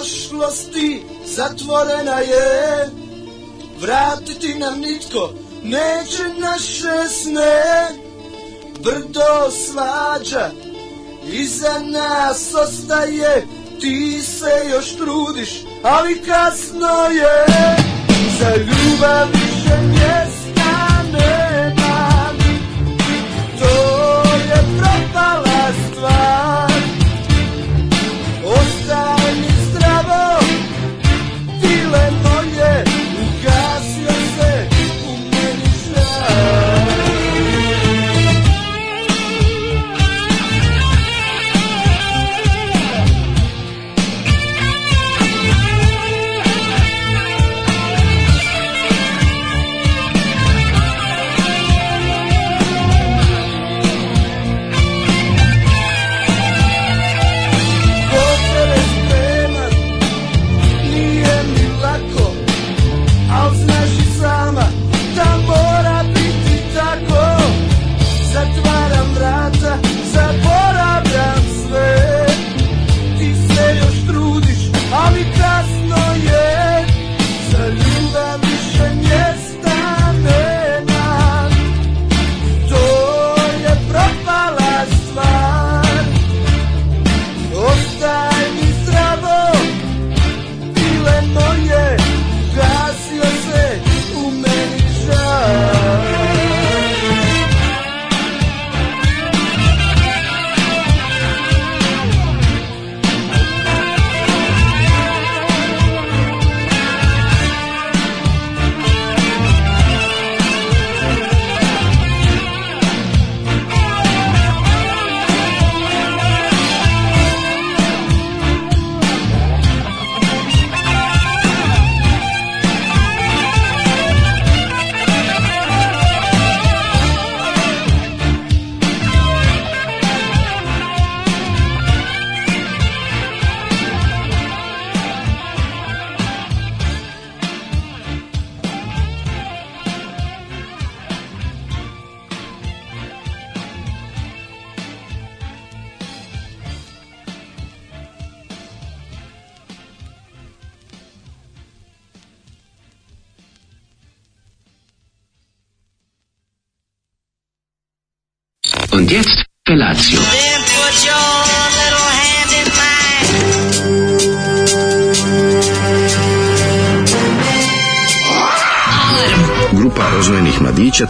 Prošlosti zatvorena je. Vratiti nam nitko neće naše sne. Brdo svađa iza nas ostaje. Ti se još trudiš, ali kasno je. Za ljubav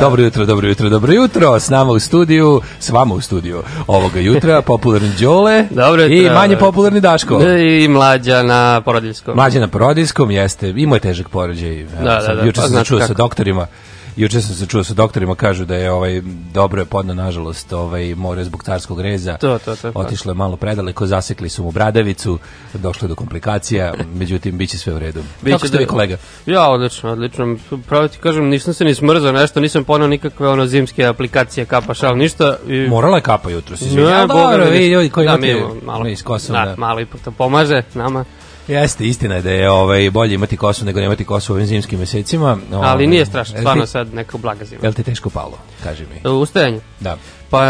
Dobro jutro, dobro jutro, dobro jutro. S nama u studiju, s vama u studiju ovoga jutra, popularni Đole Dobro i jutro. manje popularni Daško. I mlađa na porodiljskom. Mlađe na porodiljskom, jeste, imao je težak porođaj. Da, da, da, Juče pa sam se znate čuo sa kako. doktorima, Juče sam se čuo sa doktorima, kažu da je ovaj dobro je podno nažalost, ovaj more zbog carskog reza. To, to, to. Otišlo je malo predaleko, zasekli su mu bradavicu, došlo je do komplikacija, međutim biće sve u redu. Biće Kako ste da- vi kolega? Ja, odlično, odlično. Pravo ti kažem, nisam se ni smrzao nešto, nisam ponao nikakve ono zimske aplikacije, kapa, šal, ništa. I... Morala je kapa jutro, si Ne, ja, dobro, mi, vi ljudi koji da, imate, malo, mi s kosom, da, da. malo ipak to pomaže nama. Jeste, istina je da je ovaj, bolje imati kosu nego nemati kosu u ovim zimskim mesecima. Ali Ovaj, nije strašno, stvarno sad neka blaga zima. Jel ti teško palo, kaži mi. Ustajanje. Da. Pa,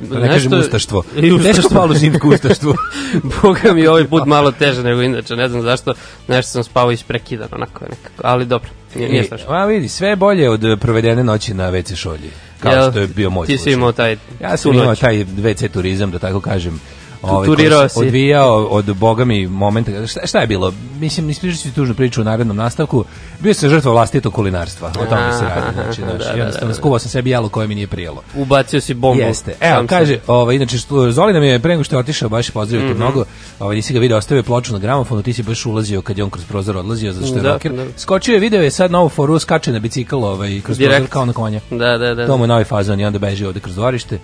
Da ne kažem ustaštvo. Teško palo zimsko ustaštvo. Boga mi ovaj put malo teže nego inače, ne znam zašto, nešto sam spavao isprekidan onako nekako, ali dobro, nije, nije strašno. a vidi, sve je bolje od provedene noći na WC šolji. Kao Jel, što je bio moj Ti si slučaj. imao taj Ja sam imao taj WC turizam, da tako kažem. Ovaj, turirao koji se. Odvijao od boga mi momenta. Šta, šta je bilo? Mislim, ispričat ću tužnu priču u narednom nastavku. Bio sam žrtva vlastitog kulinarstva. O tome se radi. Znači, Da, znači, da, jednostavno, da, da. skuvao sam sebi jelo koje mi nije prijelo. Ubacio si bombu. Jeste. Evo, sam kaže, ovaj, inače, što, Zoli nam je pre nego što je otišao, baš pozdravio Mhm. te mnogo, ovaj, nisi ga vidio, ostavio ploču na gramofonu, ti si baš ulazio kad je on kroz prozor odlazio, zato što je Da, rocker. da. Skočio je, video je sad novu foru, skače na bicikl ovaj, kroz Direkt. prozor kao na konja. Da, da, da. To mu je novi fazon i onda beži ovde kroz dvorište.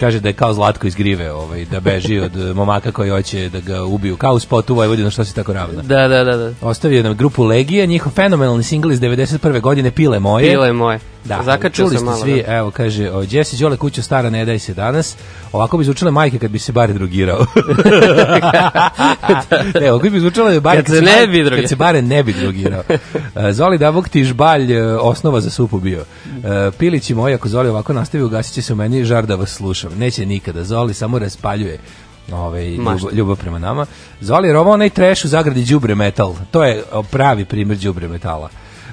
Kaže da je kao Zlatko iz Grive, ovaj, da beži od eh, momaka koji hoće da ga ubiju. Kao u spotu Vojvodina, što si tako ravna. Da, da, da, da. Ostavio nam grupu Legije, njihov fenomenalni singl iz 91. godine Pile moje. Pile moje. Da, Zakačio čuli ste svi, da. evo kaže, o, Jesse Đole kuća stara ne daj se danas, ovako bi zvučale majke kad bi se bare drogirao. ne, ovako bi zvučale bare Kad se ne bi drogirao. Kad se bare ne bi drogirao. E, Zoli da bog ti žbalj e, osnova za supu bio. E, Pilići moji, ako Zoli ovako nastavi, ugasit će se u meni žar da vas slušam. Neće nikada, Zoli samo raspaljuje ovaj, ljubav, ljubav prema nama. Zoli je rovao onaj trash u zagradi đubre metal. To je pravi primjer đubre metala.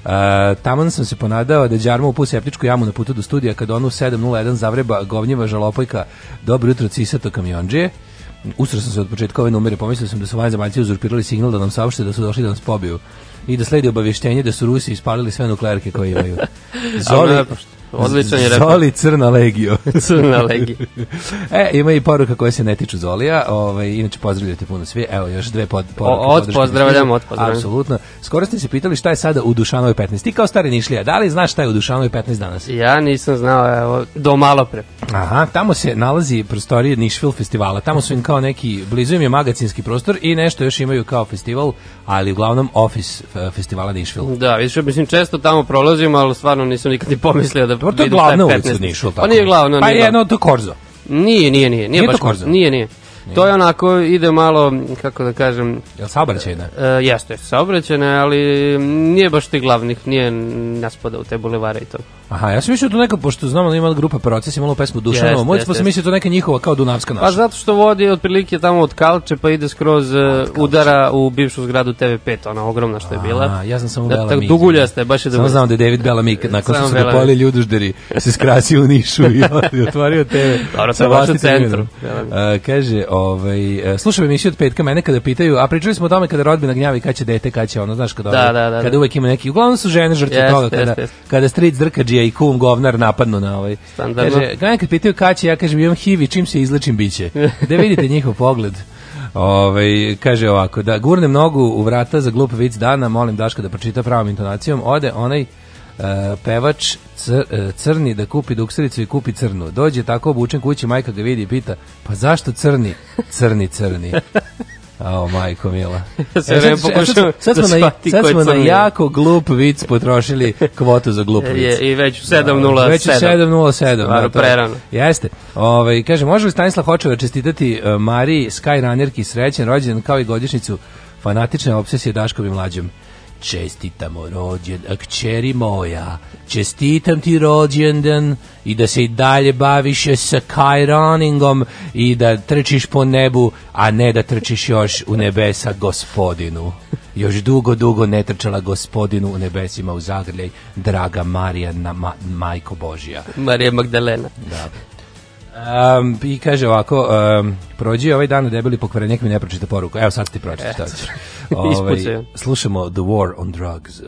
Uh, taman sam se ponadao da Đarmo upu septičku jamu na putu do studija kad onu 701 zavreba govnjiva žalopojka dobro jutro cisato kamionđije. Usro sam se od početka ove numere, pomislio sam da su vanzemaljci uzurpirali signal da nam saopšte da su došli da nas pobiju i da sledi obavještenje da su Rusi ispalili sve nuklearke koje imaju. Zoli, odličan je rekao. Zoli Crna legio. Crna legija. e, ima i poruka koje se ne tiču Zolija, ovaj, inače pozdravljate puno svi, evo još dve pod, poruke. O- od podrške pozdravljam, stižu. od pozdravljam. Apsolutno. Skoro ste se pitali šta je sada u Dušanovoj 15. Ti kao stari Nišlija, da li znaš šta je u Dušanovoj 15 danas? Ja nisam znao, evo, do malo pre. Aha, tamo se nalazi prostorije Nišvil festivala. Tamo su im kao neki, blizu im je magacinski prostor i nešto još imaju kao festival, ali uglavnom office festivala Nišvil. Da, više, mislim, često tamo prolazim, ali stvarno nisam nikad ni pomislio da Dobro, to je glavna je ulica u 15. Nišu, Pa nije glavno, Pa nije je glavno. jedno to Korzo. Nije, nije, nije. Nije, baš to korzo? Nije, nije. To je onako, ide malo, kako da kažem, Jel saobraćajna? e, jeste, saobraćene, ali nije baš ti glavnih, nije naspada u te bulevare i to. Aha, ja sam mislio to neka, pošto znamo da ima grupa Proces, imala pesmu Dušanova moć, jeste, pa sam mislio to neka njihova kao Dunavska naša. Pa zato što vodi otprilike tamo od Kalče pa ide skroz e, udara u bivšu zgradu TV5, ona ogromna što je bila. A, ja znam samo Da, Bela tako Mi. duguljaste, baš je Samo znam da je David Bellamy, kad nakon što su ga pojeli ljudužderi, se skrasio u Nišu i, otvorio TV. Dobro, sa baš u centru. A, kaže, ovaj, e, slušam emisiju od petka mene kada pitaju, a pričali smo o tome kada rodbina gnjavi kad će dete, kad će ono, znaš, kada, Da, ovaj, da, da, kada da. uvek ima neki, uglavnom su žene žrtve toga, kada, jeste, jeste. kada drkađija i kum govnar napadnu na ovaj. Standardno. Kaže, kada kad pitaju kad će, ja kažem imam HIV i čim se izlečim biće. Da vidite njihov pogled. Ovaj kaže ovako, da gurnem nogu u vrata za glup vic dana, molim Daška da pročita pravom intonacijom, ode onaj e, pevač cr, e, crni da kupi duksericu i kupi crnu. Dođe tako obučen kući, majka ga vidi i pita, pa zašto crni? Crni, crni. Ao, majko mila. Sve E, vreme pokušavam sad, sad da smo, na, sad smo na jako glup vic potrošili kvotu za glup vic. Je, I već u 7.07. Već u 7.07. Stvarno, to je- prerano. Jeste. Ovaj kaže, može li Stanislav Hočevar čestitati uh, Mariji Skyrunnerki srećan rođendan kao i godišnjicu fanatične obsesije Daškovim mlađom? Čestitamo rođen, a kćeri moja, čestitam ti rođendan i da se i dalje baviš sa Skyrunningom i da trčiš po nebu, a ne da trčiš još u nebesa gospodinu. Još dugo, dugo ne trčala gospodinu u nebesima u zagrljaj, draga Marija, na, ma, majko Božija. Marija Magdalena. Da. Um, I kaže ovako, um, prođi ovaj dan debeli pokvarenjak mi ne pročita poruku. Evo sad ti pročita. Ovaj, slušamo The War on Drugs.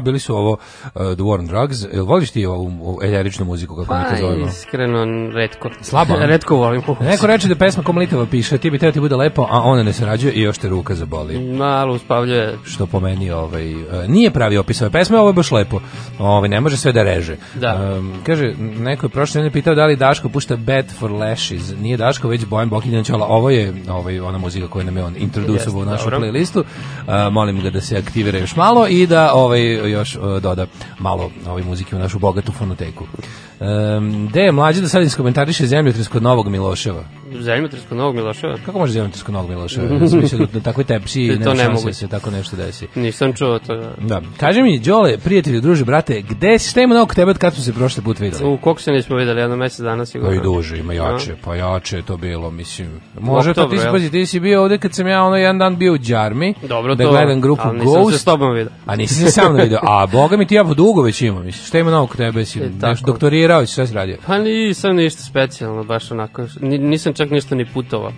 Bili su ovo uh, The War on Drugs. Jel voliš ti ovu, ovu eljeričnu muziku, kako mi to Pa, zovemo? iskreno, redko. Slabo, redko volim. Neko reče da pesma Komlitava piše, ti bi teo ti bude lepo, a ona ne sarađuje i još te ruka zaboli. Malo uspavljuje. Što po meni ovaj, uh, nije pravi opis ove pesme, ovo je baš lepo. Ovaj, ne može sve da reže. Da. Um, kaže, neko je prošle nedelje pitao da li Daško pušta Bad for Lashes. Nije Daško, već Bojan Bokinjanić, ali ovo je ovaj, ona muzika koju nam je on introducovao u našu dobro. playlistu. Molim ga da se aktivira još malo i da ovaj, još uh, doda malo ovaj, muzike u našu bogatu fonoteku. Um, gde je mlađe da sad iskomentariše zemljotres kod Novog Miloševa? Zemljotres Novog Miloševa? Kako može zemljotres kod Novog Miloševa? Ja sam mislio da na takvoj tepsi To nema ne šanse mogu. da se tako nešto desi. Nisam čuo to. Da. Da. Kaži mi, Đole, prijatelju, druže, brate, gde si, šta ima novog tebe od kad smo se prošli put videli? U koliko se nismo videli, jedno mesec dana Pa sigurno. i duže, ima jače, pa jače je to bilo, mislim. Može to, ti si, pazi, ti si bio ovde kad sam ja ono jedan dan bio u Đarmi, Dobro da to. gledam grupu ali nisam se Ghost, s tobom vidio. a nisi se sam video, a boga mi ti ja dugo već imam, mislim, šta ima novog tebe, si, E, tako. doktorirao, si šta si radio? Pa nisam ništa specijalno, baš onako. Ni- Nisam čak ništa ni putovao.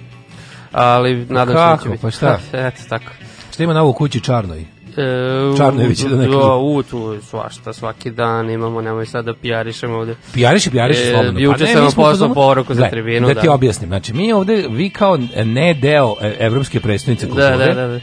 Ali nadam se da kako? će biti. Pa šta? Eto, tako. Šta ima novo u kući Čarnoj? E, Čarnojević da neki- Da, u, tu svašta, svaki dan imamo, nemoj sad da pijarišemo ovde. Pijariš i pijariš E, slobodno. juče ne, sam vam poslao poruku za tribinu, Da ti da. objasnim. Znači, mi ovde, vi kao ne deo e, evropske predstavnice kulture, Da, da, da, da.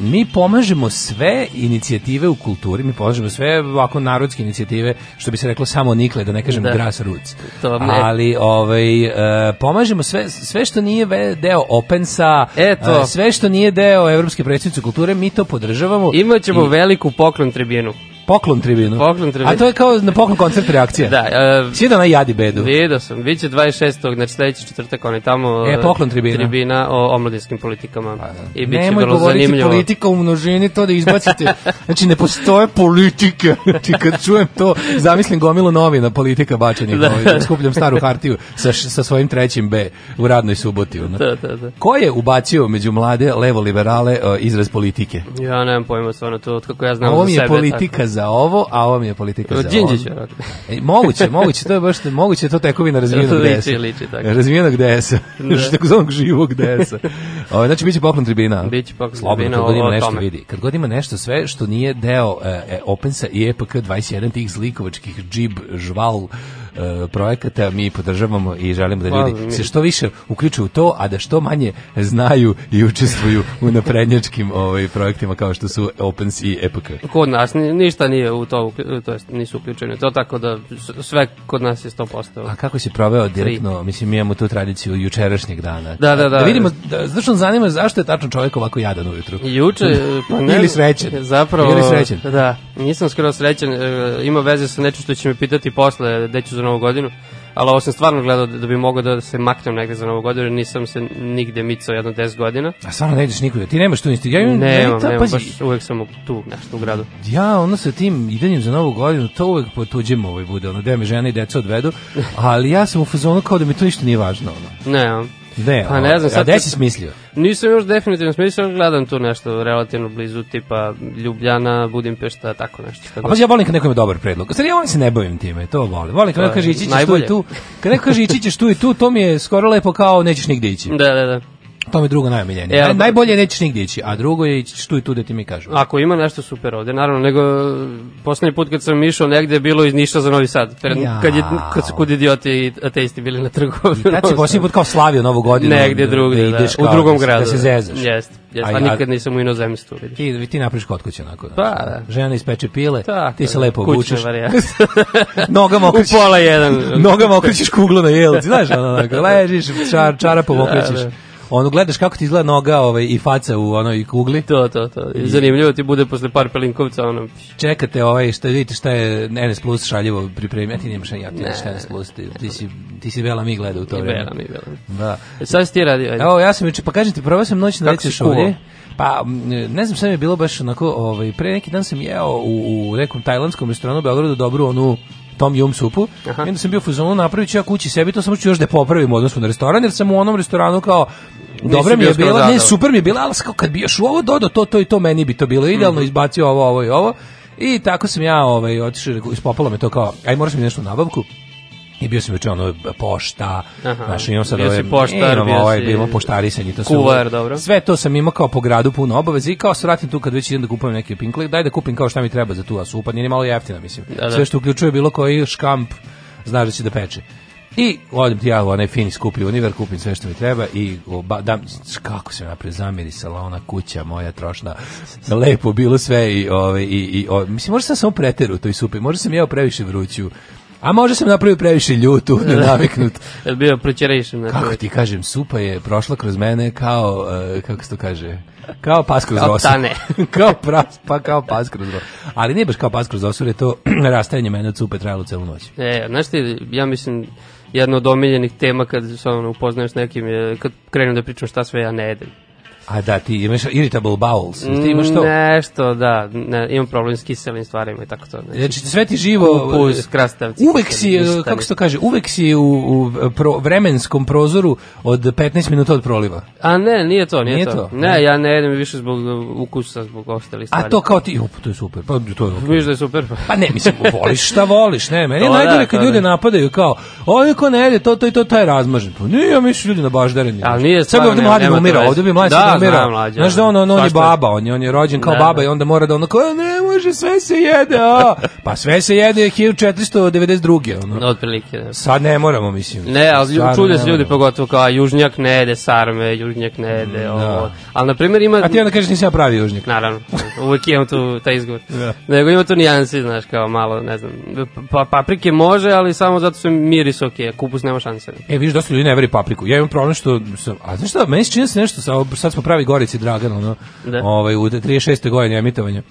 mi pomažemo sve inicijative u kulturi, mi pomažemo sve ovako narodske inicijative, što bi se reklo samo nikle, da ne kažem Da. grassroots. To ne. Ali ovaj, e, pomažemo sve, sve što nije deo Opensa, Eto. e, sve što nije deo evropske predstavnice kulture, mi to podržavamo. Imaćemo I veliku poklon tribinu. Poklon tribinu. Poklon tribinu. A to je kao na poklon koncert reakcija. Da, e, Svi da na jadi bedu. Vidio sam, bit će 26. znači sledeći četvrtak, on je tamo E, poklon tribina. tribina o omladinskim politikama. I bit će Nemoj vrlo govoriti zanimljivo. politika u množini, to da izbacite. Znači, ne postoje politike. Znači, kad čujem to, zamislim gomilu novina politika bačenih. Da. Da. Skupljam staru hartiju sa, sa svojim trećim B u radnoj suboti. Ono. Da, da, da. Ko je ubacio među mlade levo-liberale uh, izraz politike? Ja nemam pojma stvarno to, od kako ja znam ovo za sebe. je politika za ovo, a ovo mi je politika Od za Đinđića, ovo. E, moguće, moguće, to je baš, moguće je to tekovina razvijenog Liči, DS-a. liči, tako. Razvijenog DS-a. Da. Živog DS-a. Ovo, znači, biće poklon tribina. Biće poklon Slobodno, tribina kad god o- ima o nešto tome. vidi. Kad god ima nešto sve što nije deo e, e, Opensa i EPK 21 tih zlikovačkih džib, žval, e, projekata mi podržavamo i želimo da Hvala, ljudi mi- se što više uključuju u to, a da što manje znaju i učestvuju u naprednjačkim ovaj, projektima kao što su Opens i EPK. Kod nas ni- ništa nije u to, to jest nisu uključeni. To tako da sve kod nas je 100%. A kako si proveo direktno, mislim, mi imamo tu tradiciju jučerašnjeg dana. Da, da, da. Da vidimo, da, zašto zanima zašto je tačno čovjek ovako jadan ujutru. Juče, pa ne, Ili srećan. Zapravo, Ili srećan. Da, nisam skoro srećan, e, ima veze sa nečim što će me pitati posle, gde ću za novu godinu, ali ovo sam stvarno gledao da, da bi mogao da se maknem negde za novu godinu, jer nisam se nigde micao jedno 10 godina. A stvarno ne ideš nikuda. Ti nemaš tu isti. Ja imam, Nemam, meni ta- nemam, pazi, baš uvek sam tu, nešto u gradu. Ja ono sa tim idanjem za novu godinu, to uvek po tuđem ovaj bude, ono, gde me žena i deca odvedu, ali ja sam u fazonu kao da mi to ništa nije važno, ono. Ne, Ne, Pa ne znam, a sad gde kad- si smislio? nisam još definitivno smislio, gledam tu nešto relativno blizu, tipa Ljubljana, Budimpešta, tako nešto. Šta A god. pa ja volim kad neko ima dobar predlog. Sad ja volim se ne bavim time, to volim. Volim kad neko kaže ići ćeš tu i tu. Kad neko kaže ići ćeš tu i tu, to mi je skoro lepo kao nećeš nigde ići. Da, da, da. To mi drugo najomiljenije. E, ali- najbolje je nećeš nigde ići, a drugo je ići tu i tu da ti mi kažu. Ako ima nešto super ovde, naravno, nego poslednji put kad sam išao negde je bilo iz Niša za Novi Sad, pred, Jao. kad, je, kad su kud idioti i ateisti bili na trgu. Kad si posljednji put kao slavio novu godinu? Negde drugde, da, ideš u kao drugom da gradu. Da se zezaš. Jeste, jest, A- nikad nisam u inozemstvu, vidiš. Ti, ti napraviš kod kuće onako. Pa, da. Žena ispeče pile, Tako, ti se da, lepo obučeš. Nogama u okrećeš. pola jedan. Nogama okrećeš kuglu na jelci, znaš, onako, ležiš, čar, čarapom okrećeš. da. Ono, gledaš kako ti izgleda noga ovaj, i faca u onoj kugli. To, to, to. I zanimljivo ti bude posle par pelinkovca, ono, Čekate ovaj, šta vidite šta je NS Plus šaljivo pripremio, ti nemaš ja ti nemaš NS Plus, ti, ti, si, ti si Bela mi gleda u to vreme. bela mi bela. Da. E, Sad si ti radio, ajde. Evo, ja sam pa kažem ti, probao sam noć na kuvao? šolje. Pa, ne znam, sve mi je bilo baš onako, ovaj, pre neki dan sam jeo u, u nekom tajlandskom restoranu u Beogradu dobru onu tom yum supu. Aha. I onda sam bio u fazonu napravit ću ja kući sebi, to samo ću još da popravim u odnosu na restoran, jer sam u onom restoranu kao Dobra mi je bila, ne, super mi je bila, ali kao kad bi još u ovo dodao to, to i to, meni bi to bilo idealno, Mhm. izbacio ovo, ovo i ovo. I tako sam ja ovaj, otišao, ispopalo me to kao, aj moraš mi nešto u nabavku. I bio sam juče ono pošta, znaš, imam sad Bio ove, poštar, imam ovaj, si imam poštarisanje, to kuvar, dobro. Sve to sam imao kao po gradu puno obaveze i kao se vratim tu kad već idem da kupujem neki pinkle, daj da kupim kao šta mi treba za tu a supa, nije ni malo jeftina, mislim. Da, da. Sve što uključuje bilo koji škamp, znaš da će da peče. I odem ti ja u onaj fini skupi univer, kupim sve što mi treba i oba, dam, kako se napred zamirisala ona kuća moja trošna, lepo bilo sve i, ove, i, i o, mislim, možda sam samo preteru u toj supi, možda sam jeo previše vruću, a možda sam napravio previše ljutu, nenaviknut. Je bio proćerejšen. Znači, Kako ti kažem, supa je prošla kroz mene kao, e, kako se to kaže, kao pas kroz Kao rosu. tane. kao pras, pa kao pas kroz rosu. Ali nije baš kao pas kroz rosu, jer je to rastajanje mene od supe trajalo celu noć. E, znaš ti, ja mislim, jedna od omiljenih tema kad se ono, upoznajem s nekim je kad krenem da pričam šta sve ja ne jedem. A da, ti imaš irritable bowels, ti imaš to? Nešto, da, ne, imam problem s kiselim stvarima i tako to. Znači, Znači, sve ti živo... kupus, krastavci. Uvek si, ništa e, kako ne- se to kaže, uvek si u, u pro, vremenskom prozoru od 15 minuta od proliva. A ne, nije to, nije, Nije to. to? Ne, ja ne jedem više zbog ukusa, zbog ostalih stvari. A to kao ti, op, to je super, pa to je. Viš da je super. Pa ne, mislim, voliš šta voliš, ne, meni je To da, najbolje kad to ljude da. napadaju kao, ovo ko ne jede, to, to i to, to je razmažen. Pa nije, ja mislim ljudi na baždareni. Ali nije Sad bi stvarno, ovde mladi to umira, ovde bi mladi Da, umira. znam, mlađe, Znaš da on, on, on je baba, on je, on je rođen kao Da, baba da. i onda mora da ono kao, ne može, sve se jede, a. Pa sve se jede 1492. Ono. Otprilike, da. Sad ne moramo, mislim. Ne, ali čude ne se ljudi pogotovo kao južnjak ne jede sarme, južnjak ne jede ovo. Ali na primjer ima A ti onda kažeš nisam ja pravi južnik. naravno, uvek imam tu taj izgovor. Da. Nego ima tu nijansi, znaš, kao malo, ne znam, pa, paprike može, ali samo zato su miris ok, kupus nema šanse. E, vidiš, dosta ljudi ne veri papriku. Ja imam problem što sam, a znaš šta, meni se čini da se nešto, sa, sad smo pravi Gorici Dragan, ono, Da. ovaj, u 36. godini emitovanja.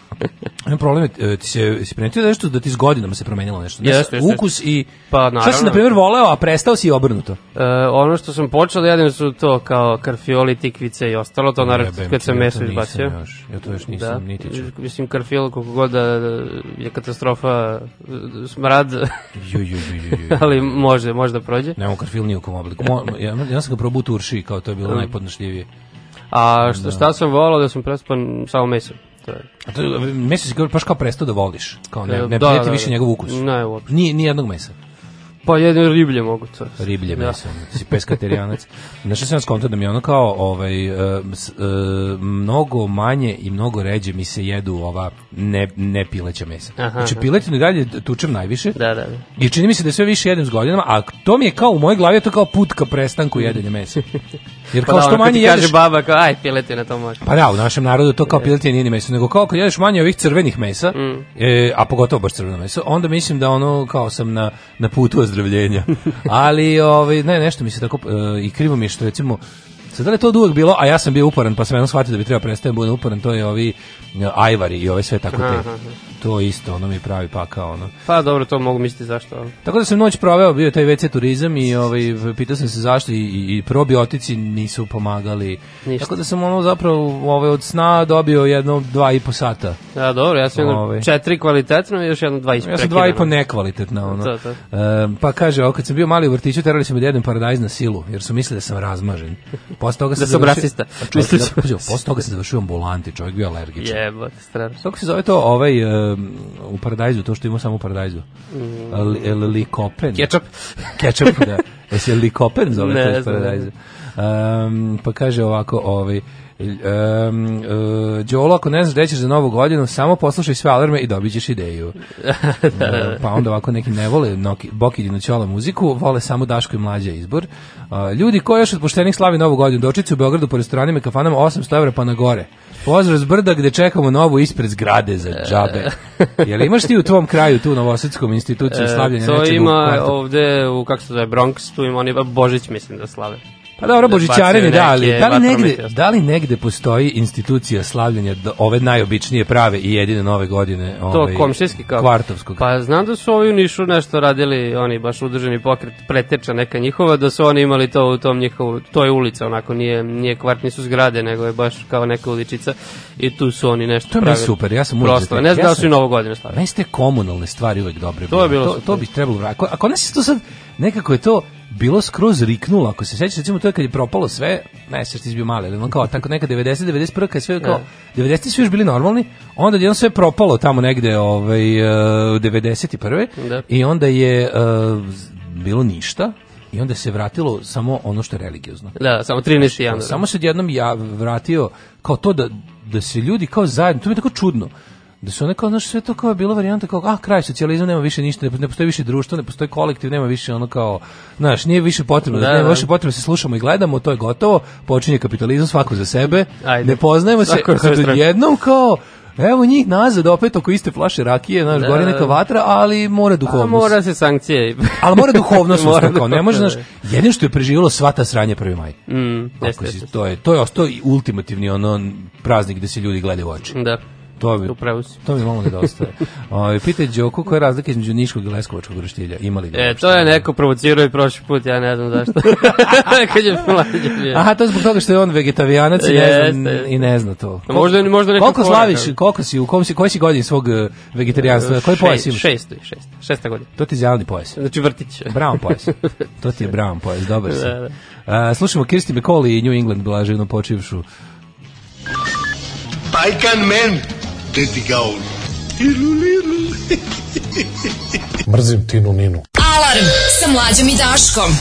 imam problem, e, ti se, si primetio da nešto, da ti s godinama se promenilo nešto. Znaš, Jeste, jeste. Ukus i, Pa, šta si, naravno. na primjer, voleo, a prestao si i obrnuto. E, ono što sam počeo da jedem su to kao karfioli, tikvice i ostalo, to naravno Jebem kad sam ja meso izbacio. Još, ja to još nisam Da, niti čuo. mislim karfiol koliko god da da je katastrofa smrad, Ju, ju, ju, ju, ali može, može da prođe. Nemam karfil ni u kom obliku. Mo, ja, ja sam ga probao u Turši, kao to je bilo najpodnošljivije. A šta, šta sam volao da sam prespan samo meso. To je. A to, mesa si kao- baš kao prestao da voliš. Kao ne, E, ne da, da, više da. njegov ukus. Ne, uopšte. Ni, ni jednog mesa. Pa jedno riblje mogu to. riblje Da. meso, ono, si peskaterijanac. Znaš što sam ja skonto da mi ono kao ovaj, s- e, mnogo manje i mnogo ređe mi se jedu ova ne, ne pileća mesa. Aha, znači piletinu i dalje tučem najviše Da, da, da. i čini mi se da sve više jedem s godinama, a to mi je kao u mojoj glavi to kao put ka prestanku jedenja mesa. Jer Pa kao da, što ono manje ti kaže jedeš... baba, kao, aj, piletina to može. Pa da, u našem narodu to kao piletina nije ni meso, nego kao kad jedeš manje ovih crvenih mesa, Mm. e, a pogotovo baš crveno meso, onda mislim da ono kao sam na, na putu ozdravljenja. Ali ovaj, ne, nešto mi se tako, e, i krivo mi je što recimo, sad da li to uvek bilo, a ja sam bio uporan, pa sam jednom shvatio da bi treba prestajem budem uporan, to je ovi e, ajvari i ove sve tako te. To isto, ono mi pravi pakao, ono. Pa dobro, to mogu misliti zašto. ali. Tako da sam noć proveo, bio je taj WC turizam i ovaj, pitao sam se zašto i, i, i probiotici nisu pomagali. Ništa. Tako da sam ono zapravo ovaj, od sna dobio jedno dva i po sata. Da, dobro, ja sam Ovaj. četiri kvalitetno i još jedno dva Ja sam dva i po nekvalitetna. Ono. To, to. E, pa kaže, ovo, kad sam bio mali u vrtiću, terali su me da jedem paradajz na silu, jer su mislili da sam razmažen. Posle toga sam Da sam rasista. Čovjek, da, posle toga sam završio ambulanti, čovjek bio alergičan. Jebote, strašno. Kako se zove to ovaj um, u paradajzu, to što ima samo u paradajzu? Mm. Li, likopen. Ketchup. Ketchup, da. Jesi li likopen zove Ne to iz znam. paradajza? Um, pa kaže ovako, ovaj, Um, uh, Đolo, ako ne znaš gde ćeš za novu godinu, samo poslušaj sve alarme i dobit ćeš ideju. Pa onda ovako neki ne vole Noki, Boki Dinoćola muziku, vole samo Daško i Mlađa izbor. Uh, ljudi koji još od poštenih slavi novu godinu, dočice u Beogradu po restoranima i kafanama 800 evra pa na gore. Pozdrav s brda gde čekamo novu ispred zgrade za džabe. Jel imaš ti u tvom kraju tu Novosadskom instituciju slavljenja E, to nečeg u ima ovde u, kako se zove, Bronx, tu ima oni Božić, mislim da slave. Pa dobro, Da božićarenje, da, neke da li, negde, da li negde postoji institucija slavljenja ove najobičnije prave i jedine nove godine To ovaj, komšijski kako? kvartovskog? Pa znam da su ovi u Nišu nešto radili, oni baš udruženi pokret, preteča neka njihova, da su oni imali to u tom njihovu, to je ulica onako, nije, nije kvart, nisu zgrade, nego je baš kao neka uličica i tu su oni nešto To je pravili. super, ja sam te. Ne znam Ja da li su i novo godine slavili. Meni su te komunalne stvari uvek dobre. To je bilo to, super. to bi trebalo vratiti. Ako, ako nas je to sad, nekako je to bilo skroz riknulo, ako se sećaš, recimo to je kad je propalo sve, ne se ti si bio mali, ali ono kao tako neka 90, 91, kad je sve kao, 90 su još bili normalni, onda je jedno sve propalo tamo negde ovaj, uh, 91. Da. I onda je uh, bilo ništa, i onda se vratilo samo ono što je religiozno. Da, samo 13. januar. Samo se odjednom ja vratio kao to da, da se ljudi kao zajedno, to mi je tako čudno, da su one kao, znaš, sve to kao je bilo varijanta kao, a, kraj socijalizma, nema više ništa, ne, postoji više društvo, ne postoji kolektiv, nema više ono kao, znaš, nije više potrebno, da, Da, nema da. više potrebno da se slušamo i gledamo, to je gotovo, počinje kapitalizam svako za sebe, Ajde. ne poznajemo se, kad stranu. jednom kao, Evo njih nazad opet oko iste flaše rakije, znaš, Da, gori da. neka vatra, ali mora A duhovnost. mora se sankcije. Ali mora duhovnost, Mora kao, ne može, znaš, jedino što je preživjelo sva ta sranja 1. maj. Mm, jeste, jeste. to je to je je ultimativni ono praznik gde se ljudi gledaju u oči. Da, To bi upravo si. to mi malo nedostaje. Ovaj pitaj Đoku koja je razlika između niškog i leskovačkog roštilja. Ima li ga? E, to je neko provocirao i prošli put, ja ne znam zašto. Kad je mlađe bio. Aha, to je zbog toga što je on vegetavijanac i ne zna, jeste. i ne zna to. A možda- možda neka Koliko slaviš, koliko si, u kom si, koji si godin svog uh, vegetarijanstva? Koji pojas Šest- imaš? Šesto, šest, šesta godina. To ti je zeleni pojas. Znači vrtić. Brown pojas. To ti je brown pojas, dobar si. Da, da. A, slušamo Kirsti McCauley i New England blaževno počivšu. Pajkan men, teti gaun. Tilulilu. Mrzim Tinu Ninu. Alarm sa mlađom i Daškom.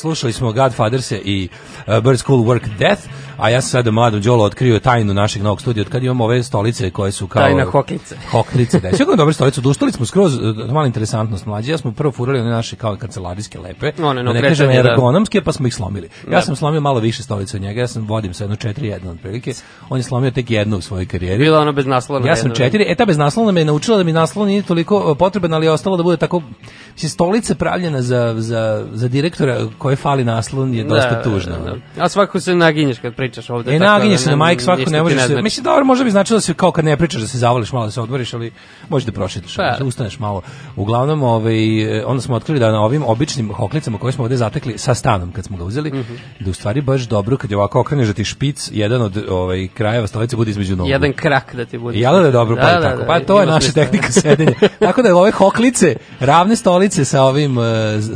Slušali smo Godfathers i uh, Bird School Work Death, a ja sam sada mladom Đolo otkrio tajnu našeg novog studija, od kad imamo ove stolice koje su kao... Tajna hoklice. Hoklice, da. Sve dobro stolicu, duštali smo skroz, uh, mala interesantnost mlađi, ja smo prvo furali one naše kao kancelarijske lepe, One, no, da ne kažem da. ergonomske, pa smo ih slomili. Ja Da. sam slomio malo više stolica od njega, ja sam vodim sa jedno 4-1 otprilike, on je slomio tek jednu u svojoj karijeri. Bila ono bez naslona. Ja sam jedno. četiri, e ta bez naslona me je naučila da mi naslon nije toliko uh, potreban, ali je ostalo da bude tako, mislim, stolica pravljena za, za, za direktora koje fali naslon je dosta Da, tužna. da, da. A svakako se naginješ kad pričaš ovde. E, da naginje se na majk, svako ne ti može se. znači. Mislim, dobro, možda bi značilo da se kao kad ne pričaš da se zavoliš malo da se odmoriš, ali možeš da prošetaš, Pa. da ustaneš malo. Uglavnom, ovaj, onda smo otkrili da na ovim običnim hoklicama koje smo ovde zatekli sa stanom kad smo ga uzeli, Mhm. da je u stvari baš dobro kad je ovako okreneš da ti špic, jedan od ovaj, krajeva stolice bude između nogu. Jedan krak da ti bude. Jel da je dobro, pa, je tako. pa to je naša tehnika sedenja. tako da ove hoklice, ravne stolice sa ovim e,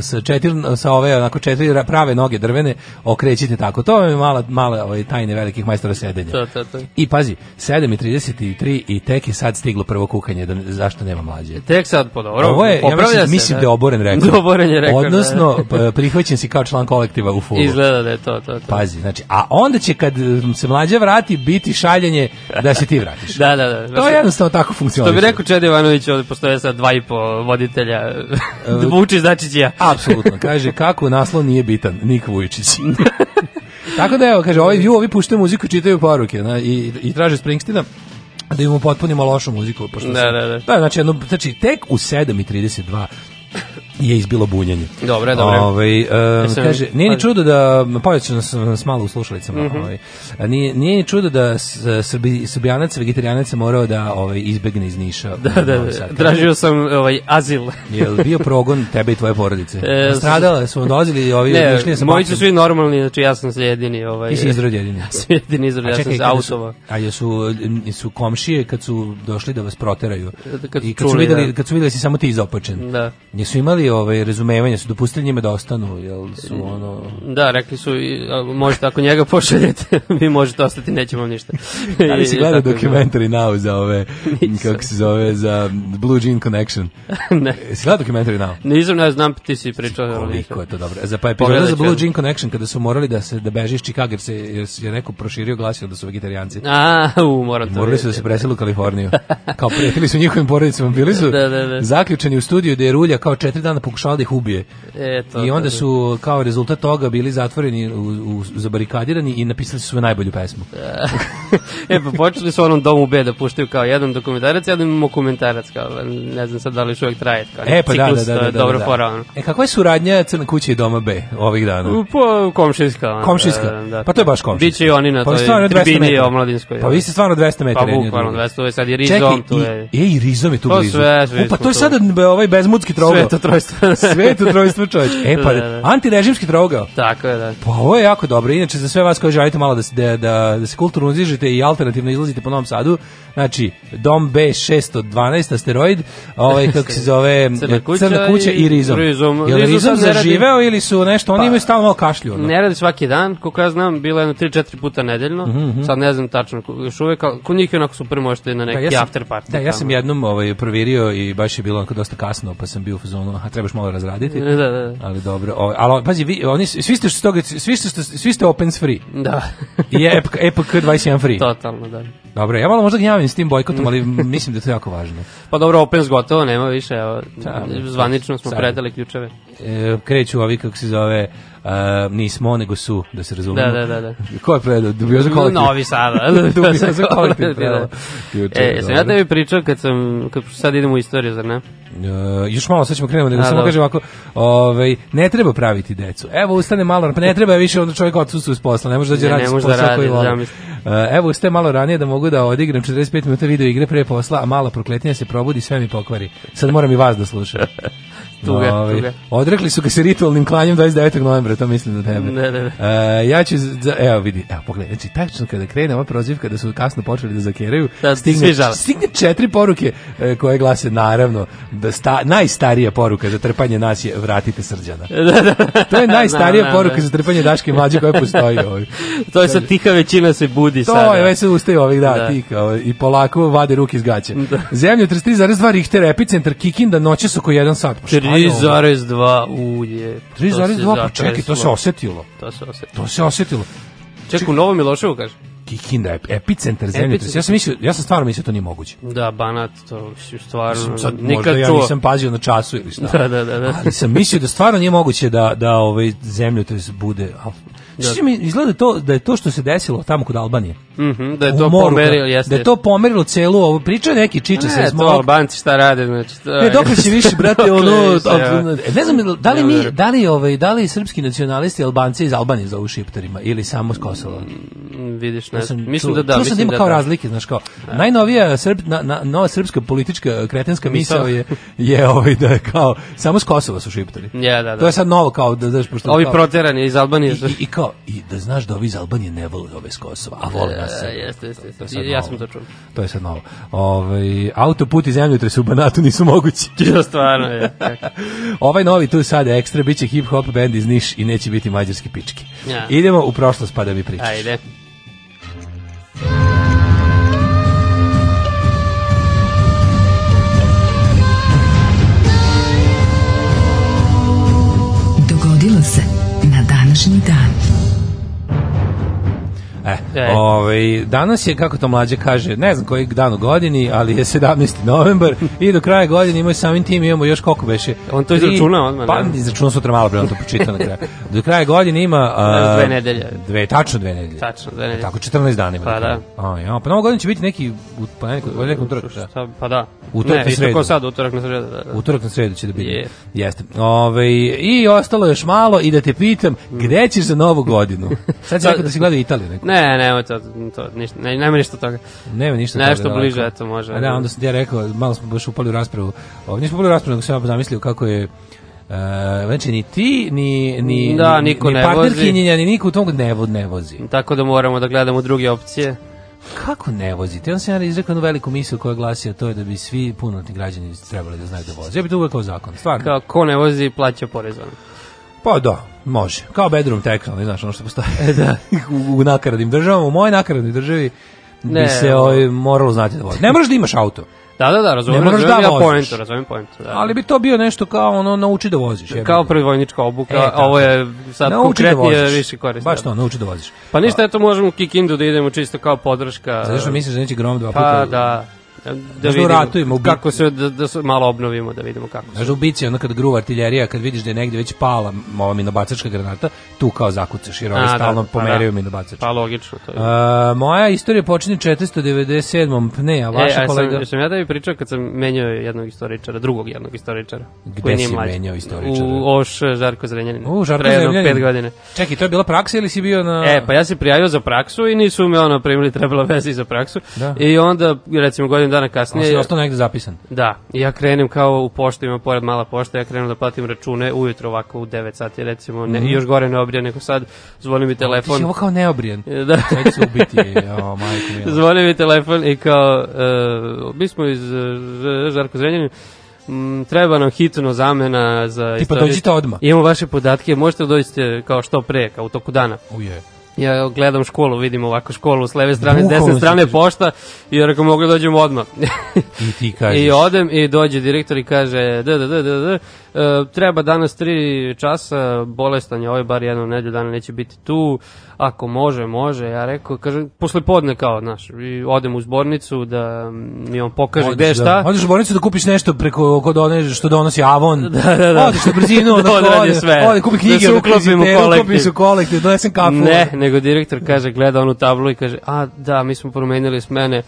sa četiri sa ove onako četiri ra- prave noge drvene okrećite tako. To je mala mala ovaj tajne velikih majstora sedenja. To, to, to. I pazi, 7:33 i tek je sad stiglo prvo kukanje, da zašto nema mlađe. Tek sad po dobro. Ovo je, ja mislim, se, mislim da je oboren rekord. Oboren je rekord. Odnosno, p- prihvaćen si kao član kolektiva u da. fulu. Izgleda da je to, to, to. Pazi, znači, a onda će kad se mlađa vrati biti šaljenje da se ti vratiš. Da, da, da. To je jednostavno tako Što funkcioniše. bi rekao Čede Ivanović, ovde postoje sad dva i po voditelja. Vučić, Dačić i ja. Apsolutno, kaže kako naslov nije bitan, Nik Vujčić. Tako da evo, kaže, ovi, ju, ovi puštaju muziku, i čitaju poruke na, i, i traže Springsteena da im potpunimo lošu muziku. Pošto Da, sam- da, da. Da, znači, jedno, znači, tek u 7.32 je izbilo bunjenje. Dobre, dobre. Ovaj, um, Jesam- kaže, nije ni pazi. čudo da, povećano nas, nas malo u slušalicama, Mhm. ovaj, a nije, nije ni čudo da s- Srbi, srbijanac, vegetarianac je morao da ovaj, izbegne iz Niša. Da, da, da. Tražio sam ovaj azil. Je li bio progon tebe i tvoje porodice? E, Stradale su dolazili ovi Ne, išli sa moji su svi normalni, znači ja sam jedini. Ovaj, Ti si izrod jedini. Ja sam jedini izrod, ja sam su- autovao. A jesu, su komšije kad su došli da vas proteraju Kad su i kad su, videli, da. kad su videli da si samo ti izopačen. Da. Jesu imali ovaj, razumevanje, su dopustili njima da ostanu, jel su ono... Da, rekli su, možete ako njega pošaljete, vi možete ostati, nećemo vam ništa. Da li I- si gledao dokumentari now za ove, kako se zove, za Blue Jean Connection? ne. Si gledao dokumentari now? Nisam, ne znam, ti si pričao. ali Koliko nisam. je to dobro. Za pa epizoda Pogledat za. Blue Jean Connection kada su morali da se da beže iz Chicago jer se jer je neko proširio glasio da su vegetarijanci. A, u, moram to Morali su da se preseli u Kaliforniju. Kao pretili su njihovim porodicama, bili su Da, da, da. zaključani u studiju gde je Rulja kao četiri dana pokušao da ih ubije. E, to, I onda to, su kao rezultat toga bili zatvoreni, u, u, zabarikadirani i napisali su svoju najbolju pesmu. e, pa počeli su onom domu B da puštaju kao jedan dokumentarac, jedan mokumentarac, kao, ne znam sad da li uvijek traje. Kao, E pa da, da, ciklus, da, da, da, Dobro da. fora, ono. E kakva je suradnja Crna kuća i Doma B ovih dana? U, Po komšinska. da, da. Pa to je baš komšinska. Biće i oni na Pa toj stvarno 200 tribini omladinskoj. Pa vi ste stvarno 200 metara Pa bukvalno drugih. 200, ovo je sad i Čekaj, Rizom, tu i, je. e, i Rizom je tu Pa blizu. sve, sve pa to je tu. b- ovaj bezmudski trogao. Sveto trojstvo. Sveto trojstvo čovječ. E pa, Da, da, da. antirežimski trogao. Tako je, da. Pa ovo je jako dobro. Inače, za sve vas koji želite malo da se, da, da, da se kulturno uzižete i alternativno izlazite po Novom Sadu, znači, Dom B 612 asteroid, ovaj, kako se zove, Crna kuća Crna kuća i, i Rizom. Rizom. Je li Rizom Rizom zaživeo ili su nešto, oni Pa- imaju stalno malo kašlju. Ono. Ne radi svaki dan, koliko ja znam, bilo je jedno 3-4 puta nedeljno. Mhm, Sad ne znam tačno, još uvek, ali kod njih je onako super možete na neki ja sam- after party. Da, ja sam jednom ovaj, proverio i baš je bilo onako dosta kasno, pa sam bio u fazonu, a trebaš malo razraditi. Da, da, da. Ali dobro, ovaj, ali pazi, vi, oni, svi ste, što toga, svi ste, svi ste opens free. Da, I EPK, EPK 21 free. totalno, da. Dobro, ja malo možda gnjavim s tim bojkotom, ali mislim da je to jako važno. Pa dobro, Opens gotovo, nema više, evo, zvanično smo predali ključeve. E, kreću ovi, kako se zove, uh, nismo, nego su, da se razumemo. Da, da, da, da. Ko je predao? Dubioza kolektiv. Novi Sada. Dubioza kolektiv predao. Juče, E, sam ja tebi pričao kad sam, kad sad idemo u istoriju, zar ne? E, još malo sad ćemo krenemo, nego A, samo kažem ovako, ovaj, ne treba praviti decu. Evo, ustane malo, pa ne treba više, onda čovjek odsustuje s posla, ne može da dođe Ne, radi ne s da posla koji voli. E, Evo, ustaje malo ranije da mogu da odigram 45 minuta video igre pre posla, a mala prokletnja se probudi, sve mi pokvari. Sad moram i vas da slušam. Tuga, Ovaj, tuga. Odrekli su ga se ritualnim klanjem 29. novembra, to mislim na tebe. Ne, ne, ne. E, ja ću, za, evo vidi, evo pogledaj, znači tačno kada krene ova prozivka da su kasno počeli da zakeraju, Da, stigne, stigne četiri poruke e, koje glase naravno da sta, najstarija poruka za trpanje nas je vratite srđana. To je najstarija Da, da, poruka da. za trpanje Daške mlađe koja postoji ovaj. To je sad tiha većina se budi To sada. je, već se ustaju ovih da, Da. ti kao, i polako vade ruke iz gaće. Zemlja 33,2 Richter, epicentar Kikinda, noće su oko 1 sat. Pa? 3,2 ulje. 3,2, pa čekaj, to se osetilo. To se osetilo. To se osetilo. Čekaj, u Novom Miloševu kaže. Kikinda, ep- epicentar zemlje. Epicentar. Ja sam mislio, ja sam stvarno mislio da to nije moguće. Da, Banat, to mislim, stvarno, sad možda nikad ja to. nisam pazio na času ili šta. Da, da, da, da. Ali sam mislio da stvarno nije moguće da da ovaj zemljotres bude. Što mi izgleda to da je to što se desilo tamo kod Albanije. Mhm, da je to moru, pomerilo, da- jeste. Da je to pomerilo celu ovu priču je neki čiče se Ne, mog- Albanci šta rade, znači. To, Ne, dokle će više, brate, ono... ne znam, da li mi, da li, ovaj, da li srpski nacionalisti Albanci iz Albanije zovu šiptarima ili samo s Kosova? Vidiš, ne sam. Mislim čuo- da da. sam mislim da ima da kao da. razlike, znaš kao. Najnovija srp, na, na, nova srpska politička kretenska misao je je ovaj da je kao samo s Kosova su šiptari. Ja, da, da. To je sad novo kao da znaš pošto Ovi kao- proterani iz Albanije. i, i, i kao i da znaš da ovi iz Albanije ne vole ove s Kosova, a vole nas. E, Srbe. jeste, jeste, jeste. To Ja sam to čuo. To je sad novo. Ovaj autoput i zemljotres u Banatu nisu mogući. Ja stvarno je. Ovaj novi tu sad ekstra biće hip hop band iz Niš i neće biti mađarski pički. Ja. Idemo u prošlost pa da mi pričaš. Ajde. E, E. ovaj, danas je, kako to mlađe kaže, ne znam koji dan u godini, ali je 17. novembar i do kraja godine imamo samim tim, imamo još koliko beše. On to izračuna odmah, Pa, ne? izračunao sutra malo, pre on to pročitao na kraju. Do kraja godine ima... a, dve nedelje. Dve, tačno dve nedelje. Tačno, dve nedelje. Tako, 14 dana ima. Pa kraja. A, ja, pa novo godine će biti neki, u ponedjeljak, ponedjeljak, utorak, šta? Šta, pa da. Utorak ne, na sredu. ko sad, utorak na sredu. Da, da. Utorak na sredu će da biti. Je. Jeste. Ove, I ostalo još malo i da te pitam, gde ćeš za novu godinu? Sad rekao da si gledao Italiju. Neko. Ne, ne, to, to ništa, ne, nema ništa toga. Nema ništa. Nešto toga bliže, daleko. eto, može. A da, onda sam ti ja rekao, malo smo baš upali u raspravu. Ovo, nismo upali u raspravu, nego sam ja zamislio kako je Uh, znači ni ti ni ni Da, ni, niko ni ne partnerkinjenja, ni niko u tom ne, ne vozi. Tako da moramo da gledamo druge opcije. Kako ne vozi? Te on sam ja izrekao jednu veliku misiju koja glasi, a to je da bi svi punoletni građani trebali da znaju da voze. Ja bi to uvek kao zakon, stvarno. Kao ko ne vozi, plaća porez. Pa da, može. Kao bedroom techno, znaš ono što postoje da, u, u nakaradnim državama. U mojoj nakaradnoj državi bi Ne, se ono- ovaj, moralo znati da vozi. Ne moraš da imaš auto, Da, da, da, razumem, Ne moraš razumem da ja voziš. poentu, razumem poentu. Da. ali bi to bio nešto kao ono nauči da voziš. jebi kao ga. predvojnička obuka, E, tako. ovo je sad nauči da konkretnije voziš. više korist. Baš to, nauči da voziš. Pa ništa, eto možemo u Kikindu da idemo čisto kao podrška. Zato što misliš da neće grom dva puta? Pa da, da da vidimo bi- kako se, da, da se malo obnovimo, da vidimo kako. Znaš da u bici, ono kad gruva artiljerija, kad vidiš da je negdje već pala ova minobacačka granata, tu kao zakucaš, jer ovi A, da, stalno pa pomeraju da. minobacač. Pa logično, to je. A, moja istorija počinje 497. Ne, a E, vaša a kolega... sam, sam ja da bi pričao kad sam menjao jednog istoričara, drugog jednog istoričara. Gde koji si mlađi. menjao istoričara? U Oš Žarko Zrenjanin. U, Žarko Zrenjanin. pet godine. Čekaj, to je bila praksa ili si bio na... E, pa ja se prijavio za praksu i nisu me ono primili, trebala veze za praksu. Da. I onda, recimo, godinu dana kasnije... ostao negde zapisan. Da, ja krenem kao u poštu, ima pored mala pošta, ja krenem da platim račune ujutro ovako u 9 sati recimo, ne, još gore ne obrija nego sad, zvoni mi Mhm. Ti si telefon. ovo kao neobrijen. Da. Sad će se ubiti, o, majko mila. Zvoni mi telefon i kao, uh, mi smo iz uh, Žarko Zrenjanin, Mm, treba nam hitno zamena za Tipa, istorij- dođite odmah. Imamo vaše podatke, možete da dođete kao što pre, kao u toku dana. Uje. Ja gledam školu, vidim ovako školu s leve strane, s desne strane pošta i ja rekao mogu da dođemo odmah. I ti kažeš. I odem i dođe direktor i kaže da, da, da, da, da, e, treba danas tri časa, bolestan je ovaj, bar jednu nedelju dana neće biti tu, ako može, može. Ja rekao, kaže, posle podne kao, znaš, i odem u zbornicu da mi on pokaže gde je šta. Da. Odeš u bolnicu da kupiš nešto preko kod one što donosi Avon. Da, da, da. Odeš na brzinu, Da da odradi ode, sve. ode, kupi Da knjige, se od uklopim u kolektiv. Se u kolektiv, donesem kafu. Ne, nego direktor kaže, gleda onu tablu i kaže, a da, mi smo promenili smene,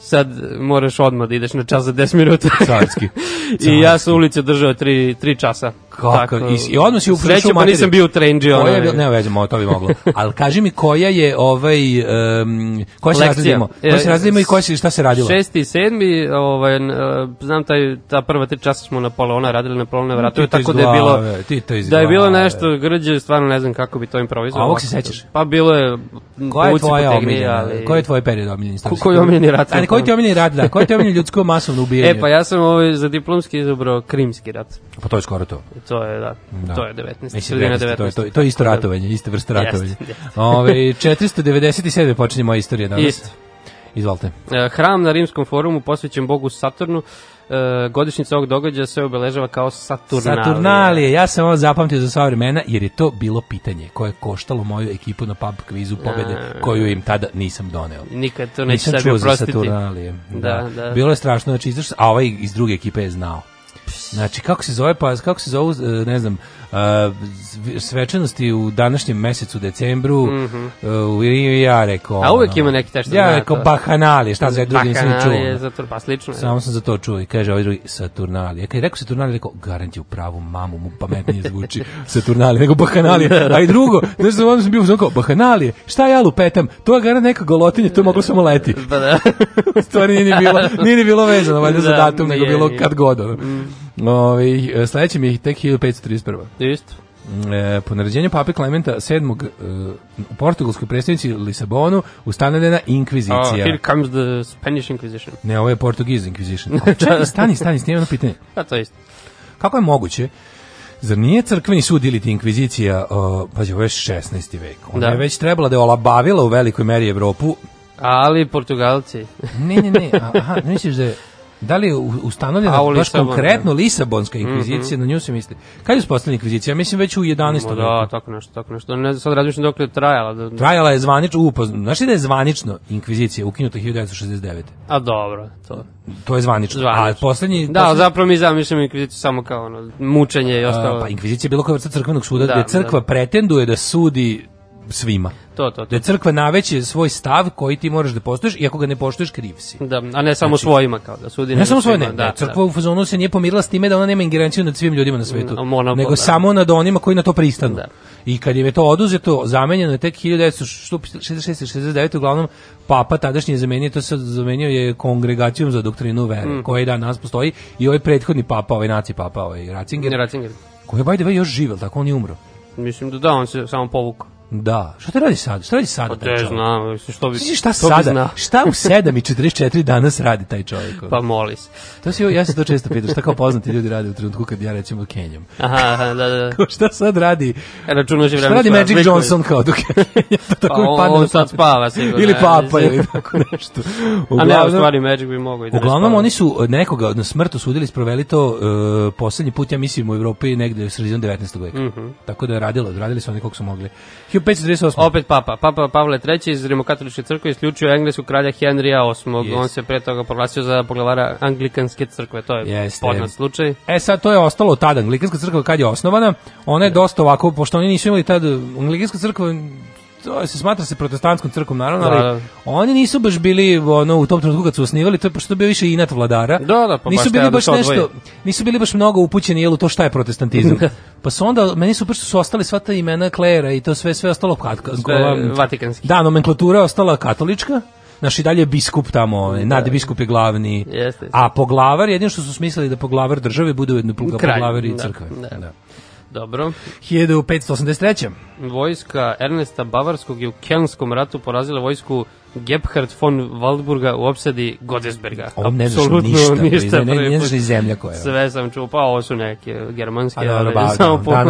sad moraš odmah da ideš na čas za 10 minuta. Carski. I ja sam ulicu držao 3, 3 časa. Kako? I, I odmah si ušao u Sreće, pa nisam bio u trainđi. Koja je, ne, veze, to bi moglo. Ali kaži mi koja je ovaj, um, koja se razredimo? Koja se E, razredimo i koja se, šta se radilo? Šesti i sedmi, ovaj, e, znam taj, ta prva tri časa smo Napoleona radili Napoleona vratove, Ti to iz tako da je bilo, da je bilo nešto grđe, stvarno ne znam kako bi to improvizovao. A ovog se sećaš? Pa bilo je, Koja je tvoja omiljena? ali- Koji je tvoj period omiljeni? Ko- koji je omiljeni rat? Ajde, koji ti je omiljeni rat, da? Koji ti je omiljeni ljudsko masovno ubijanje? E, pa ja sam ovaj, za diplomski izabrao krimski rat. Pa to je skoro to. To je, da, Da. to je 19. Mislim, sredina 19, 19. to je, to, to je isto ratovanje, iste vrste ratovanja. Ove, 497. počinje moja istorija danas. Isto. Izvolite. E, Hram na rimskom forumu posvećen Bogu Saturnu, e, godišnjica ovog događaja se obeležava kao Saturnalije. Saturnalije, ja sam ovo zapamtio za sva vremena, jer je to bilo pitanje koje je koštalo moju ekipu na pub kvizu pobede, A. koju im tada nisam doneo. Nikad to neće Nisam sebi čuo za oprostiti. Saturnalije. Da, Da, da. Bilo je strašno, znači a ovaj iz druge ekipe je znao. Znači, kako se zove, pa, kako se zovu, e, ne znam, svečanosti u današnjem mesecu, decembru, uh, i ja rekao... A uvek ima neki taj što Ja rekao, to. bahanalije, šta za drugi nisam ni čuo. Zato, pa slično je. Samo sam za to čuo i kaže ovaj drugi Saturnalije. Kad je rekao Saturnalije, rekao garant je u pravu mamu, mu pametnije zvuči Saturnalije nego Bahanalije. A i drugo, znaš da onda sam bio kao Bahanalije, šta ja lupetam? To je garant neka golotinja, to je moglo samo leti. Pa da. U stvari nije ni bilo, nije ni bilo vezano valjda za Da, datum, nego bilo kad god. Ono. Ovaj, sledeće mi je tek 1531. Isto. E, po naređenju pape Klementa VII. E, u portugalskoj predstavnici Lisabonu ustanovljena Oh, inkvizicija. here comes the Spanish Inquisition. Ne, ovo je Portuguese Inquisition. Čekaj, stani, stani, stani, jedno pitanje. Pa to isto. Kako je moguće Zar nije crkveni sud ili ti inkvizicija, uh, pazi, ovo je 16. vek. Ona Da. je već trebala da je olabavila u velikoj meri Evropu. Ali Portugalci. Ne, ne, ne, aha, ne misliš da je, da li je ustanovljena baš konkretno Lisabonska inkvizicija, na nju se misli. Kad je uspostavljena inkvizicija? Ja mislim već u 11. Ma da, tako nešto, tako nešto. Ne znam, sad razmišljam dok je trajala. Da, Trajala je zvanično, upozno. Znaš li da je zvanično inkvizicija ukinuta 1969. a dobro, to. To je zvanično. Zvanično. A poslednji... Da, poslednji- zapravo mi zamišljamo inkviziciju samo kao ono, mučenje i ostalo. A, pa inkvizicija je bilo kao vrsta crkvenog suda, Da, gde crkva da. pretenduje da sudi svima. to, to, Da to. je crkva naveće svoj stav koji ti moraš da poštuješ i ako ga ne poštuješ kriv si. Da, a ne samo svojima kao da sudi. Ne samo svoje, ne, ne, crkva u fazonu se nije pomirila s time da ona nema ingerenciju nad svim ljudima na svetu, No, monopol, nego da. samo nad onima koji na to pristanu. Da. I kad je to oduzeto, zamenjeno je tek 1966. 69. uglavnom papa tadašnji je zamenio, to se zamenio je kongregacijom za doktrinu vere, Mhm. koja i dan nas postoji i ovaj prethodni papa, ovaj naci papa, ovaj Ratzinger, Ratzinger. koji je by the way još živel, tako on je umro. Mislim da da, on se samo povukao. Da. Šta te radi sad? Šta radi sada? Pa te znam, što bi... Znaš šta što bi sada? znao? Šta u 7 i 44 danas radi taj čovjek? Pa moli se. To si, ja se to često pitam, šta kao poznati ljudi rade u trenutku kad ja recimo Kenjam. Aha, aha, da, da. Kao šta sad radi? Računaš i Šta vreme. radi svoje, Magic. Johnson kao dok ja to tako Pa on- on sad spava sigurno, Ili papa ili tako nešto. A ne, u stvari Magic bi mogao i da Uglavnom oni su od nekoga na smrt osudili sproveli to uh, poslednji put ja mislim u Evropi negde u sredinom 19. veka. Mhm. Tako da je radilo, radili su oni koliko su mogli. 1538. Opet papa. Papa Pavle III iz Rimokatoličke crkve isključio engleskog kralja Henrija VIII. Jest. On se pre toga proglasio za poglavara Anglikanske crkve. To je Jeste. poznat slučaj. E sad to je ostalo tada. Anglikanska crkva kad je osnovana, ona je dosta ovako, pošto oni nisu imali tad, Anglikanska crkva to se smatra se protestantskom crkvom naravno, ali Da, da. oni nisu baš bili ono u tom trenutku kad su osnivali, to je pošto bio više inat vladara. Da, da, pa nisu baš bili da baš se odvoji. nešto, nisu bili baš mnogo upućeni jel u to šta je protestantizam. pa su onda meni su su ostali sva ta imena klera i to sve sve ostalo katka, vatikanski. Da, nomenklatura je ostala katolička. Naš i dalje je biskup tamo, ovaj, nadbiskup je glavni. Jeste, jeste. A poglavar, jedino što su smislili da poglavar države bude ujedno poglavar i da, crkve. da. Da. Dobro. 1583. Vojska Ernesta Bavarskog je u Kelskom ratu porazila vojsku Gebhard von Waldburga u opsadi Godesberga. Ovo ne znaš Apsolutno ništa, ne, ne, ne znaš ni zemlja koja je. Sve sam čuo, pa ovo su neke germanske, ali samo da,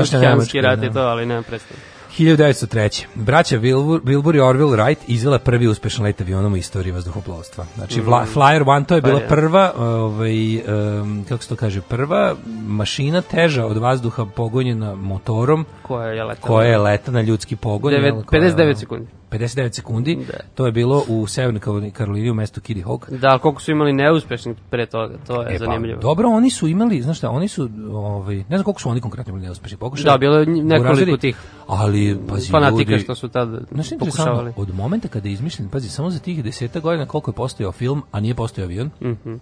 rat i to, ali nema predstavlja. 1903. Braća Wilbur, Wilbur i Orville Wright izvela prvi uspešan let avionom u istoriji vazduhoplovstva. Znači, vla, Flyer One, to je Pa bila prva, ovaj, em, kako se to kaže, prva mašina teža od vazduha pogonjena motorom, Koja je letala? koja je leta na ljudski pogon. Devet- jel, koja- 59 sekundi. 59 sekundi. Da. To je bilo u Severnoj Karolini- u mestu Kitty Hawk. Da, ali koliko su imali neuspešnih pre toga, to je E, pa, zanimljivo. dobro, oni su imali, znaš šta, oni su, ovaj, ne znam koliko su oni konkretno bili neuspešni pokušali. Da, bilo je nekoliko Urazili, tih Ali, pazi, Fanatika ljudi, što su tad Znaš, pokušavali. od momenta kada je izmišljen, pazi, samo za tih deseta godina koliko je postojao film, a nije postojao avion, Mhm.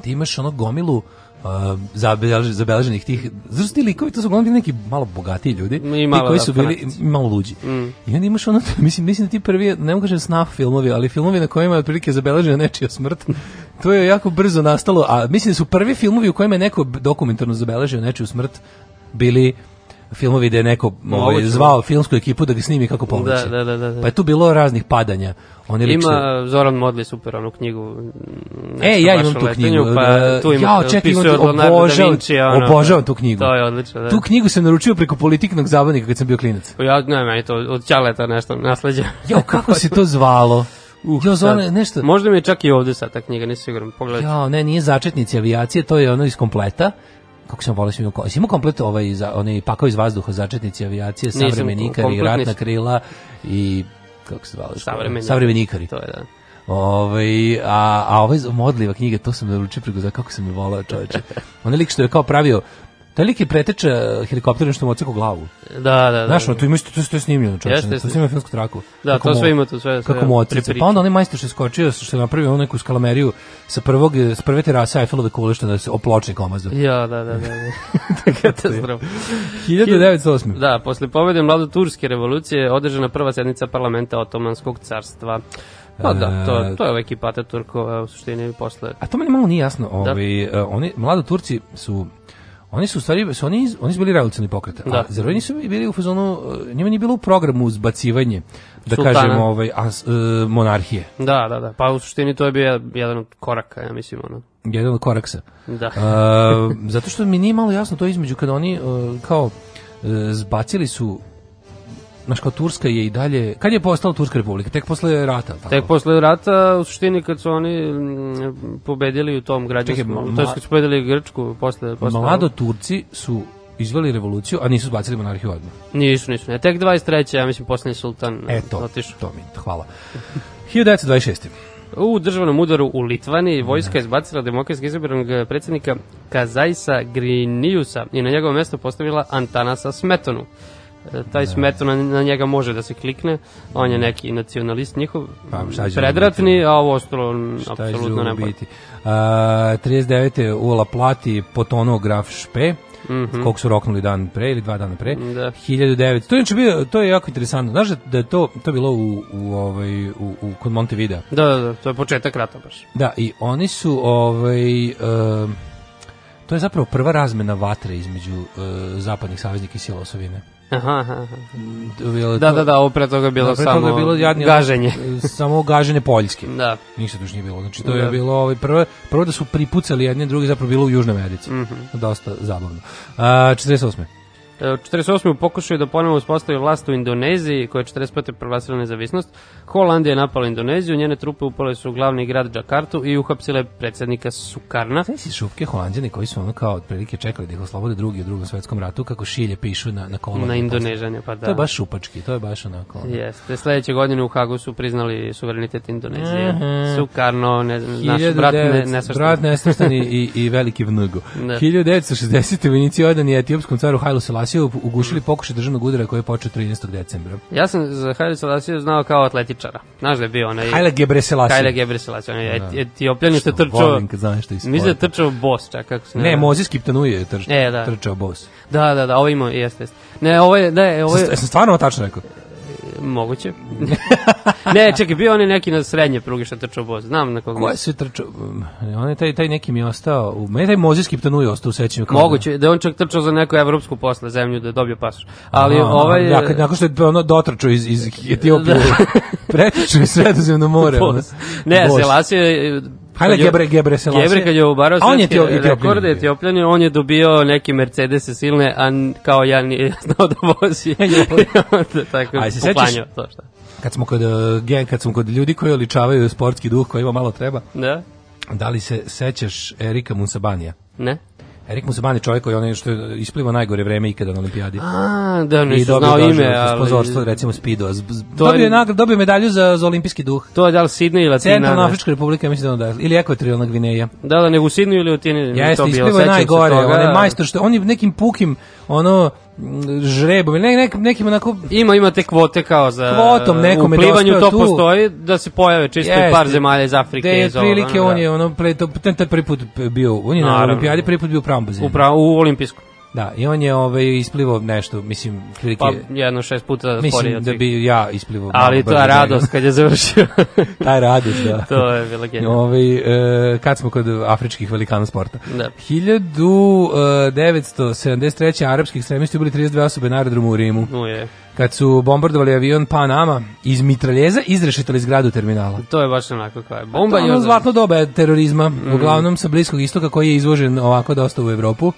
ti imaš ono gomilu uh, zabelež, zabeleženih tih, znaš ti likovi, to su uglavnom bili neki malo bogatiji ljudi, I ti malo, koji su bili fanatici. malo luđi. Mm. I onda imaš ono, mislim, mislim da ti prvi, ne mogu kažem snaf filmovi, ali filmovi na kojima je otprilike zabeležena nečija smrt, to je jako brzo nastalo, a mislim da su prvi filmovi u kojima je neko dokumentarno zabeležio nečiju smrt bili filmovi gde je neko ovaj, Moguće. zvao filmsku ekipu da ga snimi kako pomoći. Da, da, da, da, da. Pa je tu bilo raznih padanja. Lik su- Ima Zoran Modli super onu knjigu. E, ja imam tu letenju, knjigu. Pa da, tu ima, ja, čekaj, imam tu, da obožavam, Vinci, ono, obožavam tu knjigu. To je odlično, da. Tu knjigu sam naručio preko politiknog zabavnika kad sam bio klinac. Ja, ne, meni to od Ćaleta nešto nasleđa. Jo, kako se to zvalo? jo, zvalo Sad, nešto... Možda mi je čak i ovde sad ta knjiga, nisam siguran. Pogledaj. Ja, ne, nije začetnici avijacije, to je ono iz kompleta. Kako sam volio, imao, imao komplet ovaj, za, onaj pakao iz vazduha, začetnici avijacije, Nisam, savremeni ikari, komplet ratna krila i kako se zvalo? Savremeni. Savremeni ikari. To je, da. Ovaj, a, a ovaj modliva knjiga, to sam naručio preko kako sam je volao čoveče. Onaj lik što je kao pravio, taj lik je preteča helikopterom što mu odsekao glavu. Da, da, da. Znaš, ono, tu ima isto, to, to je snimljeno, čoveče, Jeste, to jeste. filmsku traku. Da, Kako to mu- sve ima tu, sve- sve Kako mu pripriča. Pa onda onaj majstor što je skočio, što je napravio onu neku skalameriju sa prvog, s prve terase Eiffelove kule što da se opločnik omazao. Ja, da, da, da. da. Katastrofa. 1908. Da, posle pobede mladoturske revolucije održana prva sednica parlamenta Otomanskog carstva. Pa da, to, to je ovaj ekipata Turkova u suštini posle. A to meni malo nije jasno. Ovaj, uh, oni, mlado Turci su Oni su u stvari, su oni, oni su bili revolucionarni pokret. A Da. zar oni nisu bili u fazonu, uh, njima nije bilo u programu zbacivanje, da Sultana. kažemo, ovaj, a, uh, monarhije. Da, da, da. Pa u suštini to je bio jedan od koraka, ja mislim, ono. Jedan od koraksa. Da. Uh, zato što mi nije malo jasno to između kada oni kao zbacili su Znaš, kao Turska je i dalje... Kad je postala Turska republika? Tek posle rata, tako? Tek posle rata, u suštini kad su oni mm, pobedili u tom građanskom, to je kad su pobedili Grčku posle, posle Mlado Turci su izveli revoluciju, a nisu zbacili monarhiju odmah. Nisu, nisu. Ne. Tek 23. ja mislim poslednji sultan Eto, otišao. to mi, hvala. 1926. U državnom udaru u Litvani vojska je izbacila demokratski izabranog predsjednika Kazajsa Griniusa i na njegovo mesto postavila Antanasa Smetonu. E, Taj Smetona na njega može da se klikne, on je neki nacionalist njihov, Pa, predratni, a ovo ostalo apsolutno ne biti? Uh, 39. Ula Plati potonuo graf Špe, Mhm. kog su roknuli dan pre ili dva dana pre. Da. 1900. To je bio, to je jako interesantno. Znaš da- da je to, to je bilo u, u, ovaj, u, u, kod Montevideo. Da, da, da, to je početak rata baš. Da, i oni su, ovaj, um, to je zapravo prva razmena vatre između uh, zapadnih saveznika i sila osovine. Aha, aha, aha. Je bilo Da, to- da, da, ovo pre toga je bilo Da, pre samo je bilo jadni- gaženje. samo gaženje Poljske. Da. Ništa tu još nije bilo. Znači to je Da. bilo ovaj prvo prvo da su pripucali jedni drugi zapravo bilo u Južnoj Americi. Mhm. Dosta zabavno. A 48. E, U 48. u pokušaju da ponovo uspostavi vlast u Indoneziji, koja je 45. proglasila nezavisnost, Holandija je napala Indoneziju, njene trupe upale su u glavni grad Džakartu i uhapsile predsjednika Sukarna. Znaš si šupke holanđani koji su ono kao otprilike čekali da ih oslobode drugi u drugom svetskom ratu kako šilje pišu na, na kolonije. Na Indonežanje, pa da. To je baš šupački, to je baš onako... ono. Jeste, sledeće godine u Hagu su priznali suverenitet Indonezije. Mhm. Sukarno, ne, naš brat ne, 1900 nesvrstan. brat nesvrstani i, i veliki vnugo. Da. 1960. vojnici odani etiopskom caru Hailu Selasiju ugušili pokušaj državnog udara koji je počeo 13. decembra. Ja sam za Haile Selassie znao kao atletičara. Znaš da je bio onaj... Haile Gebrselassie. Haile Gebrselassie, onaj et, etiopljanin što je trčao... volim kad znaš što iz Mislim da je trčao bos, čak kako se Ne, Mozis Kiptanuje je trč, E, da. trčao bos. Da, da, da, ovo ima, jeste, jeste. Ne, ovo je, da, ovo je, Sam, sam stvarno tačno rekao? Moguće. ne, čekaj, bio on je neki na srednje pruge što je trčao bos, znam na koga. Ko je sve trčao? Um, On je taj, taj neki mi je ostao, u, meni je taj Mozis Kiptanuje ostao u sećanju. Moguće, da je on čak trčao za neku evropsku posle zemlju da je dobio pasoš. Ali A, ovaj... Da, kad, nakon što je ono dotrčao iz, iz Etiopije, pretrčao iz sredozemno more. Bos. Ne, Bos. Selasije... Hajle Gebre, Gebre Selassie. Gebre kad je ubarao A on je svetske rekorde. Etiopljanin, on je dobio neke Mercedese silne, a kao ja nije znao da vozi. Onda tako A, je se sećaš- poklanjao to šta. Kad smo kod, gen, kad smo kod ljudi koji oličavaju sportski duh koji ima malo treba, Da? da li se sećaš Erika Musabanija? Ne? Erik Musaban je čovjek koji onaj što je ispliva najgore vreme ikada na olimpijadi. A, da, dobio znao ime, ali... sponzorstvo, recimo je- Dobio je nagradu, dobio medalju za, za olimpijski duh. To je da li Sidney ili Latina? Centralna ne? Afrička republika, mislim da je ili Ekvatorijalna Gvineja. Da, da, nego u Sidneju ili u Tini. Jeste, isplivo je najgore, on je majstor što, on je nekim pukim, ono, žrebom, ne, nek, nekim onako, Ima, ima te kvote kao za... Kvotom U plivanju dospeo to tu. postoji, da se pojave čisto i par zemalja iz Afrike. Gde je iz ono, on da. je ono pre to ten tad prvi put bio on je na Naravno. olimpijadi prvi put bio u pravom bazenu. Upravo u olimpijsku. Da, i on je ovaj, isplivo nešto, mislim, prilike, Pa jedno šest puta sporije mislim od da bi ja isplivo. Ali to je radost kad je završio. Taj radost, da. to je bilo genijalno. Ovaj, e, kad smo kod afričkih velikana sporta. Da. 1973. arapski ekstremisti ubili 32 osobe na aerodromu u Rimu. No je. Kad su bombardovali avion Panama iz mitraljeza izrešetali zgradu terminala. To je baš onako kao je. Bomba je zlatno doba terorizma, uglavnom sa Bliskog istoka koji je izvožen ovako dosta u Evropu.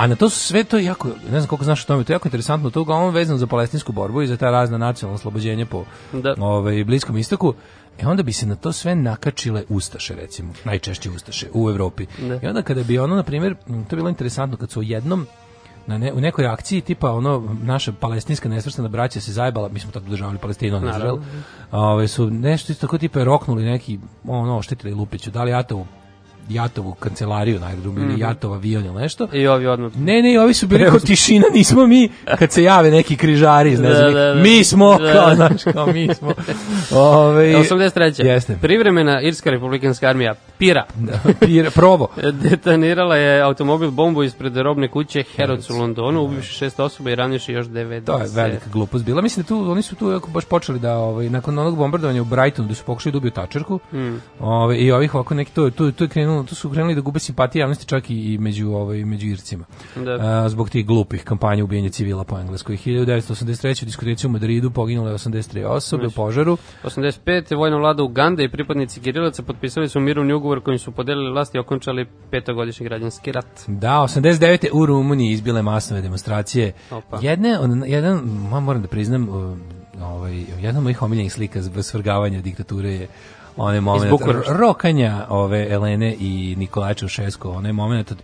A na to su sve to jako, ne znam koliko znaš o tome, to je jako interesantno, to je uglavnom vezano za palestinsku borbu i za ta razna nacionalna oslobođenja po Da. ovaj, Bliskom istoku. E onda bi se na to sve nakačile ustaše, recimo, najčešće ustaše u Evropi. Da. I onda kada bi ono, na primjer, to je bilo interesantno, kad su jednom na ne, u nekoj akciji tipa ono naša palestinska nesvrstana braća se zajebala mi smo tako državali Palestinu ne Izrael Ove, su nešto isto tako tipa roknuli neki ono oštetili Lupiću da li Jatovu kancelariju na aerodromu ili Jatov avion ili nešto I ovi odmah. Ne, ne, ovi su bili kao tišina, nismo mi, kad se jave neki križari, ne Da, znam, da, da. mi smo, Da. kao, znaš, kao mi smo. Ove, 83. Jeste. Privremena Irska republikanska armija Pira Pir, probo. detonirala je automobil bombu ispred robne kuće Herods u Londonu, ubivši šest osoba i ranivši još 90. To je velika glupost bila. Mislim da tu oni su tu baš počeli da ovaj nakon onog bombardovanja u Brightonu da su pokušali da ubiju tačerku. Hmm. Ovaj i ovih ovako neki to tu tu je krenulo, tu su krenuli da gube simpatije javnosti čak i, među ovaj među Ircima. Da. A, zbog tih glupih kampanja ubijanja civila po engleskoj. 1983. u diskoteci u Madridu poginule 83 osobe u požaru. 85. vojna vlada Ugande i pripadnici Girilaca potpisali su mirovni ugovor kojim su podelili vlast i okončali petogodišnji građanski rat. Da, 89. u Rumuniji izbile masovne demonstracije. Opa. Jedne, jedan, moram da priznam, ovaj, jedna mojih omiljenih slika zbog svrgavanja diktature je onaj moment rokanja ove Elene i Nikolaja Čaušesku, onaj moment od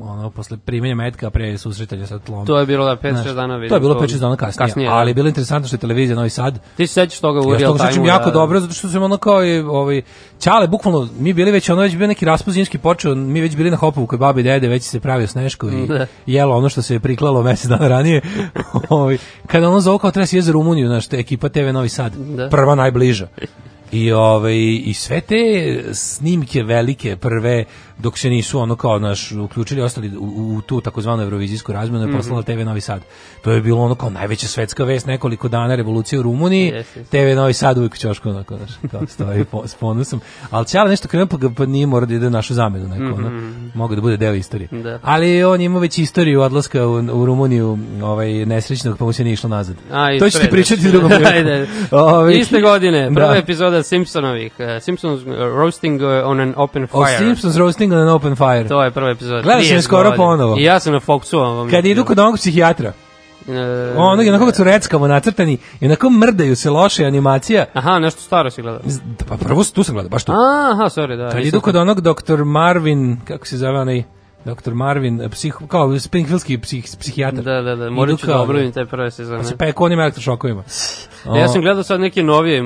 ono posle primanja metka pre susretanja sa tlom. To je bilo da 5-6 Znaš, dana vidim. To je bilo 5-6 dana kasnije, kasnije da. ali je bilo interesantno što je televizija Novi Sad Ti se sećaš toga u ja real time sećam jako dobro zato što sam ono kao i ovaj Ćale bukvalno mi bili već ono već bio neki raspust zimski počeo mi već bili na Hopovu kod babe i dede već se pravio sneško i Da. jelo ono što se je priklalo mesec dana ranije ovaj kada ono zove kao treba se za Rumuniju znaš te ekipa TV Novi Sad Da. prva najbliža I ovaj i sve te snimke velike prve dok se nisu ono kao naš uključili ostali u, u tu takozvanu evrovizijsku razmenu Mhm. je poslala TV Novi Sad. To je bilo ono kao najveća svetska vest nekoliko dana revolucije u Rumuniji. Jeste, jeste. TV Novi Sad uvijek u ćošku onako, znaš, kao stoji po, s ponosom. Ali Ćala nešto krenuo pa, pa nije mora da ide našu zamenu neko, ono. Mogu da bude deo istorije. Mhm. Da. Ali on ima već istoriju odlaska u, u Rumuniju ovaj, nesrećnog, pa mu se nije išlo nazad. A, to ću ti ispred, pričati drugom. Ovaj, Iste godine, prva da. epizoda Simpsonovih. Uh, Simpsons uh, roasting uh, on an open O fire. Simpsons Roasting on an Open Fire. To je prva epizoda. Gledao sam je 30 skoro ponovo. I ja sam na Foxu. Vam Kad idu kod onog psihijatra, Uh, onog je onako kad su reckamo nacrtani i onako mrdaju se loše animacija. Aha, nešto staro si gledao. Pa prvo tu sam gledao, baš tu. Aha, sorry, da. Kad idu kod onog doktor Marvin, kako se zove onaj doktor Marvin, psih, kao Springfieldski psih, psihijatar. Da, da, da, morat ću da obravim te prve sezone. Pa se peku onim elektrošokovima. Ja sam gledao sad neke novije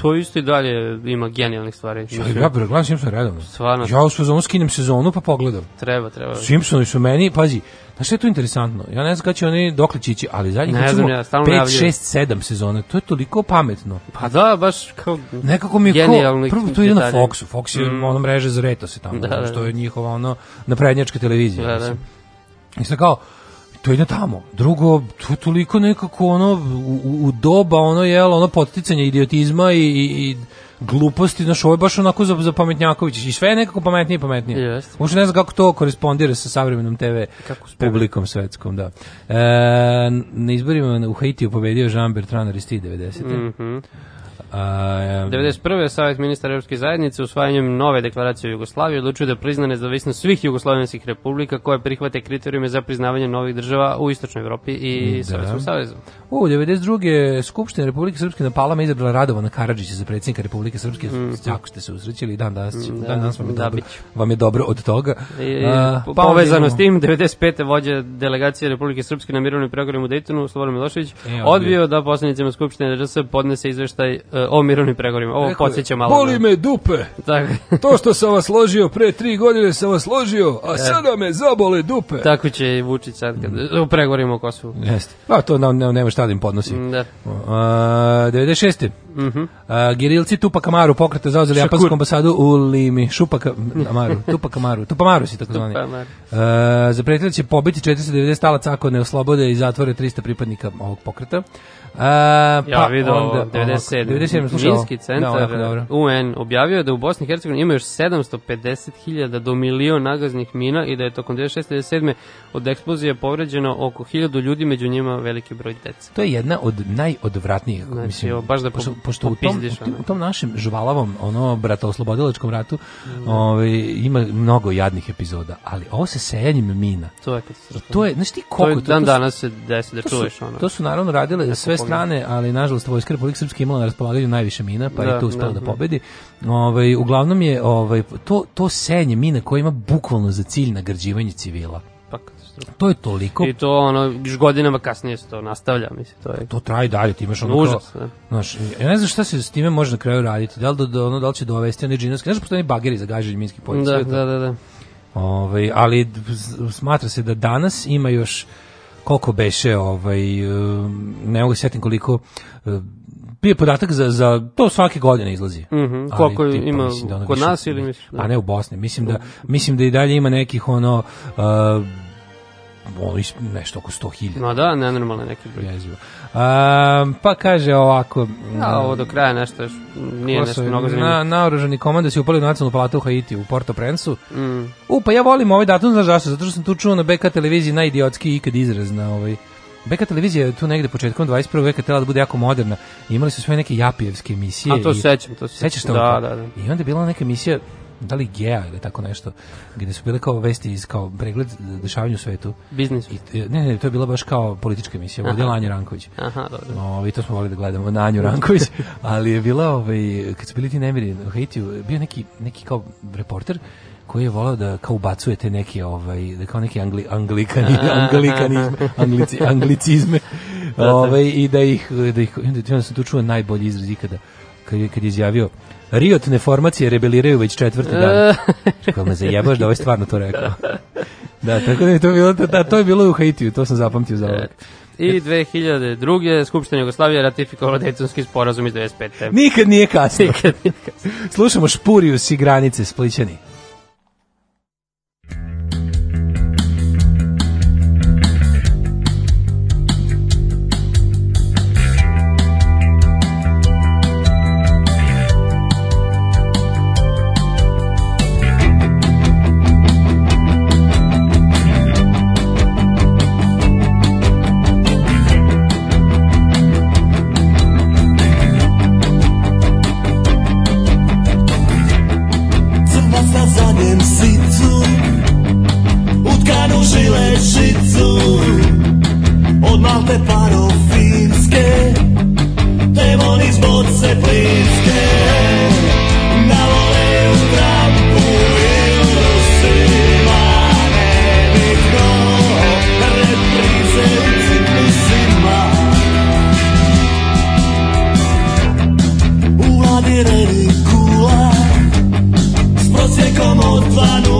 to isto i dalje ima genijalnih stvari. Ja, ja gledam Simpson redovno. Stvarno. Ja u sezonu skinem sezonu pa pogledam. Treba, treba. Simpsoni su meni, pazi, znaš što je tu interesantno? Ja ne znam kada će oni dokle će ići, ali zadnjih Ne znam ja, stalno 5, najavljuju. 6, 7 sezona, to je toliko pametno. Pa da, baš kao... Nekako mi je kao, prvo to ide na. Foxu, Fox je Mm. ono mreže za reto se tamo, Da, da, što je njihova ono naprednjačka televizija. Da, da. mislim. I sad kao, to ide tamo. Drugo, to je toliko nekako ono, u, u- doba ono, jel, ono poticanje idiotizma i, i, i gluposti, znaš, ovo je baš onako za, za pametnjaković i sve je nekako pametnije i pametnije. Jeste. Možda ne znam kako to korespondira sa savremenom TV Kako publikom svetskom, da. E, na izborima u Haitiju pobedio Jean Bertrand Aristide 90. Mhm. A, 91. Savjet ministara Europske zajednice usvajanjem nove deklaracije o Jugoslaviji odlučio da prizna nezavisnost svih jugoslovenskih republika koje prihvate kriterijume za priznavanje novih država u Istočnoj Evropi i Da. Sovjetskom savezu. U 92. Skupština Republike Srpske na Palama izabrala Radovana Karadžića za predsjednika Republike Srpske. Jako ste se usrećili i dan danas, Mhm. Da, dan danas vam je, da, dobro, vam je dobro od toga. I, A, po- pa povezano s tim, 95. vođa delegacije Republike Srpske na mirovnim pregovorima u Dejtonu, Slobodan Milošević, E, odbio. da poslanicima Skupštine RS podnese izveštaj o mirovnim pregovorima. Ovo Rekao je, podsjeća malo. Boli me dupe. Tako, To što sam vas složio pre tri godine sam vas složio, a sada me zabole dupe. tako će i Vučić sad kad, u pregovorima o Kosovu. Jeste. Pa to ne, nema šta da im podnosim. Da. A, 96. Mhm. Uh, gerilci Tupac Amaru pokreta zauzeli Šakur. japansku ambasadu u Limi. Šupak Amaru, Tupac Amaru, Tupamaru si tako zvani. Uh, zapretili će pobiti 490 talaca ako ne oslobode i zatvore 300 pripadnika ovog pokreta. Uh, Ja vidio ovo, onda 97. 97. slušaj ovo. Minski Da, centar dobro. UN objavio da u Bosni i Hercegovini ima još 750.000 do milion nagaznih mina i da je tokom 96. od eksplozije povređeno oko 1000 ljudi, među njima veliki broj dece. To je jedna od najodvratnijih, Znači, mislim, baš da pošto, po- pošto u, tom, tom, ono. u tom našem žvalavom, ono, brata, oslobodilačkom ratu, ovaj, ima mnogo jadnih epizoda, ali ovo sa sejanjem mina, To je to je, znaš ti To je koliko... dan to danas se desi da To čuješ ono. to su naravno radile sve strane, ali nažalost Vojska Republike Srpske imala na raspolaganju najviše mina, pa Da, je tu uspela da, da, da. pobedi. Ovaj, uglavnom je ovaj, to, to senje mina koje ima bukvalno za cilj nagrađivanje civila. Pa katastrofa. To je toliko I to ono, još godinama kasnije se to nastavlja, mislim, to je to traje dalje, ti imaš ono kao, užas. da. Znaš, ja ne znam šta se s time može na kraju raditi. Da li, do, ono, da li će dovesti one džinovske, znaš, postoje bageri za gaženje minskih polja. Da, to. da, da, da. Ovaj, ali smatra se da danas ima još koliko beše, ovaj, ne mogu se sjetim koliko, bio podatak za, za to svake godine izlazi. Mhm, Ali koliko tipa, ima mislim da ono kod više- nas ili misliš? da? A ne u Bosni. Mislim da, mislim da i dalje ima nekih ono, uh, ono, is- nešto oko 100.000. Ma da, nenormalno neki broj. Jezivo. A, pa kaže ovako... Ja, ovo do kraja nešto još nije nešto mnogo zanimljivo. na, naoružani komanda se upali u nacionalnu palatu u Haiti u Porto Prensu. Mm. U, pa ja volim ovaj datum, znaš zašto? Zato što sam tu čuo na BK televiziji najidiotski ikad izraz na ovaj... BK televizija je tu negde početkom 21. veka trebala da bude jako moderna. I imali su sve neke japijevske emisije. A to i- se sećam, to se Sećaš to? Da, da, da. I onda je bila neka emisija da li Gea ili tako nešto, gde su bile kao vesti iz kao pregled dešavanja u svetu. Biznis. I, ne, ne, to je bila baš kao politička emisija, Aha. vodila Anja Ranković. Aha, dobro. No, i to smo volili da gledamo na Anju Ranković, ali je bila, ovaj, kad su bili ti nemiri u Haitiju, bio neki, neki kao reporter koji je volao da kao ubacuje te neke ovaj da kao neki angli, anglikani anglikanizme anglici, anglicizme ovaj i da ih da ih i onda sam tu čuo najbolji izraz ikada kad je, kad je izjavio Riotne formacije rebeliraju već četvrti dan. Kako me zajebaš da ovaj stvarno to rekao. Da, tako da je to bilo, da, to je bilo u Haitiju, to sam zapamtio za ovog. I 2002. Skupština Jugoslavije ratifikovala Dejtonski sporazum iz 95. Nikad nije kasno. Nikad nije Slušamo Špurius i granice Splićani. Ladireni kula s prosjekom od 2-0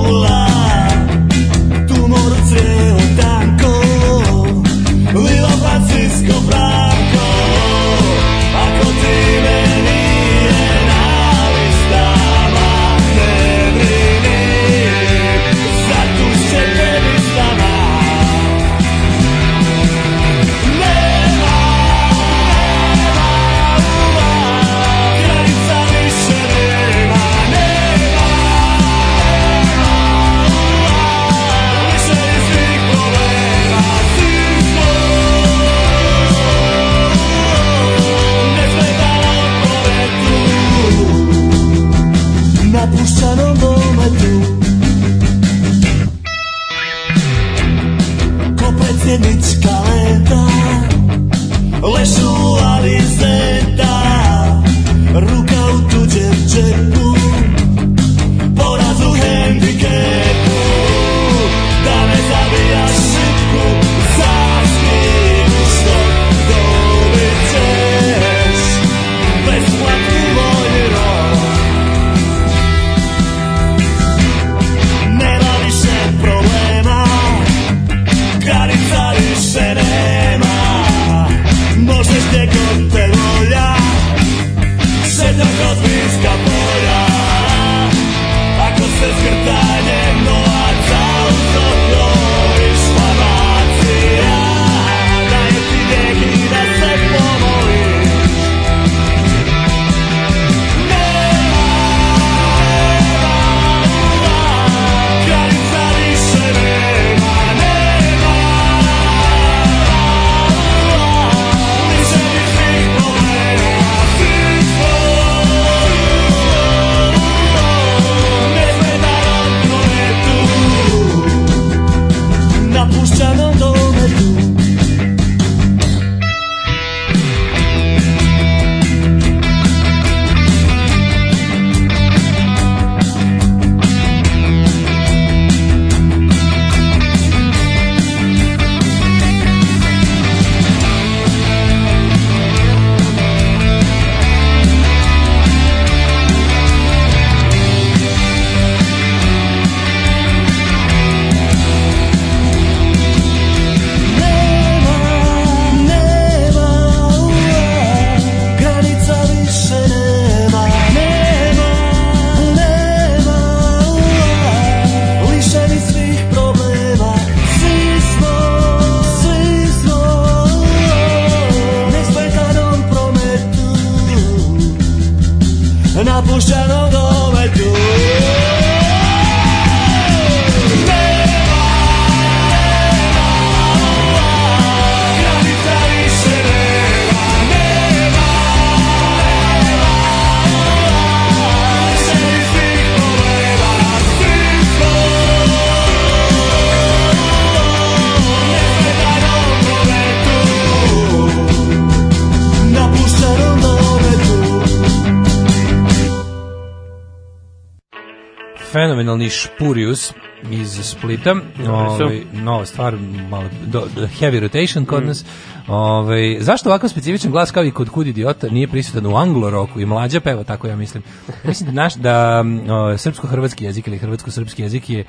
Špurius iz Splita. Ovaj nova stvar, malo do, do- heavy rotation kod nas. Ovaj zašto ovakav specifičan glas kao i kod Kud idiota nije prisutan u anglo roku i mlađa peva tako ja mislim. Mislim da naš da mm, srpsko-hrvatski jezik ili hrvatsko-srpski jezik je e,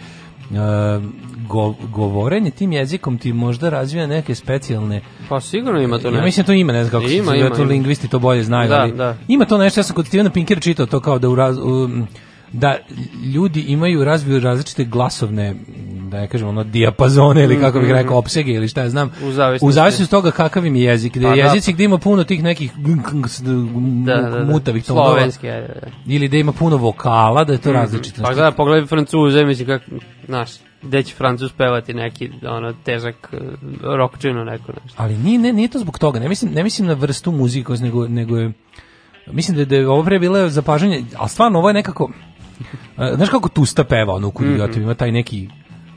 go- govorenje tim jezikom ti možda razvija neke specijalne Pa sigurno ima to ja nešto. mislim da to ima, ne znam kako se Ima, zove, ima, to ima. lingvisti to bolje znaju, Da, ali da. ima to nešto, ja sam kod Stevena Pinkera čitao to kao da u raz, u, da ljudi imaju razviju različite glasovne da ne kažem ono dijapazone ili kako bih rekao opsege ili šta ja znam Mhm. U zavisnosti. u zavisnosti od toga kakav im je jezik gde Pa da. jezici gde ima puno tih nekih Da, da, da. mutavih tonova da. ili da ima puno vokala da je to različito Pa gledaj, pogledaj Francuze, mislim kako, znaš, gde će Francuz pevati neki, ono, težak uh, rockčinu neko nešto. Ali nije, ne, nije to zbog toga. Ne mislim, ne mislim na vrstu muzike, nego, nego je... Mislim da, je- da je ovo pre bilo zapažanje, ali stvarno ovo je nekako... a, Znaš kako Tusta peva, ono, u Mhm. mm ima taj neki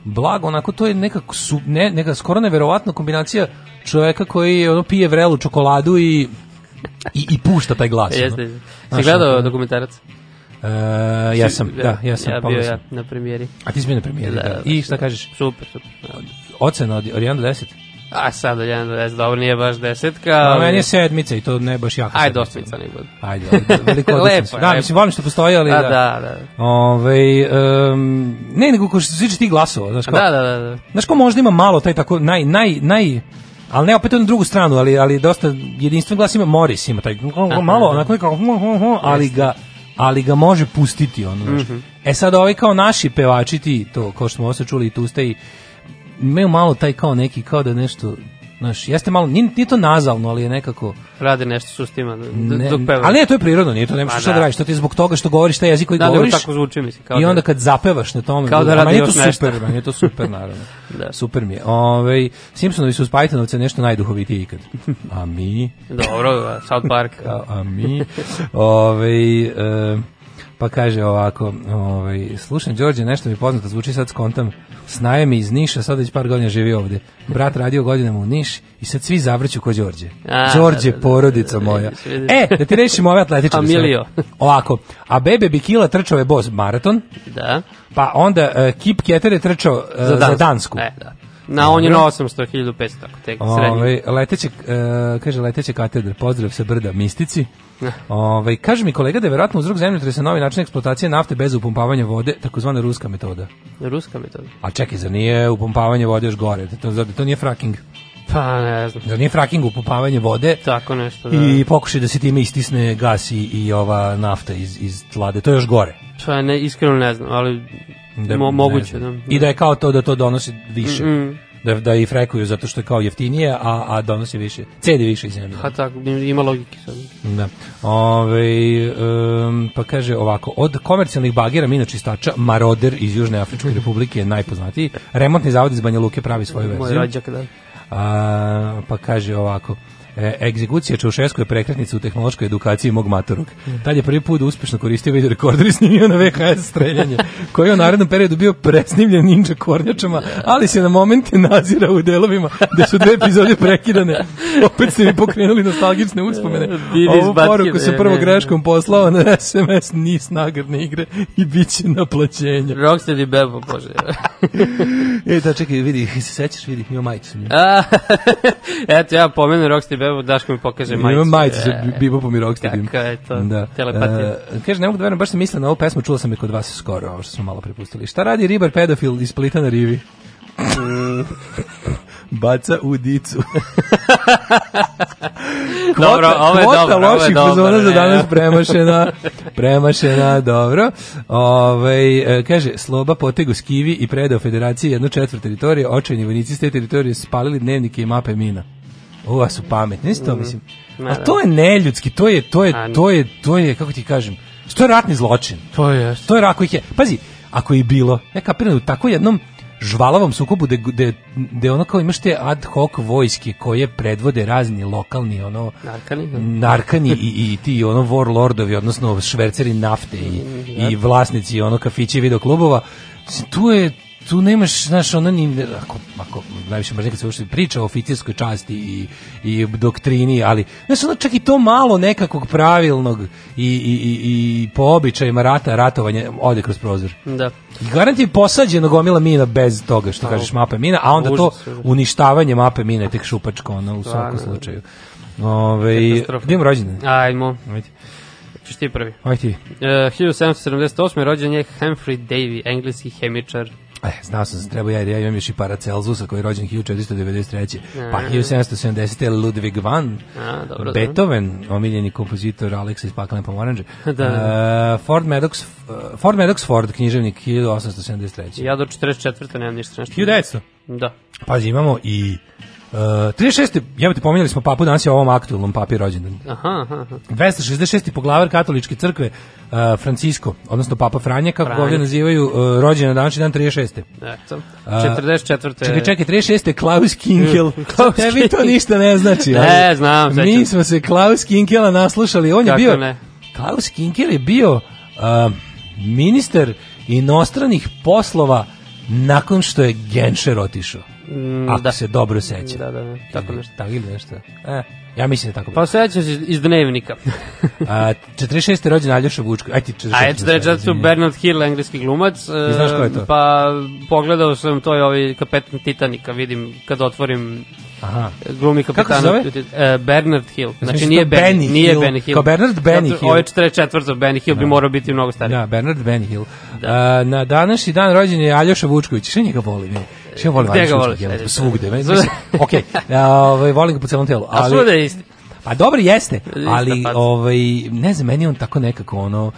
blago, onako to je nekako su, ne, neka skoro neverovatna kombinacija čoveka koji ono pije vrelu čokoladu i i, i pušta taj glas. ono. Jeste, si Znaš, gledao ono, dokumentarac? E, ja sam, da, ja sam. Ja bio ja na premijeri. A ti si bio na premijeri, da. Da, I šta kažeš? Super, super. Da. Ocena od, od 1 do 10? A sad od 1 do 10, dobro, nije baš desetka. A ali- meni je sedmica i to ne baš jako. Ajde, sedmica. osmica nek bude. Ajde, veliko Lepo Da, lepo. mislim, volim što postoji, ali Da, da. da, da. Ove, um, ne, nego ko što se tiče tih glasova, znaš kao, Da, da, da, da. znaš ko možda ima malo taj tako naj, naj, naj, ali ne opet na drugu stranu, ali, ali dosta jedinstven glas ima Morris, ima taj malo, onako kao, ali ga, ali ga može pustiti, ono, znaš. Mhm. E sad ovi kao naši pevači ti, to, kao što smo ovo čuli i tu ste i, imaju malo taj kao neki, kao da nešto, znaš, jeste malo, nije, nije to nazalno, ali je nekako, Rade nešto s ustima d- ne, dok peva. ali ne, to je prirodno, nije to, nemaš Pa šta da da. radiš, to ti je zbog toga što govoriš taj jezik koji Da, nego govoriš. tako zvuči, mislim. Kao I da- onda kad zapevaš na tome, Kao da radi još nešto. super, meni je to super naravno. Da. Super mi je. Ovaj Simpsonovi su uz Pythonovce nešto najduhovitije ikad. A mi, Dobro, South Park. a, a mi, ovaj e, pa kaže ovako, ovaj slušam Đorđe, nešto mi poznato zvuči sad skontam. Snaje mi iz Niša, sad već par godina živi ovde. Brat radio godinama u Niš i sad svi zavrću ko Đorđe. A, Đorđe, da, da, da. porodica moja. Vidiš, vidiš. E, da ti rešimo ove atletičare. sve. Amilio. Ovako, a Bebe Bikila trčao je bos maraton, Da. pa onda uh, Kip Keter je trčao uh, za, Dansku. E, da. Na, on je na 800, 1500, tako, tek srednji. Leteće uh, kaže leteće katedre, pozdrav sa brda Mistici. Ovaj kaže mi kolega da je verovatno uzrok zemljotresa novi način eksploatacije nafte bez upumpavanja vode, takozvana ruska metoda. Ruska metoda. A čekaj, zar nije upumpavanje vode još gore? To, to nije fracking? Pa ne znam. Da nije fracking upupavanje vode Tako nešto, da. i pokušaj da se time istisne gas i, i ova nafta iz, iz tlade. To je još gore. Pa ne, iskreno ne znam, ali Da, mo, moguće. Da. znam. I da je kao to da to donosi više. Mm. Da, da i frekuju zato što je kao jeftinije, a, a donosi više, cedi više iz zemlje. Ha tako, ima logike sad. Da. Ove, um, pa kaže ovako, od komercijalnih bagera mina čistača, Maroder iz Južne Afričke republike je najpoznatiji. Remontni zavod iz Banja Luke pravi svoju Moj verziju. rođak, da. A, pa kaže ovako, E, egzekucija Čaušesku je prekretnica u tehnološkoj edukaciji mog matorog. Tad je prvi put uspešno koristio video rekorder i snimio na VHS streljanje, koji je u narednom periodu bio presnimljen ninja kornjačama, ali se na momente nazira u delovima gde su dve epizode prekidane. Opet ste mi pokrenuli nostalgične uspomene. Ovu Butthead, poruku se prvo greškom poslao na SMS nis nagradne igre i bit će naplaćenja. Rocksteady Bebo, bože. E, da, čekaj, vidi, se sećaš, vidi, ima majicu. Eto, ja pomenu Rocksteady Bebo, Daško mi pokaže majicu. Ima majicu sa E, bibopom i rocksteadyjem. Kakav je to Da. telepatija. E, kaže, ne mogu da verujem, baš sam mislila na ovu pesmu, čula sam je kod vas skoro, ovo što smo malo prepustili. Šta radi ribar pedofil iz Splita na rivi? Baca u dicu. Dobro, ovo je kvota dobro, loših fazona za danas premašena. Premašena, dobro. Ove, e, kaže, Sloba potegu skivi i predao federaciji jednu četvrt teritorije, očajni vojnici s te teritorije spalili dnevnike i mape mina. Ova su pametni, nisi to mislim. Ne, A ne. to je neljudski, to je, to je, to je, to je, kako ti kažem, to je ratni zločin. To je. To je rako ih je. Pazi, ako je bilo, ja kapiram da u tako jednom žvalavom sukobu gde, gde, gde ono kao imaš te ad hoc vojske koje predvode razni lokalni ono Narkani? narkani i, i ti ono warlordovi odnosno šverceri nafte i, i vlasnici ono kafića i videoklubova tu je tu nemaš, znaš, ono ni, ako, ako najviše mrzim kad se uopšte priča o oficirskoj časti i, i doktrini, ali, znaš, ono čak i to malo nekakvog pravilnog i, i, i, i po običajima rata, ratovanja, ode kroz prozor. Da. Garant je posađeno gomila mina bez toga što kažeš mape mina, a onda to Užas, užas. uništavanje mape mina je tek šupačko, ono, u svakom Stvarno. slučaju. Ove, gdje imamo rođene? Ajmo, Ajde. ćeš ti prvi. Ajde ti. E, 1778. rođen je Humphrey Davy, engleski hemičar. E, znao sam da se treba ja, ja imam još i Paracelsusa koji je rođen 1493. Pa 1770. je Ludwig van A, dobro. Beethoven, omiljeni kompozitor Aleksa iz Paklene pomoranđe. Da. E, Ford Maddox, uh, Ford Maddox Ford, književnik 1873. Ja do 44. nemam ništa nešto. 1900. Da. Pazi, imamo i Uh, 36. Jebote, pominjali smo papu, danas je ovom aktualnom papi rođendan. Aha, aha, aha. 266. poglavar katoličke crkve uh, Francisco, odnosno papa Franja, kako ga ovdje nazivaju, uh, rođen na današnji dan 36. Eto. A, 44. Čekaj, čekaj, 36. Klaus Kinkel. Klaus Tebi to ništa ne znači. ali Ne, znam, sećam Mi smo se Klaus Kinkela naslušali. On je Kako bio... ne? Klaus Kinkel je bio uh, ministar inostranih poslova nakon što je Genscher otišao. Mm, Ako da. se dobro seća. Da, da, da, tako nešto. Tako ili nešto. E, ja mislim da tako. Pa sećam se iz dnevnika. A, 46. je rođen Aljoša Vučko. Aj ti 44. A je 44. Bernard Hill, engleski glumac. I znaš ko je to? Pa pogledao sam to je ovaj kapetan Titanika, vidim kad otvorim Aha. glumi Kako se kapitana zove? e, Bernard Hill. Znači mislim nije to Benny Benny, nije Hill, Benny Hill. kao Bernard Benny Zato- Hill. Ovo je 44. Benny Hill bi morao biti mnogo stariji. Da, Bernard Benhill. A, na današnji dan rođen je Aljoša Vučković. Sve njega volim. Ne. Volim Gde ga Aljoša? Vučkovića. Svugde. Mislim, ok, a, ovaj, volim ga po celom telu. A Ali, svuda je isti. Pa dobro jeste, ali ovaj, ne znam, meni on tako nekako ono...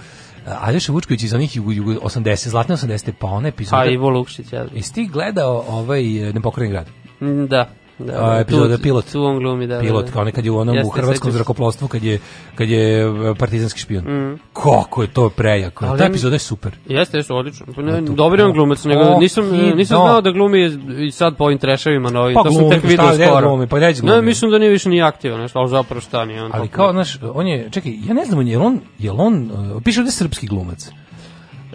Aljoša Vučković iz onih jugo, jugo 80, zlatne 80, pa ona epizoda... Pa Ivo Lukšić, ja. Jesi ti gledao ovaj Nepokoreni grad? Mm, Da. Da, A, da, epizoda tu, Pilot. Tu on glumi, da. Pilot, da, da. kao nekad je u onom u hrvatskom se. zrakoplovstvu kad je, kad je e, partizanski špijun. Kako je to prejako. Ali Ta epizoda je super. Jeste, jeste, odlično. Pa ne, dobar je on glumac, nego Oh, nisam, nisam znao da glumi i sad po ovim treševima novi. Pa to sam glumi, tek pa video skoro. glumi, pa gde će Ne, glumi? mislim da nije više ni aktivan, nešto, ali zapravo šta nije on. Ali kao, znaš, on je, čekaj, ja ne znam, je on, je on, uh, piše ovde srpski glumac.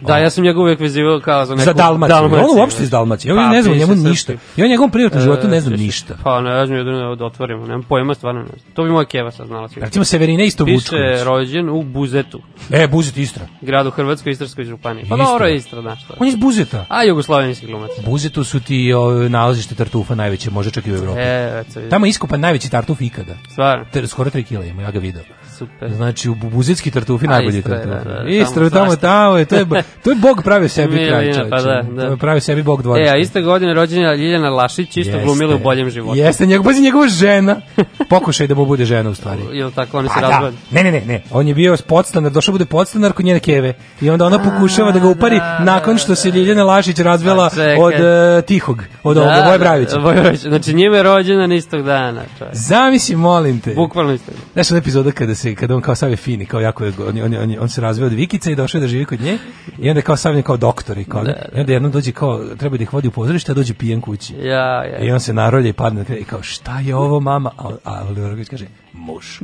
Da, ja sam njega uvek vezivao kao za neku... Za Dalmaciju. on uopšte iz Dalmacije. Ja Pa, ne znam piše njemu ništa. Ja o njegovom privatnom životu ne znam E, ništa. Pa ne znam, jedino da otvorimo, nemam pojma, stvarno ne znam. To bi moja keva sad znala sigurno. Recimo Severina isto Piše Vučković. rođen u Buzetu, E, Buzet Istra. gradu Hrvatskoj Istarskoj županiji. Pa dobro je Istra, znaš što. On je iz Buzeta. A jugoslovenski glumac. Buzetu su ti o, nalazište tartufa najveće, može čak i u Evropi. E, eto. Tamo je iskopan najveći tartuf ikada. Stvarno, Ter, skoro 3 kila ima, ja ga video. Super. Znači u bubuzetski tartufi A, najbolji Istra tartufi. da, da, Istra tamo tamo je to je to je bog pravio sebi kraj. čoveče. pa da, da. To je pravio sebi bog dvorišta. E, a iste godine rođenja Ljiljana Lašić, isto Jeste. glumila u boljem životu. Jeste, njegov, pazi, njegova žena. Pokušaj da mu bude žena u stvari. Jel tako, oni se Pa da. razvode. Ne, ne, ne, ne. On je bio podstanar, došao bude podstanar kod njene keve. I onda ona pokušava da ga upari nakon što se Ljiljana Lašić razvela Pa od uh, Tihog, od ovoga, Voje Bravića. Voje Bravića. Znači njime je rođena istog dana. Zamisli, molim te. Bukvalno istog. Znaš epizoda kada se kada on kao sav je fini, kao jako je on, on, on, on se razveo od Vikice i došao da živi kod nje i onda kao sav je kao doktor i kao i onda jednom dođe kao treba da ih vodi u pozorište, a dođe pijen kući. Ja, ja. I on se narolje i padne na kraj i kao šta je ovo mama? A, a Oliver kaže muš.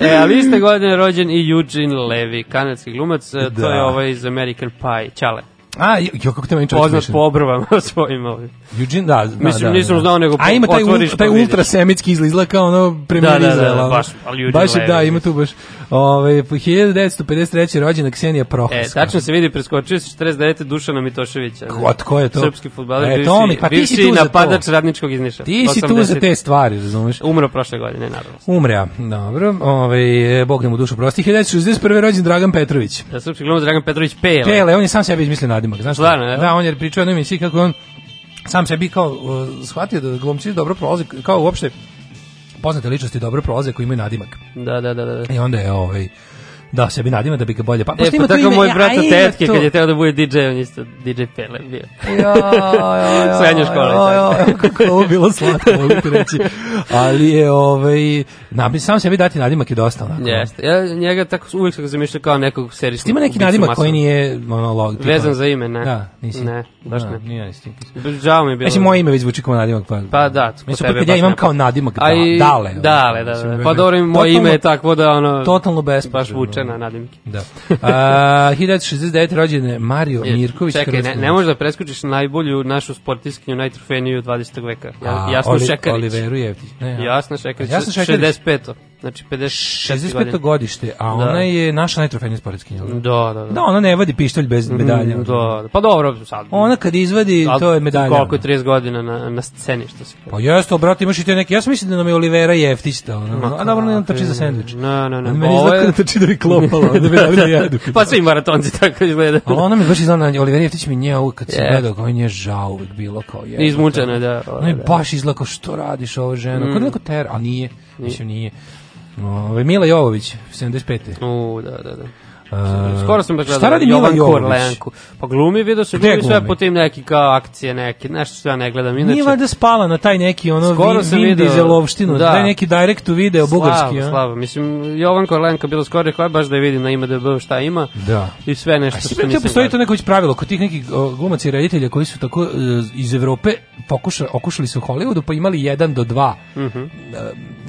E, ali iste godine rođen i Eugene Levy, kanadski glumac, e, to Da. je ovaj iz American Pie, Ćale. A, jo, kako te meni čovječ Poznat po obrvama svojim ovim. Eugene, da, da, Mislim, da, nisam da. znao, nego A ima taj, ul, pa taj ultrasemitski izgled, izgleda kao ono premijer Da, da, da, ono. baš, ali Eugene baš da, ima tu baš. Ove, po 1953. rođena Ksenija Prohaska. E, tačno se vidi, preskočio se 49. Dušana Mitoševića. Ko- tko je to? Srpski futbaler, E, bivši, to mi, pa ti si tu za to. napadač radničkog iz Niša. Ti si tu za 80. te stvari, razumeš? Umro prošle godine, naravno. Umre, dobro. Ove, Bog da mu dušu prosti. 1961. rođen Dragan Petrović. Da, srpski glumac Dragan Petrović Pele. Pele, on je sam sebi izmislio nadimak, znaš? Stvarno, ne? Da, on je pričao jednoj emisiji kako on sam sebi kao uh, shvatio da glumci dobro prolaze, kao uopšte poznate ličnosti dobro prolaze koji imaju nadimak. Da, da, da, da. I onda je ovaj da sebi nadimak da bi ga bolje. Pa E, pa tako ime- moj a, brat od tetke, kad je teo da bude DJ, on isto DJ Pele bio. Ja, Srednja škola i ja, tako. ja, kako je ovo bilo slatko, mogu ti reći. Ali je, ovaj, na, sam sebi dati nadimak je dosta onako. Jeste. Ja njega tako uvijek sam zamišljao kao nekog serijskog. Ima neki nadimak koji nije ono, log, tipa- Vezan za ime, ne. Da, nisi. Ne, baš Da, ne. Nije, nisi. Žao mi je bilo. Mislim, moje ime već zvuči kao nadimak. Pa, Pa da, kod Mislim, tebe kad ja imam kao nadimak da, A i- dale. Dale, da, mislim, da. Pa dobro, moje ime je takvo da ono... Totalno bespotrebno. Baš vuče na nadimke. Da. A, 1969. rođen je Mario Mirković. Čekaj, ne, ne možeš da preskočiš najbolju našu sportiskinju, najtrofejniju 20. veka. Ja, A, jasno Oli- Šekarić. Oliveru Jevtić. Ne, ja. Jasno Šekarić. Jasna Šekarić. 65. Znači 56. 65. godište, a Da. ona je naša najtrofejnija sportiskinja. jel Da, da, da. Da, ona ne vadi pištolj bez medalja. Mm, Da, da. Pa dobro, sad. Ona kad izvadi, Ali to je medalja. Koliko je 30 godina na, na sceni, što se kaže. Pa jeste, brate, imaš i te neki, ja sam mislim da nam je Olivera Jeftić to, ono. Ma A dobro, ne nam trči za sendvič. Ne, ne, ne. Meni izgleda je- kao da trči da bi klopala, da bi da jedu. Pa svi maratonci tako izgleda. Ali ona mi baš izgleda, Olivera Jeftić mi nje uvijek kad Je. gledao, kao nje je žao uvijek bilo kao je. Izmučena je, da. Ona je baš izgleda kao što radiš ovo ženo. Mm. Kod neko ter, ali nije. Mislim, nije. Ove, Mila Jovović, 75. U, da, da, da. A, Skoro sam baš gledao Jovan? Kurlenku. Pa glumi video se glumi sve po tim neki kao akcije neke, nešto što ja ne gledam. Inače, Nije valjda spala na taj neki ono Skoro Vin, sam Vin Dieselovštinu, da. taj neki direct to video bugarski. Slava, a? slava. Mislim, Jovan Korlenka bilo skoro "Aj, baš da je vidim na IMDB šta ima. Da. I sve nešto A što nisam postoji to gledao. neko već pravilo kod tih nekih glumaca i reditelja koji su tako e, iz Evrope pokušali okušali su u Hollywoodu pa imali jedan do dva Mhm. e,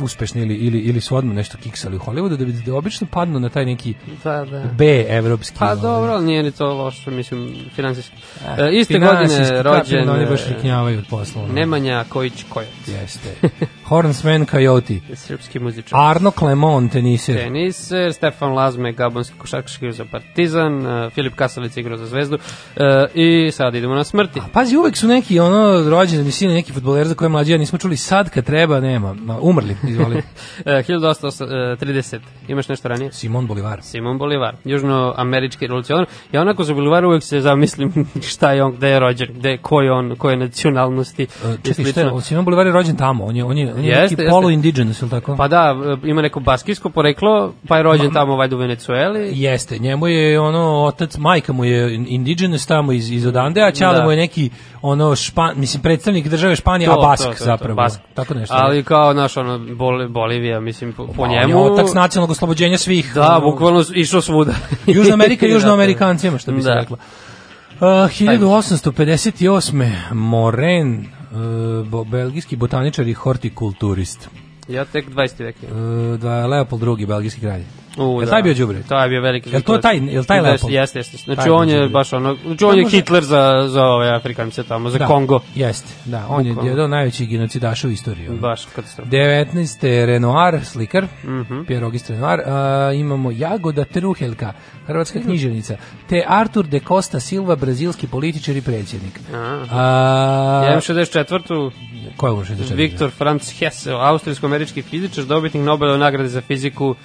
uspešni ili, ili, ili su odmah nešto kiksali u Hollywoodu da bi da obično padnu na taj neki Da, da. B evropski. Pa ovaj. dobro, ali nije ni to loše, mislim, finansijski. E, iste Finansijski, godine rođen da Oni baš e, riknjavaju od posla. Nemanja Kojić Kojac, Jeste. Hornsman Coyote. srpski muzičar. Arno Clement, teniser. Teniser, Stefan Lazme, gabonski košarkaški za Partizan, uh, Filip Kasalic igrao za Zvezdu uh, i sad idemo na smrti. Pazi, uvek su neki ono rođeni sini neki fudbaleri za koje mlađi ja nismo čuli sad kad treba, nema. Ma, umrli, izvoli. Uh, 1830. Imaš nešto ranije? Simon Bolivar. Simon Bolivar, južnoamerički revolucionar. Ja onako za Bolivara uvek se zamislim šta je on, gde je rođen, gde, ko je on, koje nacionalnosti i Čekaj, šta je? Simon Bolivar je rođen tamo, on je, on je Jeste, neki jeste. polu-indigenous, ili tako? Pa da, ima neko baskijsko poreklo, pa je rođen tamo valjda u Venecueli. Jeste, njemu je ono otac, majka mu je indigenous tamo iz, iz odande, a Ćale Da. mu je neki ono špan, mislim predstavnik države Španije, a Bask zapravo. Bask. Tako nešto. Ali kao naš ono Bol, Bolivija, mislim po, po Pa, on je njemu. otac nacionalnog oslobođenja svih. Da, ono, bukvalno išao svuda. Južna Amerika, južnoamerikancima, što bi se da. reklo. Uh, 1858. Moren, bo, belgijski botaničar i hortikulturist. Ja tek 20. vek. Uh, da, Leopold II, belgijski kralj. U, da. taj bio đubre? Taj je bio veliki. Jel to taj- jel taj Leopold? Jeste, jeste. Znači Taj on je đubre. baš ono, znači on je može- Hitler za, za ove Afrikance tamo, za Da, Kongo. Jeste, da, on je jedan od najvećih genocidaša u istoriji. ono. Baš katastrofa. 19. Renoir, slikar, Mhm. Pierre Auguste Renoir, a, imamo Jagoda Truheljka, hrvatska književnica, te Artur de Costa Silva, brazilski političar i predsjednik. Aha. A, Ja imam 64. Ko je ovo 64? Viktor Franz Hesse, austrijsko-američki fizičar, dobitnik Nobelove nagrade za fiziku,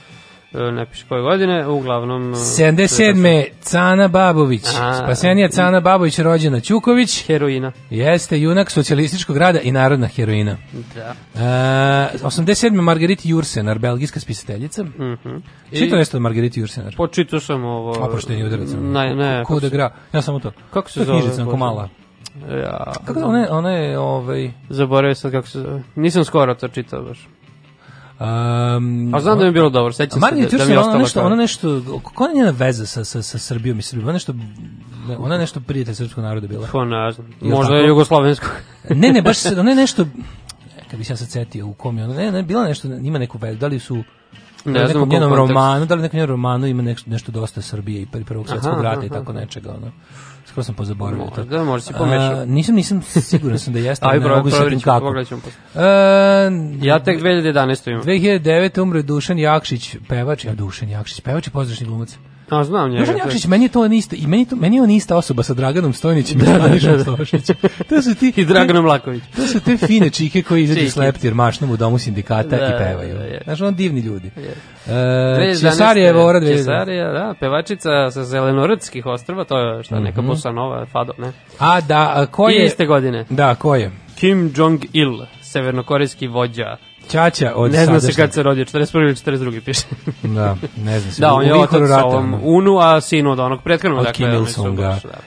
ne piše koje godine, uglavnom... e, 77. Cana Babović, A. spasenija Cana Babović, rođena Ćuković, Heroina. jeste junak socijalističkog rada i narodna heroina. Da. E, 87. Margariti Jursenar, belgijska spisateljica. Mhm. Čito I- nešto od Margariti Jursenar? Počitao sam ovo... Oprošteni udarac. Ne, ne. Ko da gra, ja samo to. Kako se To zove? knjižica, onako Bože? mala. Ja, Kako ona, ona je, ovaj... Zaboravio sam kako se zove. Nisam skoro to čitao baš. Um, A znam da mi je bilo dobro, sećam se da, da mi je ona ostalo nešto, kao- ona nešto, kako je njena veza sa, sa, sa Srbijom i Srbijom? Ona nešto, ona nešto prijatelj srpskog naroda bila. Pa ne znam. Možda je jugoslovensko. ne, ne, baš se, ona je nešto, kad bi se ja sad setio u kom je ona, ne, ne, bila nešto, ima neku vezu, da li su, Ne da li u znam njenom romanu, da li u nekom njenom romanu ima nešto, nešto dosta Srbije i prvog svetskog rata i tako nečega, ono. Skoro sam pozaboravio to. Možda, možda si pomešao. A, nisam, nisam siguran sam da jeste, Aj, ali ne bro, mogu se kako. pogledat ćemo posle. E, Ja tek 2011. imam. 2009. umre Dušan Jakšić, pevač, ja Dušan Jakšić, pevač i pozdrašni glumac. A, znam njega. Dušan je- Jakšić, meni je to on isto, i meni, to, meni je on ista osoba sa Draganom Stojnićem i Stanišom Stošićem. To su ti, I Draganom Laković. To su te fine čike koji izađu s leptir mašnom u domu sindikata Da, i pevaju. da, je. Znaš, on divni ljudi. Je. E, 2011. Cesarija Vora 2011. Cesarija, da, pevačica sa zelenorodskih ostrva, to je šta, neka Mhm. bossa nova, fado, ne? A da, a ko I je... iste godine. Da, ko je? Kim Jong-il, severnokorejski vođa. Ćaća od ne zna se kad se rodio, 41. ili 42. piše. Da, ne znam se. da, on je otac rata, ovom. Unu, a sin od onog prethodnog. Od dakle, Kim su Il-sunga. da.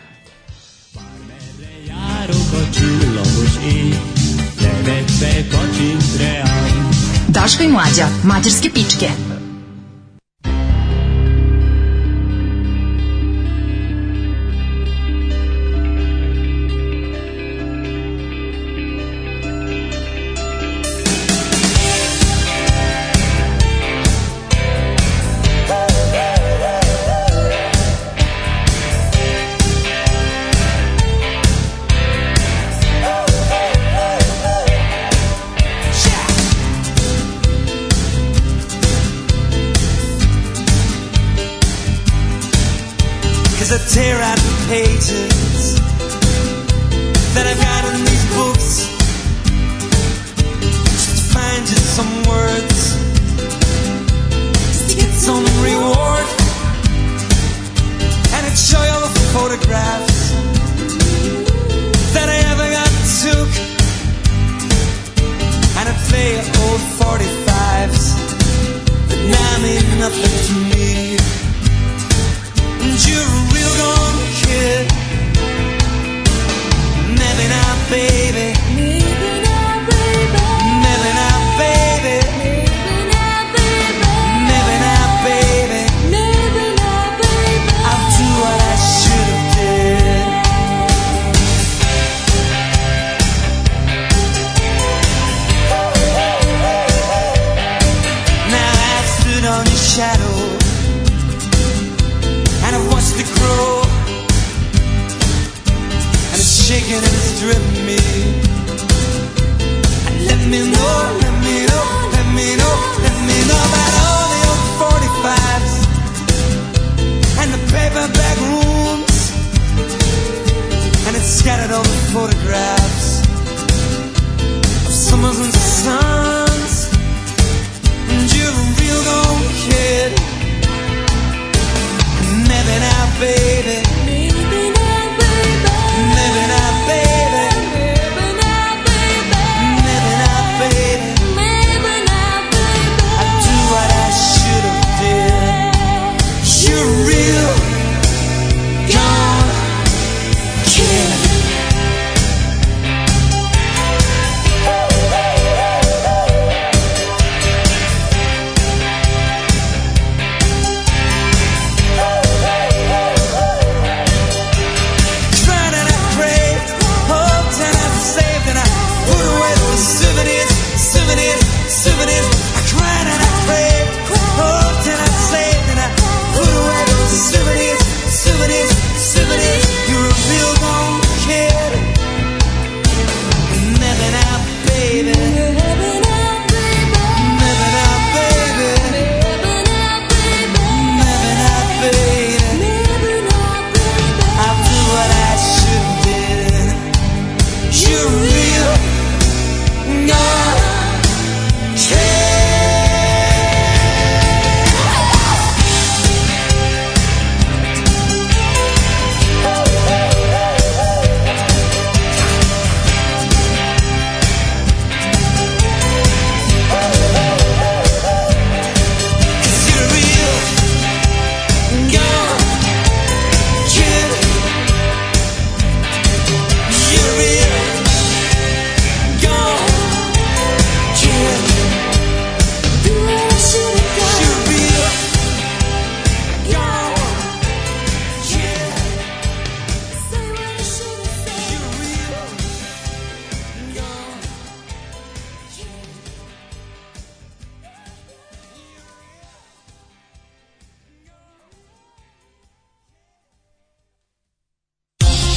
Daško i mlađa, mađarske pičke. Tear out the pages that I've got in these books just to find just some words just to get some reward. And I'd show you all the photographs that I ever got took. And I'd play old 45s that now mean nothing to me. And you're a real gone kid. Maybe not, baby. Scattered all the photographs of summers and suns. And you're a real gone kid. Maybe not, baby.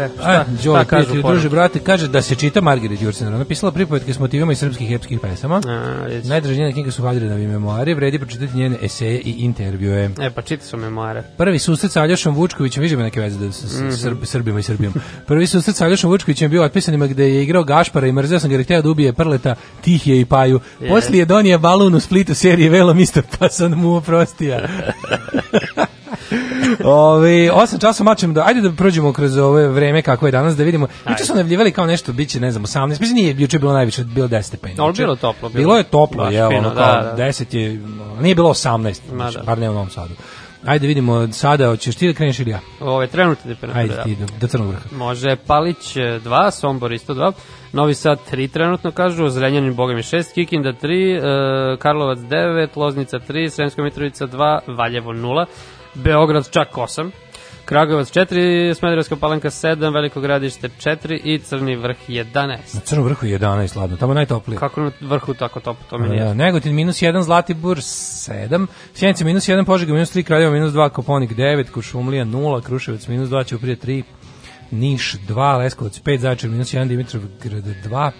E, A, šta, Đole, šta kažu druže, brate, kaže da se čita Margaret Jursener. Ona pisala pripovetke s motivima iz srpskih epskih pesama. A, vidiš. Najdraže njene knjige su Hadrinovi memoari, vredi pročitati njene eseje i intervjue. E, pa čita su memoare. Prvi susret sa Aljošom Vučkovićem, vidim neke veze da s, s, Mhm. Srb, Srbima i Srbijom. Prvi susret sa Aljošom Vučkovićem je bio otpisanima gde je igrao Gašpara i mrzeo sam ga jer hteo da ubije Prleta, Tihije i Paju. Je. Poslije je donije balun u Splitu serije Velo Mister, pa sam mu oprostija. Ovi, osam časa mačem da ajde da prođemo kroz ove vreme kako je danas da vidimo. Juče su najavljivali kao nešto biće ne znam 18. Mislim nije juče bilo najviše bilo 10 stepeni. Ali bilo toplo, bilo. Bilo je toplo, je, ono kao da, da. 10 je nije bilo 18. Ma znači, da. bar ne u Novom Sadu. Ajde vidimo sada hoćeš ti da kreneš ili ja? Ove trenutne temperature. Ajde da. ti do, do Crnog vrha. Može Palić e, 2, Sombor isto 2, Novi Sad 3 trenutno kažu, Zrenjanin Bogami 6, Kikinda 3, e, Karlovac 9, Loznica 3, Sremska Mitrovica 2, Valjevo 0, Beograd čak 8, Kragujevac 4, Smederevska palanka 7, Veliko gradište 4 i Crni vrh 11. Na Crnom vrhu je 11, ladno, tamo je najtoplije. Kako na vrhu tako top, to mi nije Ja, jasno. Negotin minus 1, Zlatibor 7, Sjenica minus 1, Požega minus 3, Kraljeva minus 2, Koponik 9, Kuršumlija 0, Kruševac minus 2, Ćuprije 3, Niš 2, Leskovac 5, Zaječar minus 1, Dimitrovgrad 2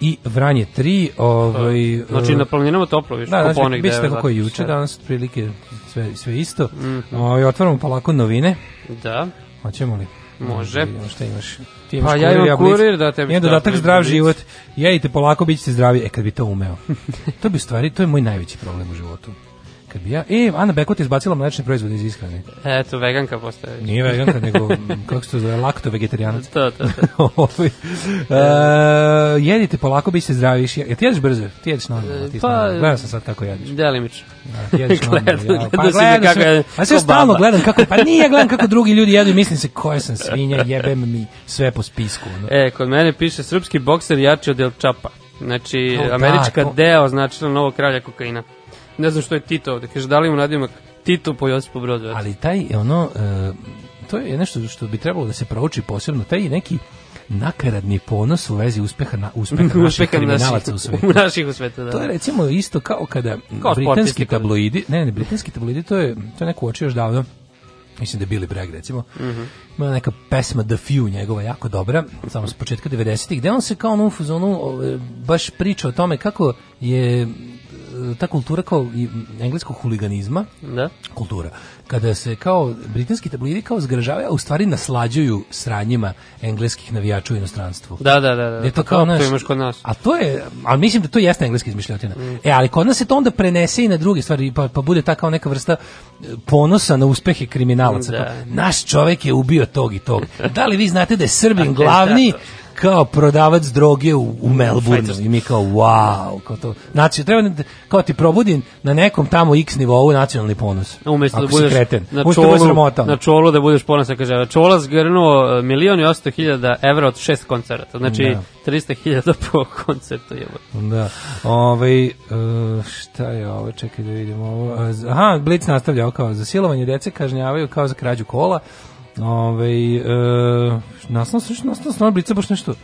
i Vranje 3. Ovaj, Znači eh, na planinama toplo više, Da, znači, Koponik bit će 9, tako koji juče, 7. danas otprilike sve, sve isto. Mhm. Ovaj, otvaramo polako novine. Da, Hoćemo li? Može. Da vidimo Šta imaš? Ti imaš Pa ja imam kurir, da, tebi Imam šta, dodatak Blic. zdrav život. Jedite polako, bit ćete zdravi. E, kad bi to umeo. to bi stvari, to je moj najveći problem u životu. Kad bi ja, e, Ana Bekot je izbacila mlečne proizvode iz ishrane. eto, veganka postaje. Nije veganka, nego, kako se to zove, lakto vegetarianac. To, to, to. Ovaj, e, jedite polako, bit ćete zdravi. više. Jel ti jedeš brzo? Ti jedeš normalno. Ti Pa, pa, gledam sam sad kako jedeš. Delimično. Da, ti jedeš normalno. Gledam- ja. gledao si me gledam kako je- A sve stalno gledam kako, pa nije ja gledam kako drugi ljudi jedu i mislim se koja sam svinja, jebem mi sve po spisku. ono. E, kod mene piše srpski bokser jači od El Čapa. Znači, O, da, američka to- deo označila novog kralja kokaina. Ne znam što je Tito ovde. Kaže, da li mu nadimak Tito po Josipu Brodu? Ali taj, ono, e, to je nešto što bi trebalo da se prouči posebno, taj neki nakaradni ponos u vezi uspeha, na, uspeha naših Uspeha kriminalaca u naših, svetu. u naših u svetu, da. To je recimo isto kao kada Kao britanski tabloidi, ne, ne, britanski tabloidi, to je, to je neko uočio još davno, mislim da je Billy Bragg recimo, Mhm. ima neka pesma The Few njegova jako dobra, samo s početka 90-ih, gde on se kao ono u fazonu o, baš priča o tome kako je ta kultura kao i engleskog huliganizma, Da? kultura. Kada se kao britanski tabloidi kao zgražavaju, a u stvari naslađuju sranjima engleskih navijača u inostranstvu. Da, da, da. da. Je to Pa kao naš, to imaš kod nas. A to je, ali mislim da to jeste engleski izmišljotina. Mm. E, ali kod nas se to onda prenese i na druge stvari, pa, pa bude ta kao neka vrsta e, ponosa na uspehe kriminalaca. Da. Kao, Naš čovek je ubio tog i tog. Da li vi znate da je Srbin glavni. Kao prodavac droge u, u Melbourneu i mi kao wow, kao to. Znači, treba da- kao ti probudi na nekom tamo x nivou nacionalni ponos. Umesto da Ako si budeš kreten. na Umesto da čolu, na čolu da budeš ponosan, kaže, čola zgrnuo e, milion i osto hiljada evra od šest koncerta, znači Da. 300 hiljada po koncertu je. Da. Ovaj e, šta je ovo? Čekaj da vidimo ovo. E, z- Aha, Blic nastavlja kao za silovanje dece kažnjavaju kao za krađu kola. Ovaj e, nastavno se nastavno nastavno Blica baš nešto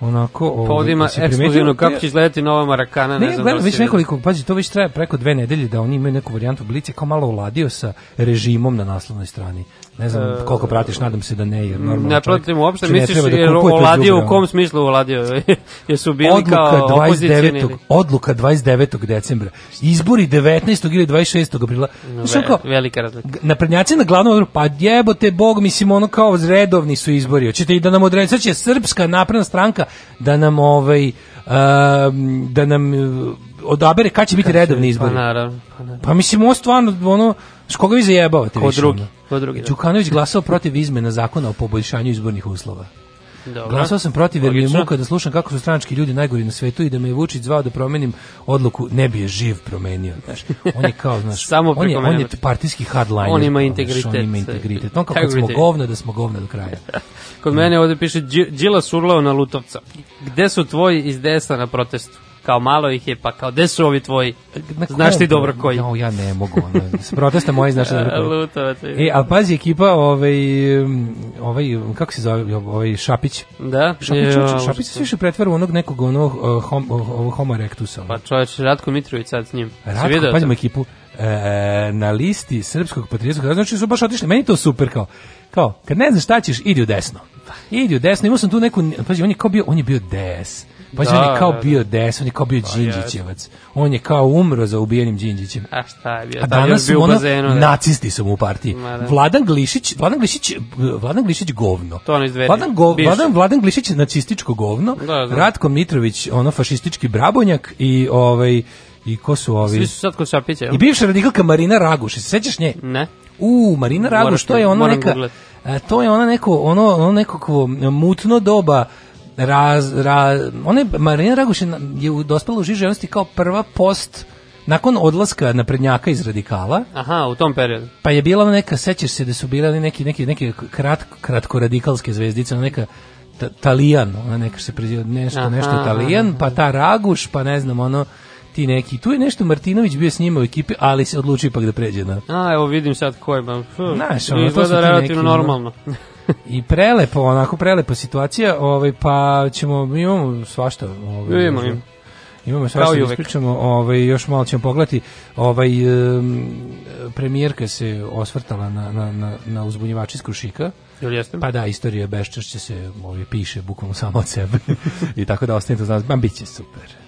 onako ovaj, Pa ovdje ima jesi primetio? ekskluzivno kako će izgledati nova Marakana, ne, Ne, znam da gledam već si vidio. nekoliko, pazi, to već traje preko dve nedelje da oni imaju neku varijantu Blic je kao malo uladio sa režimom na naslovnoj strani. Ne znam E, koliko pratiš, nadam se da ne, jer normalno Ne pratim uopšte, misliš da jer đubre, u kom smislu uladio? Jesu bili odluka kao opozicioni 29. ili... odluka 29. decembra. Izbori 19. ili 26. aprila. Znaš, ono kao, Ve, velika razlika. naprednjaci na glavnom odboru, pa jebote bog, mislim ono kao redovni su izbori. Hoćete i da nam odredi, sad će srpska napredna stranka da nam ovaj um, da nam uh, odabere kad će biti redovni izbori. Pa naravno. Pa, naravno. Pa mislim, ovo stvarno, ono, s koga vi zajebavate Ko drugi, ko drugi, da. Đukanović glasao protiv izmena zakona o poboljšanju izbornih uslova. Dobro. Glasao sam protiv jer mi je muka da slušam kako su stranački ljudi najgori na svetu i da me je Vučić zvao da promenim odluku, ne bi je živ promenio. Znaš. On je kao, znaš, Samo on, je, on je partijski hardliner. On ima znaš, integritet. On ima integritet. On kao kad smo govna, da smo govna do kraja. Kod mene ovde piše Đi- Đila surlao na Lutovca. Gde su tvoji iz DS-a na protestu? Kao malo ih je, pa kao, gde su ovi tvoji? Na Znaš ti dobro koji. No, ja ne mogu. Ono, s protesta moji znaš dobro koji. Lutovac. E, ali pazi, ekipa, ovaj, ovaj, kako se zove, ovaj Šapić. Da? Šapić, Ja, Šapić, Šapić se više pretvara u onog nekog onog uh, hom, uh, homo erectusa. Pa čoveč, Ratko Mitrović sad s njim. Ratko, to? ekipu, e, na listi srpskog patriotskog znači su baš otišli, meni je to super kao, kao, kad ne znaš šta ćeš, idi u desno. Idi u desno, imao sam tu neku, pazi, on je kao bio, on je bio DS. On Da, je kao da, da. bio DS, on je kao bio Đinđićevac. On je kao umro za ubijenim Đinđićem. A šta je bio? A danas bio su u ono, bazenu, da. nacisti su mu u partiji. Ma da. Vladan Glišić, Vladan Glišić, Vladan Glišić govno. To ono iz Dveri. Vladan, go. Vladan, Vladan Glišić nacističko govno. Da, znam. Ratko Mitrović, ono fašistički brabonjak i ovaj i ko su ovi? Svi su sad kod Šapića? I bivša radikalka Marina Raguš, se sećaš nje? Ne. U, Marina Raguš, Moraš to je moram neka, googlat. e, to je ona neko, ono, ono nekako mutno doba raz, ra, ona je, Marina Raguš je, na- dospela u živ željnosti kao prva post nakon odlaska naprednjaka iz radikala, Aha, u tom periodu. pa je bila neka, sećaš se da su bile neki, neki, neke krat, kratko radikalske zvezdice, ona neka ta, Talijan, ona neka se preziva nešto, Aha, nešto aha, Talijan, pa ta Raguš, pa ne znam, ono, ti neki, tu je nešto Martinović bio s njima u ekipi, ali se odlučio ipak da pređe na A, evo vidim sad ko je. Znaš, ono, to su ti relativno neki, ono, normalno. I prelepo, onako prelepa situacija, ovaj pa ćemo mi imamo svašta, ovaj. Imamo, imamo. Imamo da uvek. ispričamo, ovaj još malo ćemo pogledati. Ovaj um, premijerka se osvrtala na na na na uzbunjivače iz Krušika. Jel jeste? Pa da, istorija beščašća se ovaj piše bukvalno samo od sebe. I tako da ostanite uz nas, ma biće super.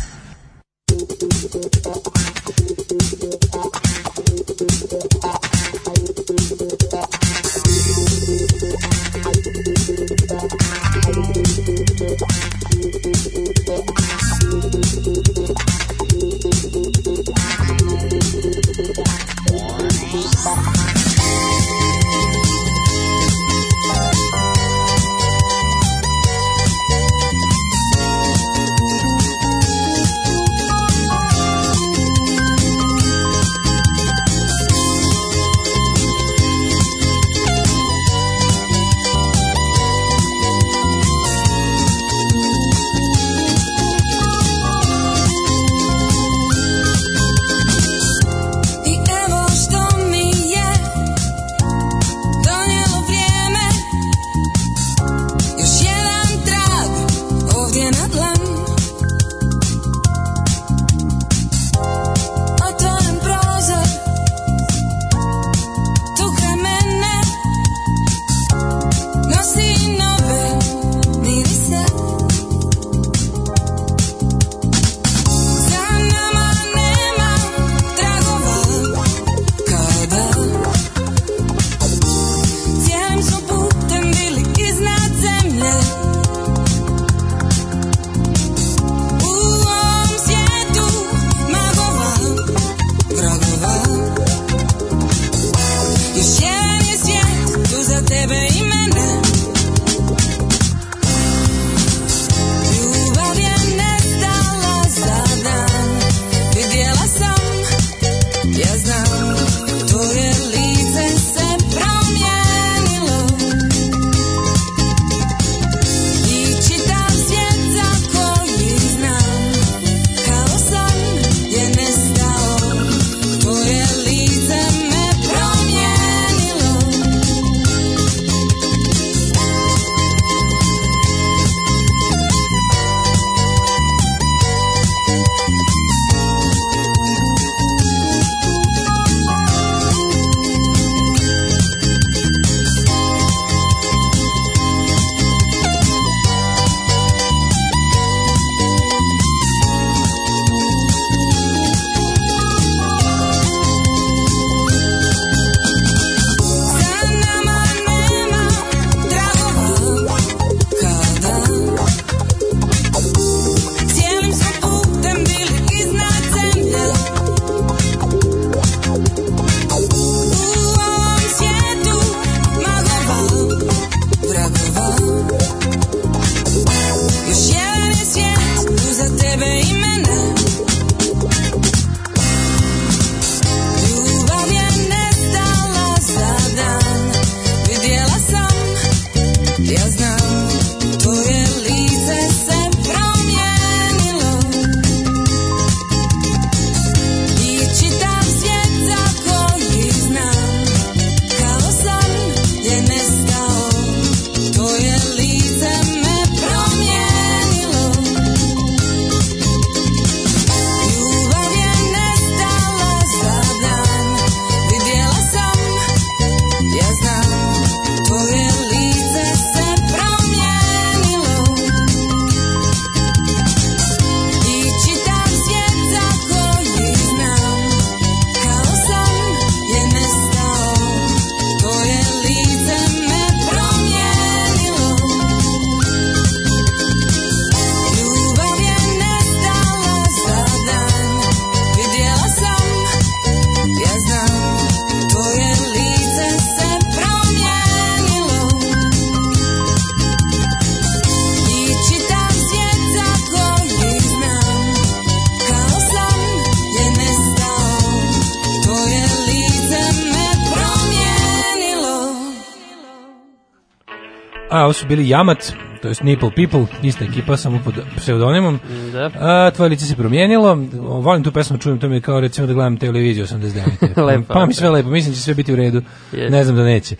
bili Jamac, to jest Nipple People, ista ekipa, samo pod pseudonimom. Da. A, tvoje lice se promijenilo, volim tu pesmu, čujem, to mi je kao recimo da gledam televiziju 89. lepo. Pa mi sve lepo, mislim da će sve biti u redu, yes. ne znam da neće.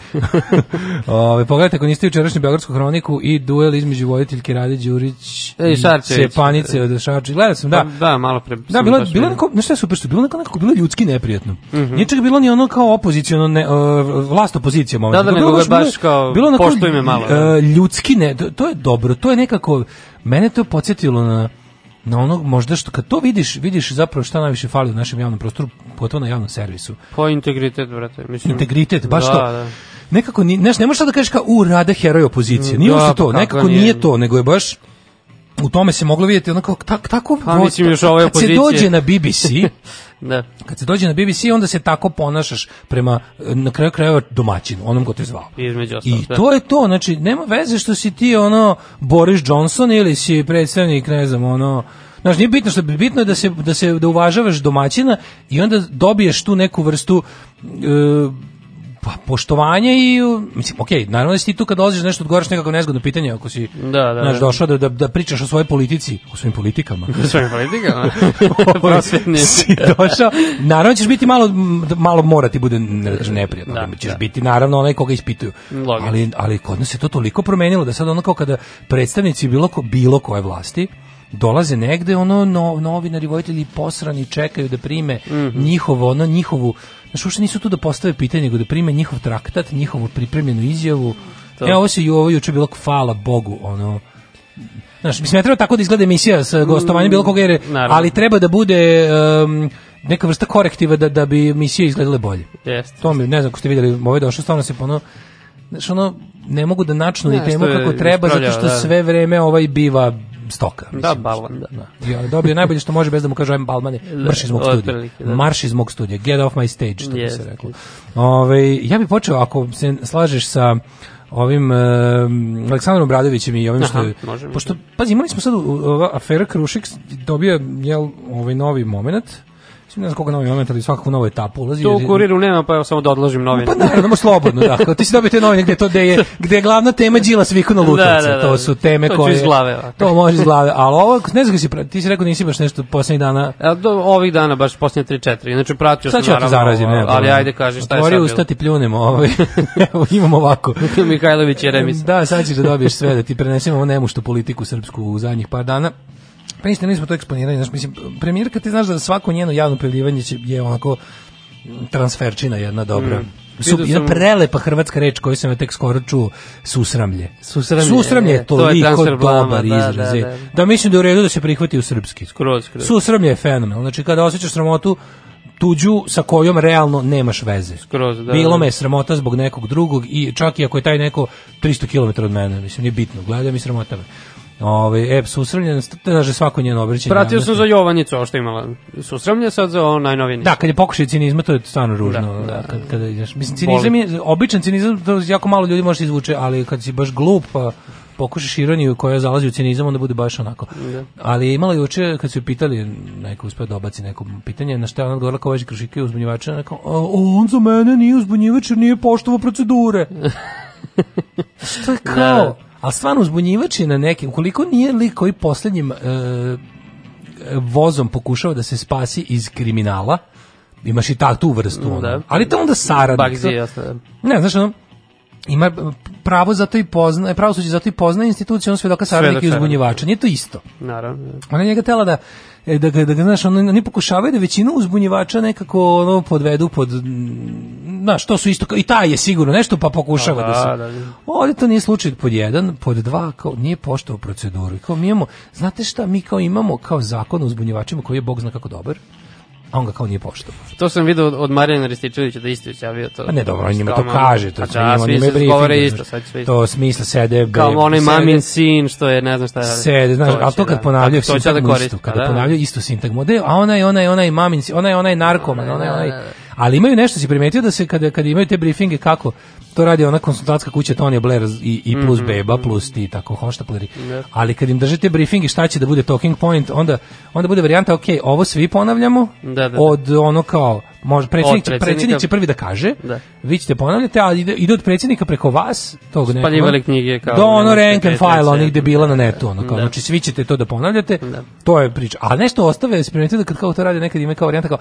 Ove, pogledajte, ako niste jučerašnju Beogradsku hroniku i duel između voditeljke Rade Đurić E, Šarčević. Cepanice od Šarčević. Gledao sam, da. Da, malo pre. Da, bilo, bilo neko, znaš šta je super, što je bilo neko, nekako bilo ljudski neprijatno. Mhm. Nije čak bilo ni ono kao opozicijono, ne, uh, vlast opozicija moment. Da, da, nego ga baš kao, poštuj me malo, da. uh, ljudski ne, to, to je dobro, to je nekako, mene to podsjetilo na na onog možda što kad to vidiš, vidiš zapravo šta najviše fali u našem javnom prostoru, pogotovo na javnom servisu. Po integritet, brate. Mislim, Integritet, baš da, to. Da. Nekako, ni, znaš, ne možeš da kažeš kao, u, rade heroj opozicije. Nije Da, to, pa kako nekako nije? nije to, nego je baš u tome se moglo vidjeti onako tak, tako Pa, mislim, još ove kad se opozicije. dođe na BBC Da. kad se dođe na BBC onda se tako ponašaš prema na kraju krajeva domaćinu, onom ko te zvao. Između ostalog. I da. to je to, znači nema veze što si ti ono Boris Johnson ili si predstavnik, ne znam, ono Znaš, nije bitno što bitno je da se da se da uvažavaš domaćina i onda dobiješ tu neku vrstu e, pa poštovanja i mislim okej, naravno da si ti tu kad dolaziš nešto odgovaraš nekako nezgodno pitanje ako si Da, da, znaš, da. došao da, da, da pričaš o svojoj politici, o svojim politikama. U svojim politikama. Prosvetni. si došao, naravno ćeš biti malo, malo mora ti bude ne kažem neprijatno, Da, ćeš da. biti naravno onaj koga ispituju. Logično. Ali, ali kod nas se to toliko promenilo da sad ono kao kada predstavnici bilo, ko, bilo koje vlasti dolaze negde, ono no, novinari, vojitelji posrani čekaju da prime Mhm. njihovo, ono njihovu, znaš, uopšte nisu tu da postave pitanje, nego da prime njihov traktat, njihovu pripremljenu izjavu. To. Evo ovo se i ovo juče bilo hvala Bogu, ono, Znaš, mislim, ne treba tako da izgleda emisija sa gostovanjem bilo koga, jer, naravno. ali treba da bude um, neka vrsta korektiva da, da bi emisije izgledale bolje. Jeste. To mi, ne znam, ako ste vidjeli, ovo je došlo, stavno se ono, znaš, ono, ne mogu da načnu ni temu kako treba, zato što da. sve vreme ovaj biva stoka. Da, balvan, da. Ja, dobio najbolje što može bez da mu kaže ajme balmane, marš iz mog studija. da. Marš iz mog studija, get off my stage, što bi se reklo. Ove, ja bih počeo, ako se slažeš sa ovim um, Aleksandrom Bradovićem i ovim što Aha, je, pošto, pazi, imali smo sad ova afera Krušik, dobio, jel, ovaj novi moment, Mislim, ne znam koga novi moment, ali svakako novu etapu ulazi. To u kuriru nema, pa evo samo da odložim novine. pa naravno, možeš slobodno, da. Ti si dobio te novine gde, to, gde, je, gde je glavna tema Đilas viku na Lutovce. Da, da, da. To su teme To ću koje... iz glave, ovako. To može iz glave. Ali ovo, ne znam si, ti si rekao nisi baš nešto poslednjih dana Evo, do ovih dana, baš posljednje 3-4. Inače, pratio Sad sam ću ja te naravno, zarazim, ne. ali ajde kaži šta je sad usta ti pljunemo, ovaj. Evo, imamo ovako. bilo. Mihajlović je remis. Da, sad ćeš da dobiješ sve, da ti prenesemo ovo nemuštu politiku srpsku u zadnjih par dana. Pa ništa, nismo to eksponirali, znaš, mislim, premijerka ti znaš da svako njeno javno prijavljivanje će, je onako transferčina jedna dobra. Mm. Su, jedna sam- prelepa hrvatska reč koju sam ja tek skoro čuo, susramlje. Susramlje, susramlje e, je to je toliko blama, dobar da, izraz. da, je. da. da mislim da je u redu da se prihvati u srpski. Skroz, skroz. Susramlje je fenomenal. Znači kada osjećaš sramotu tuđu sa kojom realno nemaš veze. Skroz, da, Bilo da. me je sramota zbog nekog drugog i čak i ako je taj neko 300 km od mene, mislim, nije bitno, gledaj mi sramota me. Ove, e, susramljen, kaže svako njeno obraćanje. Pratio sam za Jovanjicu, ovo što je imala susramlje, sad za ovo najnovini. Da, kad je pokušaj cinizma, to je stvarno ružno. Da, Da, da. kad, kada ideš. Mislim, cinizam je, običan cinizam, to jako malo ljudi može se izvuče, ali kad si baš glup, pa pokušaš ironiju koja zalazi u cinizam, onda bude baš onako. Da. Ali je imala juče, kad su pitali, neko uspeo da obaci neko pitanje, na što je ona odgovorila kao već krušike i uzbunjivača, neko, "A, on za mene nije uzbunjivač jer nije poštovao procedure. to je kao, Da. Ali stvarno uzbunjivač je na nekim, ukoliko nije lik koji poslednjim e, vozom pokušava da se spasi iz kriminala, imaš i tak tu vrstu, ono. Da. ali to onda saradnik. Da. ne, znaš, ono, ima pravo zato i pozna, pravosuđe zato i pozna instituciju, on svedoka saradnika i Svedok uzbunjivača. Nije to isto. Naravno. da. Ona njega tela da da ga, da ga, znaš, ono, oni pokušavaju da većinu uzbunjivača nekako ono, podvedu pod, znaš, to su isto, kao- i taj je sigurno nešto, pa pokušava Da, da, se... da, da. Ovdje to nije slučaj pod jedan, pod dva, kao nije poštovao proceduru. Kao mi imamo, znate šta, mi kao imamo kao zakon o uzbunjivačima koji je Bog zna kako dobar, a on ga kao nije poštovao. To sam vidio od, Marijana Rističevića da isto izjavio to. Pa ne dobro, on njima to kaže, to Pa sve da, njima, njima briefing, govore isto, sad sve isto. To smisla sede, be- Kao onaj mamin sin što je, ne znam šta je. sede, znaš, ali to kad da. ponavljaju to će da koristi, kada pa da. ponavljaju isto sintagmu, da, a onaj, onaj, onaj mamin, si- onaj, onaj narkoman, onaj, onaj, ali imaju nešto, si primetio da se kada, kada imaju te briefinge kako, to radi ona konsultantska kuća Tony Blair i, i plus Mhm, beba, plus ti tako hoštapleri, ali kad im držite briefinge šta će da bude talking point, onda, onda bude varijanta, ok, ovo svi ponavljamo, Da, da, da. od ono kao može predsjednik, predsjednika- predsjednik će prvi da kaže, Da. vi ćete ponavljate, a ide, ide od predsjednika preko vas, tog nekog, Spaljivali knjige kao do ono rank and file, onih debila na netu, ono, kao, Da. znači svi ćete to da ponavljate, Da. to je priča. A nešto ostave, se primetite da kad kao to radi nekad ima kao varijanta kao,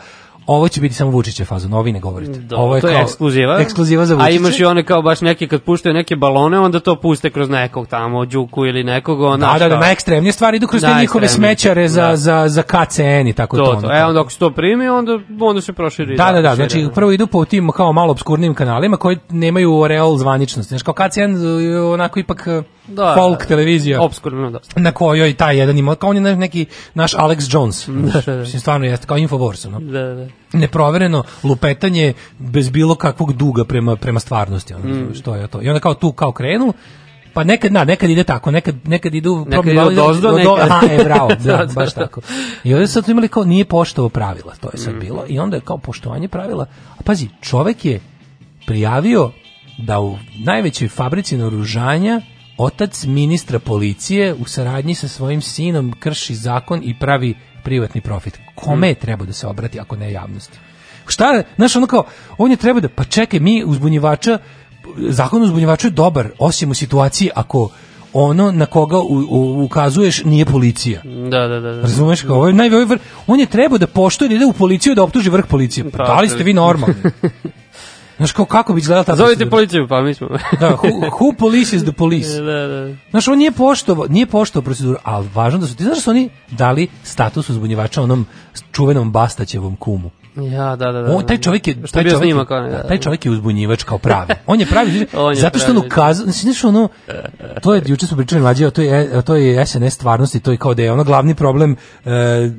ovo će biti samo Vučićev fazon, ovi ne govorite. Da, ovo je to je kao ekskluziva. ekskluziva za A Vučića. imaš i one kao baš neki kad puštaju neke balone, onda to puste kroz nekog tamo, Đuku ili nekog, ona, Da, da, da, najekstremnije stvari idu kroz te njihove smećare za, Da. za, za KCN i tako to. To, to. E, onda ako se to primi, onda, onda se proširi. Da, da, da, znači šire. prvo idu po tim kao malo obskurnim kanalima koji nemaju oreol zvaničnosti. Znači kao KCN je onako ipak eh, Da, folk da. televizija Obskurno, dosta. na kojoj taj jedan ima, kao on je neki naš Alex Jones. Da, da, da. Stvarno jeste, kao Infowars, ono. Da, da. Neprovereno lupetanje bez bilo kakvog duga prema, prema stvarnosti. Ono, Mm. što je to. I onda kao tu kao krenu, Pa nekad, da, nekad ide tako, nekad, nekad idu... Nekad probni ide vali- odozdo, od- nekad- Aha, e, bravo, da, Da, da, baš da. tako. I ovdje sad imali kao nije poštovao pravila, to je sad Mm. bilo. I onda je kao poštovanje pravila. A pazi, čovek je prijavio da u najvećoj fabrici naoružanja otac ministra policije u saradnji sa svojim sinom krši zakon i pravi privatni profit. Kome je treba da se obrati ako ne javnosti? Šta, znaš, ono kao, on je treba da, pa čekaj, mi uzbunjivača, zakon o uzbunjivaču je dobar, osim u situaciji ako ono na koga u, u- ukazuješ nije policija. Da, da, da. da. Razumeš kao, ovo je najveći vrh, on je trebao da poštuje da ide u policiju da optuži vrh policije. Pa, da li ste vi normalni? Znaš, kao, kako bi izgledala ta Zovite policiju, pa mi smo. Da, who, who police is the police? da, da. Znaš, on nije poštovao, nije poštovao proceduru, ali važno da su, ti znaš da su oni dali status uzbunjivača onom čuvenom Bastaćevom kumu. Ja, da, da, da. On, taj čovjek je, taj čovjek, je- snimak, kao, da, taj čovjek je uzbunjivač kao pravi. On je pravi, On je zato što on pravi. ukazao, znači, znaš, ono, to je, juče smo pričali mlađe, to je, to je SNS stvarnosti, to je kao da je ono glavni problem, e,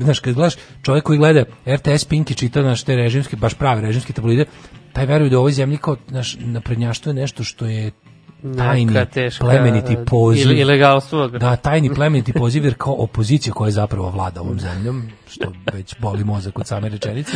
znaš, kad gledaš čovjek koji gleda RTS Pink i čita naš te režimske, baš prave režimske tabloide, taj veruje da u ovoj zemlji kao, naš, naprednjaštvo je nešto što je tajni, teška, plemeniti poziv. ili- ilegalstvo. Da, tajni plemeniti poziv, jer kao opozicija koja je zapravo vlada ovom zemljom, što već boli mozak od same rečenice,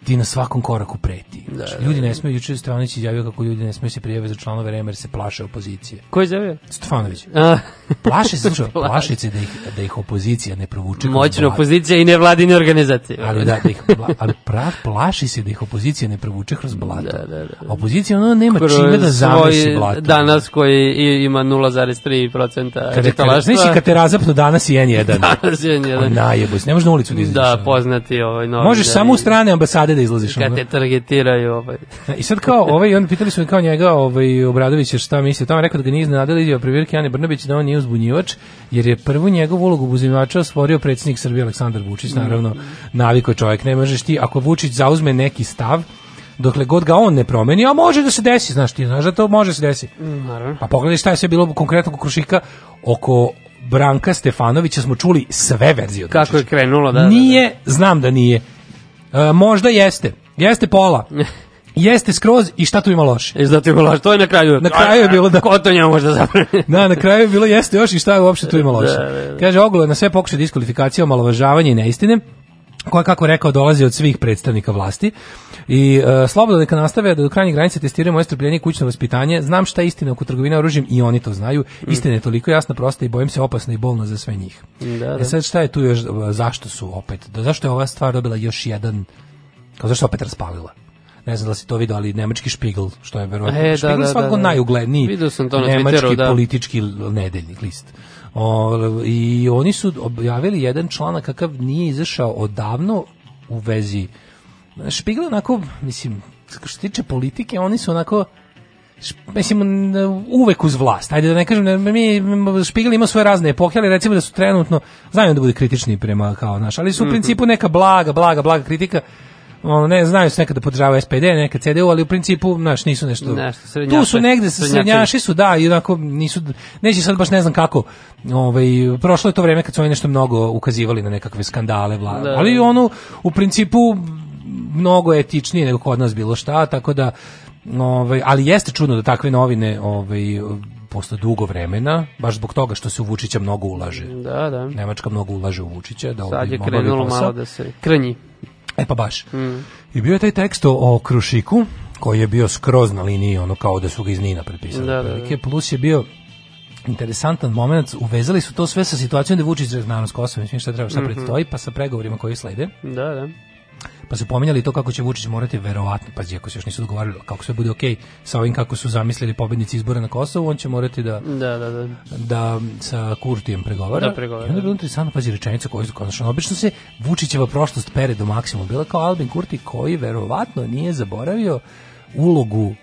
ti na svakom koraku preti. Znači, ljudi ne smeju, juče Stefanović izjavio kako ljudi ne smeju se prijave za članove REM jer se plaše opozicije. Ko je zavio? Stefanović. A, Plaše se, slušaj, plaše se da ih, da ih opozicija ne provuče Moćna opozicija i nevladine organizacije. Ali da, da ih, ali prav, plaši se da ih opozicija ne provuče kroz blato. Da, da, da. Opozicija ono nema Kroz čime da zamesi blato. Danas koji i- ima 0,3% Kada, kada, čitalaštva. znaš i kad te razapnu danas i N1. Danas je jedan. Najebo, ne možeš na ulicu da izađeš. Da, poznati ovaj novi. Možeš samo u strane ambasade da izlaziš. Kad te targetiraju ovaj. I sad kao, ovaj, on pitali su me kao njega, ovaj, Obradović, šta misli, tamo je rekao da ga nije iznenadila izjava premijerke Ane Brnabić da on nije uzbunjivač, jer je prvu njegovu ulogu uzbunjivača stvorio predsjednik Srbije Aleksandar Vučić, naravno, naviko čovjek, ne možeš ti, ako Vučić zauzme neki stav, dokle god ga on ne promeni, a može da se desi, znaš ti, znaš da to može da se desi. Naravno. Pa pogledaj šta je sve bilo konkretno Krušika, oko Branka Stefanovića smo čuli sve verzije od Kako je krenulo, da. da, da. Nije, znam da nije. E, možda jeste. Jeste pola. Jeste skroz i šta tu ima loše? I zato je bilo, to je na kraju. Na kraju je bilo da- Ko to njemu možda zapravo? Da, na kraju je bilo jeste još i šta je uopšte tu ima loše. Da, da, da. Kaže, je na sve pokušaj diskvalifikacije, omalovažavanje i neistine, koja, kako je rekao, dolazi od svih predstavnika vlasti. I e, slobodno neka nastave da do krajnjih granica testiraju moje strpljenje i kućno vaspitanje. Znam šta je istina oko trgovine oružjem i oni to znaju. Istina je toliko jasna, prosta i bojim se opasna i bolna za sve njih. Da, da. E sad šta je tu još, zašto su opet, da, zašto je ova stvar dobila još jedan, kao zašto je opet raspalila? Ne znam da si to vidio, ali nemački špigl, što je verovatno, E, da, špigl da, svakako da, da. najugledniji sam to na nemački Twitteru, da. politički nedeljnik list. O, I oni su objavili jedan članak kakav nije izašao odavno u vezi Špigl onako, mislim, što se tiče politike, oni su onako mislim uvek uz vlast. Ajde da ne kažem, mi Špigel ima svoje razne epohe, ali recimo da su trenutno znaju da bude kritični prema kao naš, ali su u principu neka blaga, blaga, blaga kritika. Ono, ne znaju se nekada da podržavaju SPD, neka CDU, ali u principu, znaš, nisu nešto. Nešto, tu su negde Srednjaci. srednjaši su, da, i onako nisu neće sad baš ne znam kako. Ovaj prošlo je to vreme kad su oni nešto mnogo ukazivali na nekakve skandale, vla, Da. ali ono u principu mnogo etičnije nego kod nas bilo šta, tako da ovaj ali jeste čudno da takve novine ovaj posle dugo vremena, baš zbog toga što se u Vučića mnogo ulaže. Da, da. Nemačka mnogo ulaže u Vučića da Sad je krenulo malo da se krnji. E pa baš. I bio je taj tekst o, Krušiku, koji je bio skroz na liniji, ono kao da su ga iz Nina prepisali. Da, da, otprilike. Plus je bio interesantan moment, uvezali su to sve sa situacijom da Vučić znanost Kosova, mislim šta treba, šta predstoji, pa sa pregovorima koji slede. Da, da. Pa su pominjali to kako će Vučić morati verovatno, pazi, ako se još nisu dogovarali, kako sve bude okej sa ovim kako su zamislili pobednici izbora na Kosovu, on će morati da Da, da, da. da sa Kurtijem pregovara. Da, pregovara. I onda je bilo interesantno, pazi, rečenica koju su konačno. Obično se Vučićeva prošlost pere do maksimuma. Bila kao Albin Kurti koji verovatno nije zaboravio ulogu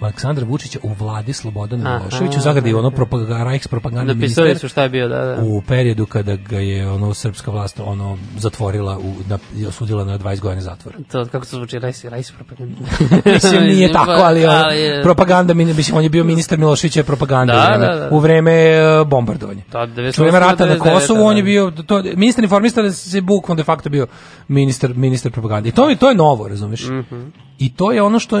Aleksandra Vučića u vladi Slobodana Miloševića u zagradi ono propaganda Reichs propaganda Napisali ministar su šta je bio, da, da. u periodu kada ga je ono srpska vlast ono zatvorila u na, osudila na 20 godina zatvora. To kako to zvuči, rajs, rajs propaganda. Mislim nije tako, ali, ono, ali je- propaganda mislim on je bio ministar Miloševića propaganda Da, u vreme, da, da. u vreme e, bombardovanja. Da, 98, U vreme rata na 99, Kosovu on je da. bio to ministar informisanja se bukvalno de facto bio ministar ministar propagande. I to je to je novo, razumeš? Mhm. I to je ono što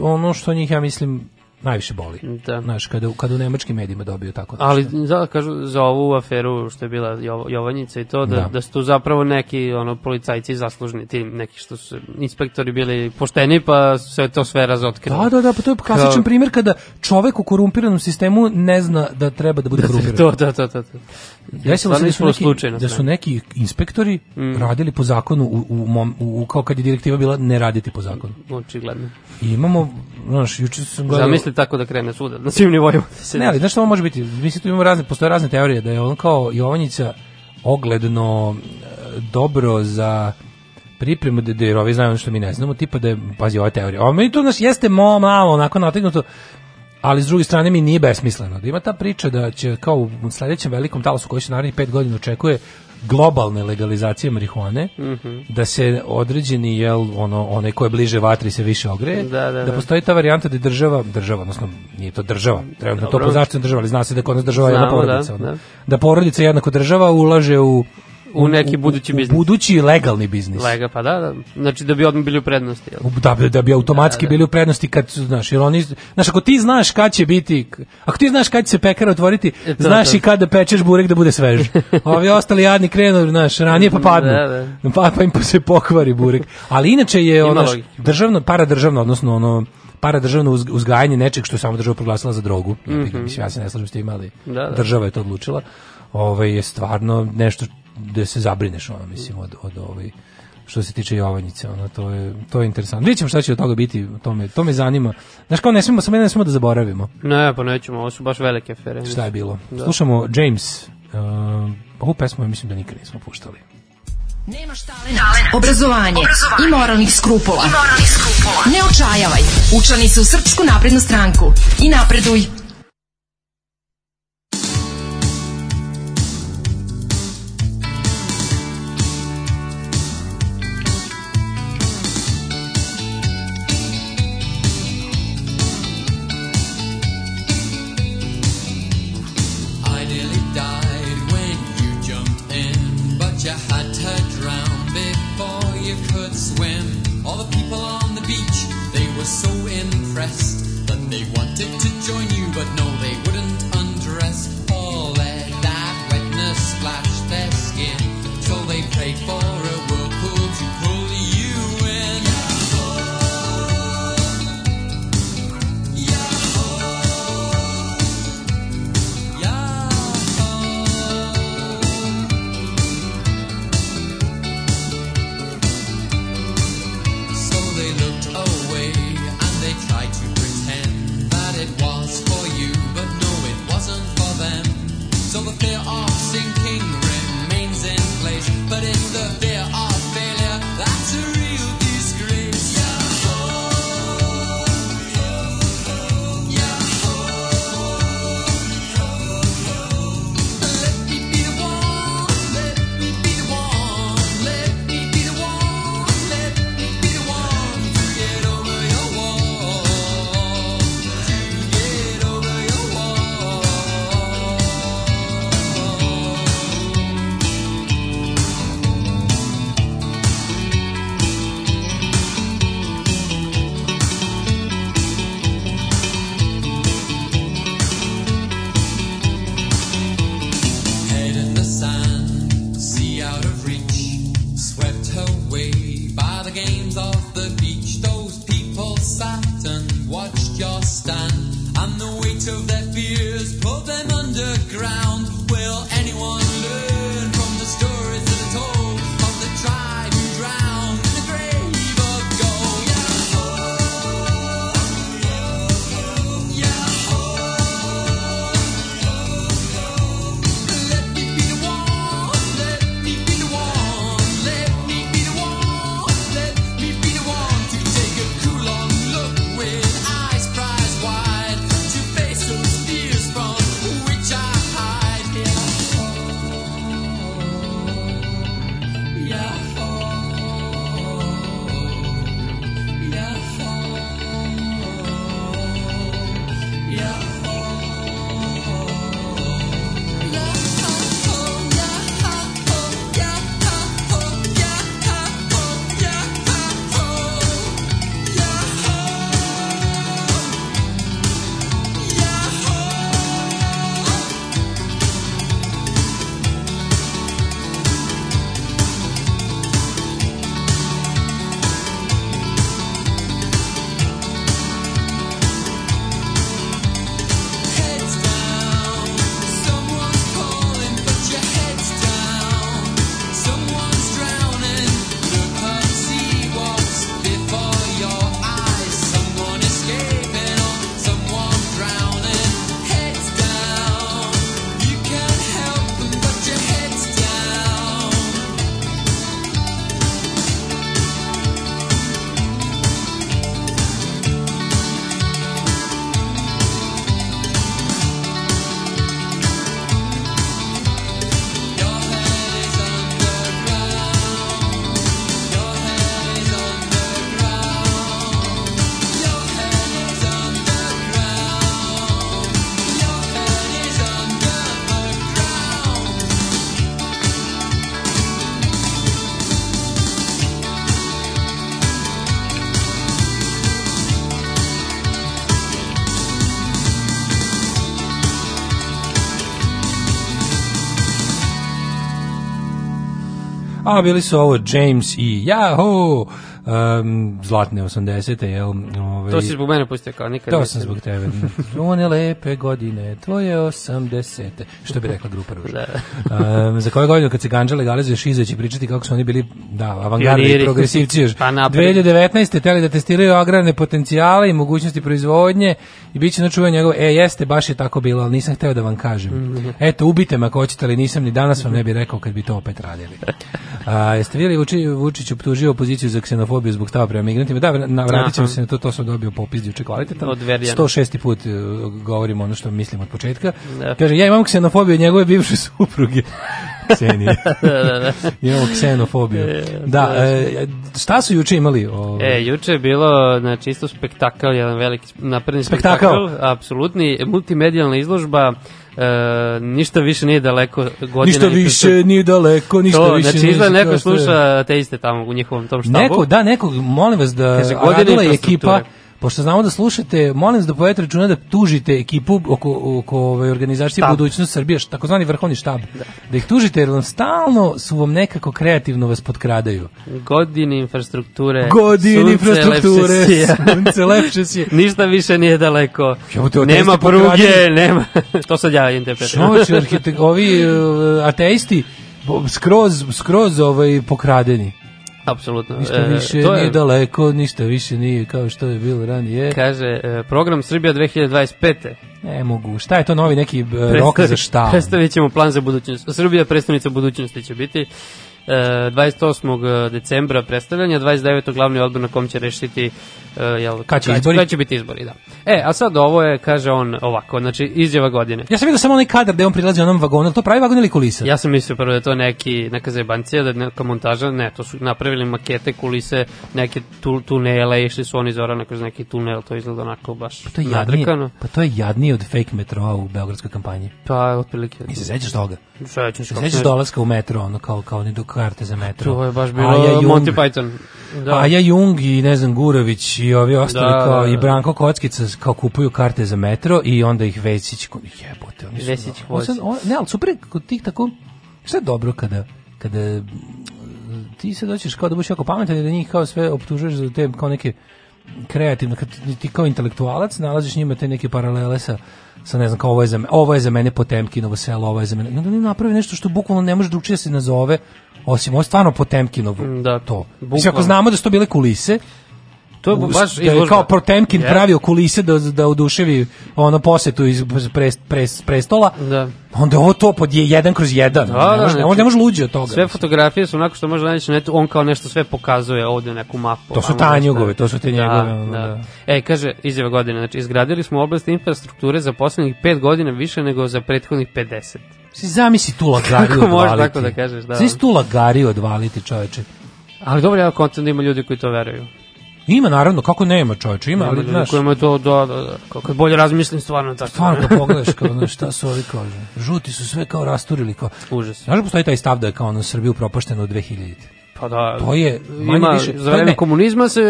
ono što njih ja mislim najviše boli. Da. Znaš, kada, kada u nemačkim medijima dobiju tako nešto. Ali za, kažu za ovu aferu što je bila Jovo, Jovanjica i to da, Da. da. su tu zapravo neki ono policajci zaslužni ti neki što su inspektori bili pošteni pa se to sve razotkrilo. Da, da, da, pa to je klasičan Kao- primjer kada čovek u korumpiranom sistemu ne zna da treba da bude korumpiran. to, to, to, to. to. Desilo se da su, neki, slučajno da su neki inspektori Mm. radili po zakonu u, u, mom, u, kao kad je direktiva bila ne raditi po zakonu. Očigledno. I imamo, znaš, juče sam gledao... Zamisli tako da krene svuda, na svim nivoima. da Ne, ali znaš što može biti? Mislim, tu imamo razne, postoje razne teorije, da je on kao Jovanjica ogledno e, dobro za pripremu, da, da jer ovi znaju ono što mi ne znamo, tipa da je, pazi, ova teorija. Ovo meni to nas jeste mo, malo onako nategnuto, ali s druge strane mi nije besmisleno. Da ima ta priča da će kao u sledećem velikom talasu koji se narednih pet godina očekuje globalne legalizacije marihuane, Mhm. da se određeni jel ono onaj ko je bliže vatri se više ogreje, Da, da, da. postoji ta varijanta da je država, država, odnosno nije to država, trenutno to po zaštitu država, ali zna se da je kod nas država jedna Znamo, da, porodica. ono. da. da porodica jednako država ulaže u U neki budući biznis. U budući legalni biznis. Lega, pa da, da. Znači da bi odmah bili u prednosti. Jel? U- Da, da bi automatski Da, da. bili u prednosti kad znaš, jer oni, znaš, ako ti znaš kad će biti, ako ti znaš kad će se pekara otvoriti, E, to, znaš to. i kada pečeš burek da bude svež. Ovi ostali jadni krenu, znaš, ranije pa padnu. Da, Pa, pa im pa se pokvari burek. Ali inače je ono, državno, paradržavno, odnosno ono, paradržavno uz- uzgajanje nečeg što je samo država proglasila za drogu. Mm. Mislim, ja se ne slažem s tim, ali Da, da. država je to odlučila. Ovaj je stvarno nešto da se zabrineš, ono, mislim, od, od ovaj, što se tiče Jovanjice, ono, to je, to je interesantno. Vidjet ćemo šta će od toga biti, to me, to me zanima. Znaš, kao ne smemo, samo ne smemo da zaboravimo Ne, pa nećemo, ovo su baš velike afere. šta je bilo. Da. Slušamo James, uh, ovu pesmu mislim da nikad nismo puštali. Nemaš talent, obrazovanje, i moralnih skrupula. Ne očajavaj. Učlani se u Srpsku naprednu stranku i napreduj. A bili su ovo James i Yahoo! Um, zlatne 80. Jel, ovaj, To si zbog mene pustio kao nikad. To sam zbog tebe. One lepe godine, tvoje 80. Što bi rekla grupa Ruža. Um, za koje godinu kad se ganđa legalizuje Šiza će pričati kako su oni bili da, avangardni i progresivci još. Pa napred. 2019. teli da testiraju agrarne potencijale i mogućnosti proizvodnje i bit će načuvan njegov, e jeste, baš je tako bilo, ali nisam hteo da vam kažem. Mhm. Eto, ubite me ako hoćete, ali nisam ni danas vam ne bi rekao kad bi to opet radili. A, jeste vidjeli Vuči, Vučić optužio opoziciju za ksenofobiju zbog stava prema migrantima? Da, na, ćemo se na to, to sam dobio popis juče kvalitetan. Od Verjana. 106. put uh, govorimo ono što mislim od početka. Da. Kaže, ja imam ksenofobiju njegove bivše supruge. Ksenije. da, da, da. Imamo ksenofobiju. Da, e, šta su juče imali? O, E, juče je bilo, znači, isto spektakl, jedan veliki napredni Spektakl. spektakl, apsolutni, multimedijalna izložba, e, ništa više nije daleko godina. ništa više to- nije daleko, ništa to, više znači, izgleda neko što je- sluša te iste tamo u njihovom tom štabu. Neko, da, neko, molim vas da Kaže, Radula i infrastrukture. ekipa, pošto znamo da slušate, molim vas da povedete računa da tužite ekipu oko, oko ove organizacije. Budućnost Srbije, takozvani vrhovni štab. Da. ih tužite jer vam stalno su vam nekako kreativno vas potkradaju. Godine infrastrukture. Godine sunce, infrastrukture, lepše sunce lepše si. Ništa više nije daleko. O, Nema pruge, nema... to sad ja. Čovječe, arhitek, ovi uh, ateisti skroz, skroz ovaj, pokradeni. Apsolutno. Ništa E, više to je- nije daleko, ništa više nije kao što je bilo ranije. Kaže, e, program Srbija 2025. Ne mogu. Šta je to novi neki uh, rok za šta? Predstavit ćemo plan za budućnost. Srbija predstavnica budućnosti će biti. E, 28. decembra predstavljanja, 29. glavni odbor na kom će rešiti e, jel, Kad će izbori? Kad će biti izbori, da. E, a sad ovo je, kaže on ovako, znači izjava godine. Ja sam vidio samo onaj kadar gde on prilazi onom vagonu, to pravi vagon ili kulisa? Ja sam mislio prvo da to neki, neka zebancija, da neka montaža, ne, to su napravili makete, kulise, neke tu, tunele, išli su oni Zorana kroz neki tunel, to izgleda onako baš To je jadnije, nadrkano. pa to je jadnije od fake metroa u beogradskoj kampanji. Pa, otprilike. I se sećaš toga? Sećam se sećaš dolaska u metro, ono kao, kao do karte za metro? To je baš bilo Aja Jung, Monty Python. Da. Aja Jung i ne znam Gurović i ovi ostali Da, kao da, da. i Branko Kockica kao kupuju karte za metro i onda ih Vesić jebote oni su Vesić on sad- on- ne ali super kod tih tako šta je dobro kada kada mm, ti se doćeš kao da budeš jako pametan i da njih kao sve optužuješ za te kao neke kreativno kad ti- kao intelektualac nalaziš njima te neke paralele sa sa ne znam kao ovo je za me, ovo je za mene Potemkinovo selo, ovo je za mene. Onda oni naprave nešto što bukvalno ne može drugčije da se nazove osim ovo je stvarno Potemkinovo. Da, to. Mislim, ako znamo da su to bile kulise, To je baš da je kao Potemkin Je. pravio kulise da, da oduševi ono posetu iz pres, pres, prestola, Da. onda ovo to pod je jedan kroz jedan. Da, ne, da, može, znači, on ne može luđe od toga. Sve fotografije su onako što može naći na netu, on kao nešto sve pokazuje ovde neku mapu. To su Tanjugove, to su te njegove, ono, da. E, kaže, izjava godine, znači, izgradili smo oblast infrastrukture za poslednjih 5 godina više nego za prethodnih 50. Si zamisli tu lagariju Kako odvaliti. tako da kažeš, da. Zamisli tu lagariju odvaliti, čoveče. Ali dobro, ja kontent da ima ljudi koji to veruju. Ima naravno, kako nema čoveče, ima, ali znaš, kojima to, da, da, da, kao kad bolje razmislim stvarno tako. stvarno kad pogledaš kao, znaš, šta su ovi kao, žuti su sve kao rasturili kao. Užas. Znaš da postoji taj stav da je kao ono Srbiju propašteno u 2000. Pa da, To je manje ima, više- za vreme komunizma se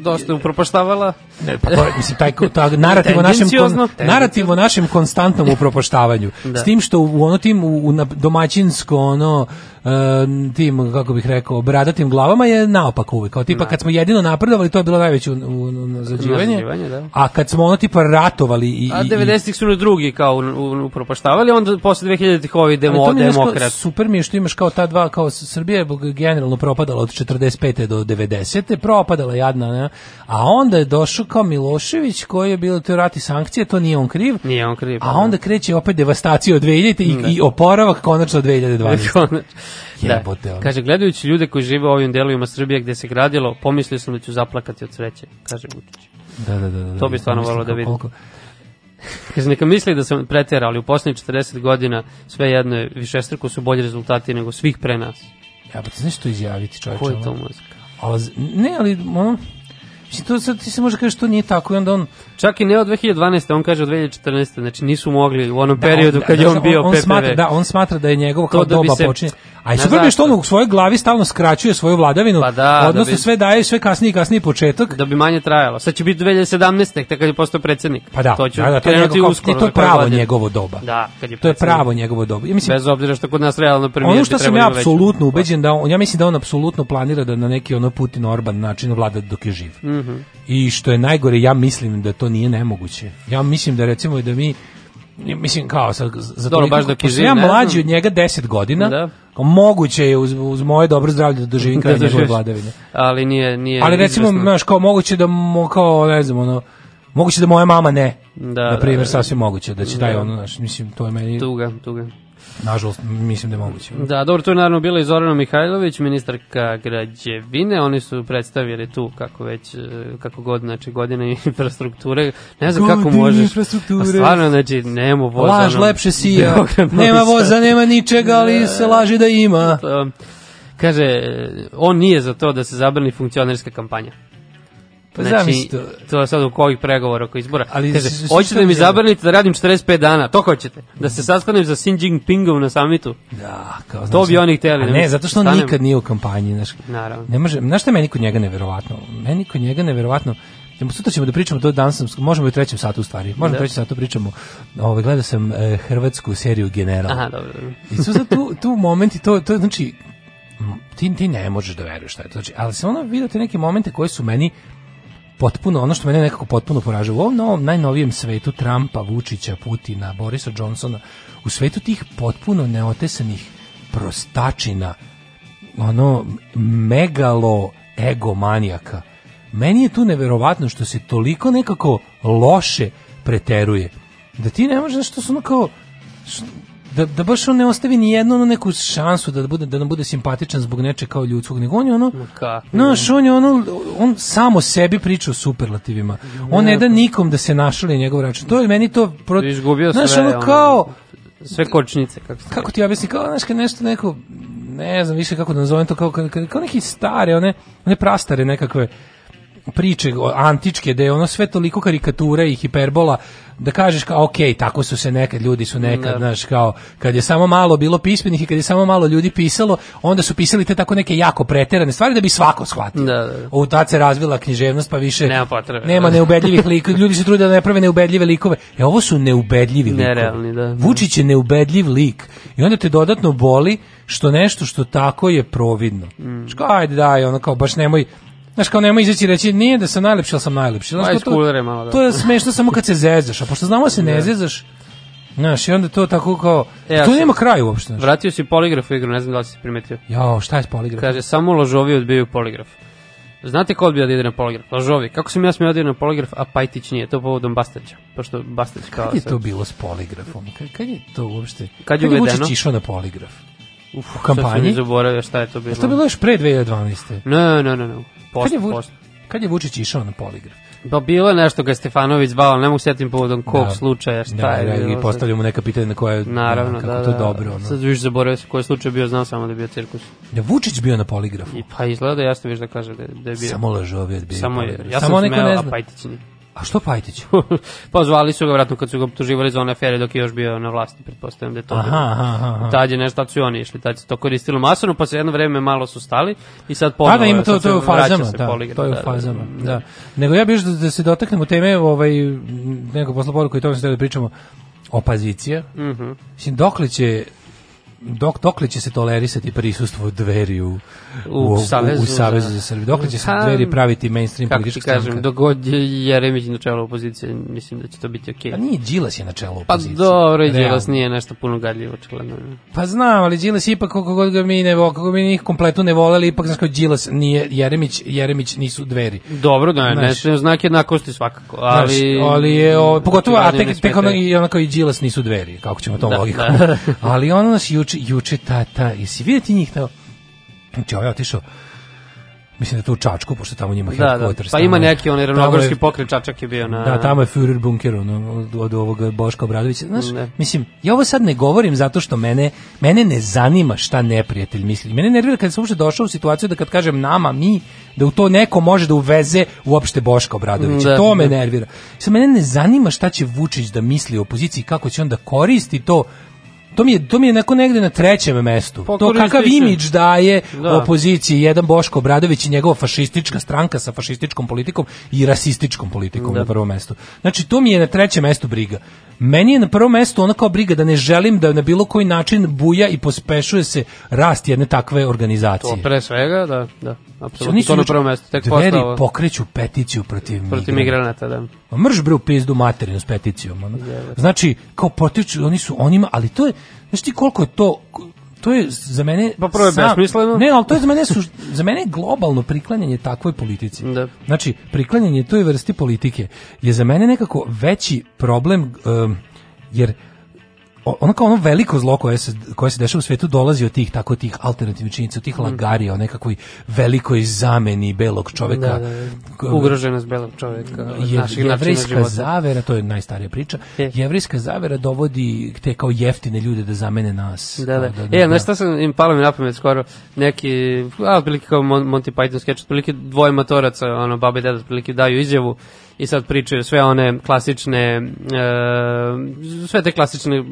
dosta upropaštavala. Ne, pa to, je, mislim, taj, ta narativ o našem, kon, narativ o našem konstantnom upropaštavanju. Da. S tim što u ono tim, u, u na- domaćinsko, ono, tim, kako bih rekao, bradatim glavama je naopak uvijek. Kao tipa, kad smo jedino napredovali, to je bilo najveće nazađivanje. Da. A kad smo ono tipa ratovali i... A i- i- 90-ih su na drugi kao upropaštavali, onda posle 2000-ih ovi demo, to mi je znaš kao, demokrat. super mi je što imaš kao ta dva, kao Srbija je generalno propadala od 45. do 90. propadala jadna, ne? a onda je došao kao Milošević koji je bilo to rati sankcije, to nije on kriv, Nije on kriv. a onda kreće opet devastacija od 2000. i, i oporavak konačno od 2012. Da. Kaže, gledajući ljude koji žive u ovim delovima Srbije gde se gradilo, pomislio sam da ću zaplakati od sreće, kaže Vučić. Da, da, da, da, To bi stvarno mislim volao da vidim. koliko- Kaže, neka misli da sam preterao, ali u poslednjih 40 godina sve jedno je, višestruko su bolji rezultati nego svih pre nas. Ja, pa ti znaš što izjaviti čovječe? Ko je to muzika? Ali, ne, ali ono, mislim, to sad ti se može kažeš to nije tako i onda on Čak i ne od 2012. on kaže od 2014. Znači nisu mogli u onom Da, periodu on- kad da, je da, on bio on PPV. smatra, da, on smatra da je njegovo kao To da doba se- počinje. A i super mi je što on u svojoj glavi stalno skraćuje svoju vladavinu, Pa da, da odnosno bi- sve daje sve kasniji i kasniji početak. Da bi manje trajalo. Sad će biti 2017. tek kad je postao predsjednik. Pa da, to će da, da, to je, njegov, uskoro to je koju pravo godinu. njegovo doba. Da, kad je to je pravo njegovo doba. Ja mislim, Bez obzira što kod nas realno premijer ono što sam ja apsolutno ubeđen da on, ja mislim da on apsolutno planira da na neki ono Putin Orban način vlada dok je živ. Mhm. I što je najgore, ja mislim da to nije nemoguće. Ja mislim da recimo da mi mislim kao sa za Dobro, toliko- baš pošto živ, ja mlađi od njega 10 godina. Da. moguće je uz, uz moje dobro zdravlje da doživim kraj Da njegove vladavine. Ali nije, nije Ali recimo, znaš, kao moguće da mo, kao ne znam, ono moguće da moja mama ne. Da, na primjer, da, da. sasvim moguće da će taj Da. ono, znaš, mislim, to je meni Tuga, tuga. Nažalost mislim da je moguće. Da, dobro, tu je naravno bila i Zorana Mihajlović, ministarka građevine, oni su predstavili tu kako već, e, kako god, znači godine infrastrukture, ne znam kako Godine možeš, infrastrukture. A stvarno, znači, nema voza. Laž ono, lepše sija, nema voza, nema ničega, ali se laže da ima. Um, kaže, e, on nije za to da se zabrani funkcionerska kampanja. Pa Znači, to. to je sad u kojih pregovora oko izbora. Ali Kaže, s- s- hoćete što da mi zabranite da radim 45 dana, to hoćete. Da se sastanem za Xi Jinpingom na samitu. Da, kao, To bi oni hteli, A ne, zato što on stanem. nikad nije u kampanji, znaš. Naravno. Ne može, znaš šta je meni kod njega neverovatno? Meni kod njega neverovatno, sutra ćemo da pričamo to danas, možemo i u trećem satu u stvari. Možemo Da. u trećem satu pričamo. Ovaj gledao sam e, hrvatsku seriju General. Aha, dobro. dobro. I su za tu, tu momenti, to, to znači, ti, ti ne možeš da veruješ šta je to. Znači, ali se ono vidite neke momente koji su meni potpuno, ono što mene nekako potpuno poražava. U ovom novom, najnovijem svetu Trumpa, Vučića, Putina, Borisa Johnsona, u svetu tih potpuno neotesanih prostačina, ono, megalo egomanijaka. Meni je tu neverovatno što se toliko nekako loše preteruje. Da ti ne možeš što su ono kao da, da baš on ne ostavi ni jednu ono neku šansu da bude da nam bude simpatičan zbog nečeg kao ljudskog, nego on je ono? Znaš, on je ono, on samo sebi priča o superlativima. On ne da nikom da se našali njegov račun. To je meni to... Pro... Izgubio Znaš, sve, ono ono, kao, Sve kočnice, kako se kako ti objasni, kao, znaš, kad nešto neko, ne znam više kako da nazovem to, kao, kao, kao neki stare, one, one prastare nekakve priče o- antičke, da je ono sve toliko karikatura i hiperbola, da kažeš kao, ok, tako su se nekad, ljudi su nekad, Da. znaš, kao, kad je samo malo bilo pismenih i kad je samo malo ljudi pisalo, onda su pisali te tako neke jako preterane stvari da bi svako shvatio. Da, da, da. U tad se razvila književnost, pa više Nema potrebe. nema neubedljivih likova. Ljudi se trude da ne prave neubedljive likove. E, ovo su neubedljivi likovi. Nerealni, da. Vučić je neubedljiv lik. I onda te dodatno boli što nešto što tako je providno. Mm. Ško, ajde, daj, ono kao, baš nemoj, Znaš, kao nemoj izaći i reći, nije da sam najlepši, ali sam najlepši. Znaš, kao to, malo, da. to je smešno samo kad se zezaš, a pošto znamo da se ne zezaš, znaš, i onda to tako kao, E, ja to nema kraju uopšte. Znaš. Vratio si poligraf u igru, ne znam da li si primetio. Jao, šta je s poligrafom? Kaže, samo ložovi odbijaju poligraf. Znate ko odbija da ide na poligraf? Ložovi. Kako sam ja smio da na poligraf, a Pajtić nije? To povodom Bastaća. Pošto Bastać kao... Kad je to bilo s poligrafom? Kad, kad je to uopšte? Kad je uvedeno? Vučić išao na poligraf? Uf, u kampanji? Sad sam i zaboravio šta je to bilo. Je to bilo još pre 2012. Ne, ne, ne, ne. Post, Kad je, Vuč, kad je Vučić išao na poligraf? Pa bilo je nešto ga je Stefanović zvao, ne mogu sjetim povodom kog Da. slučaja, šta Da, je da. I postavljamo neka pitanja na koje, Naravno, kako da, to da. dobro. Ono. Sad više zaboravio se koji slučaj bio, znao samo da je bio cirkus. Je Vučić bio na poligrafu? I pa izgleda jasno viš da kaže da, da je bio. Samo lažovi odbijaju Samo ja Samo sam neko smeo, ne zna. A što Pajtić? pa zvali su ga vratno kad su ga optuživali za one afere dok je još bio na vlasti, pretpostavljam da je to Aha, aha, aha. Tad je nešto, tad su i oni išli, tad se to koristilo masovno, pa se jedno vreme malo su stali i sad Pa ponovo. da, ima to, to je u fazama, da, poligraf, to je u da, da, fazama, da. Nego ja bih da, da se dotaknemo teme, ovaj, neko posla poruku i tome se da pričamo, opozicija. Mhm. Mislim, dokle će dok, dokle će se tolerisati prisustvo dveri u, U Savezu u, Savezu za- Srbiju? Dokle će se dveri praviti mainstream ti politička kažem, stranka? dok god je Jeremić na čelu opozicije, mislim da će to biti okej. Pa nije Đilas je na čelu Pa opozicije. dobro, i Đilas nije nešto puno gadljivo, očigledno. Pa znam, ali Đilas ipak kako god ga mi ne vo, kako mi njih kompletno ne voleli, ipak znaš kao Đilas nije Jeremić, Jeremić nisu dveri. Dobro, da, ne, Znaš. ne, znak jednakosti svakako, ali... Ali, ali je, o, pogotovo, a tek, tek ono, i onako i Đilas nisu dveri, kako ćemo tom Da, logikom. da. ali ono nas juče, juče ta, ta, jesi vidio ti njih tamo? Znači, ovaj je otišao, mislim da to u Čačku, pošto tamo njima Da, da, headquarters. pa ima neki, onaj ravnogorski pokret Čačak je bio na... Da, tamo je Führer bunker ono, od, od ovog Boška Obradovića. Znaš, Ne. mislim, ja ovo sad ne govorim zato što mene, mene ne zanima šta neprijatelj misli. Mene nervira kad sam uopšte došao u situaciju da kad kažem nama, mi, da u to neko može da uveze uopšte Boška Obradovića. Da, to me da. nervira. Sad mene ne zanima šta će Vučić da misli o opoziciji, kako će on da koristi to to mi je to mi je neko negde na trećem mestu. Pa to kakav imidž daje Da. opoziciji jedan Boško Obradović i njegova fašistička stranka sa fašističkom politikom i rasističkom politikom Da. na prvom mestu. Znači to mi je na trećem mestu briga. Meni je na prvom mestu ona kao briga da ne želim da na bilo koji način buja i pospešuje se rast jedne takve organizacije. To pre svega, da, da, apsolutno. To na prvom mestu, tek Dveri pokreću peticiju protiv, protiv migranata, da. Ma Mrš bre u pizdu materinu s peticijom. Ono. Znači, kao potiču, oni su, onima, ali to je, znaš ti koliko je to, to je za mene... Pa prvo je besmisleno. Ne, ali to je za mene, su, za mene globalno priklanjanje takvoj politici. Da. Znači, priklanjanje toj vrsti politike je za mene nekako veći problem, um, jer ono kao ono veliko zlo koje se, koje se dešava u svetu dolazi od tih tako tih alternativnih činjenica, od tih lagarija, o nekakvoj velikoj zameni belog čoveka. Da, da, da. Ugroženost belog čovjeka, Je, života. zavera, to je najstarija priča, Je. jevrejska zavera dovodi te kao jeftine ljude da zamene nas. Da, da. Kao E, znaš šta sam im palo mi na pamet skoro, neki, a, otprilike kao Mon- Monty Python sketch, otprilike dvoje matoraca, ono, baba i deda, otprilike daju izjavu i sad pričaju sve one klasične, e, sve te klasične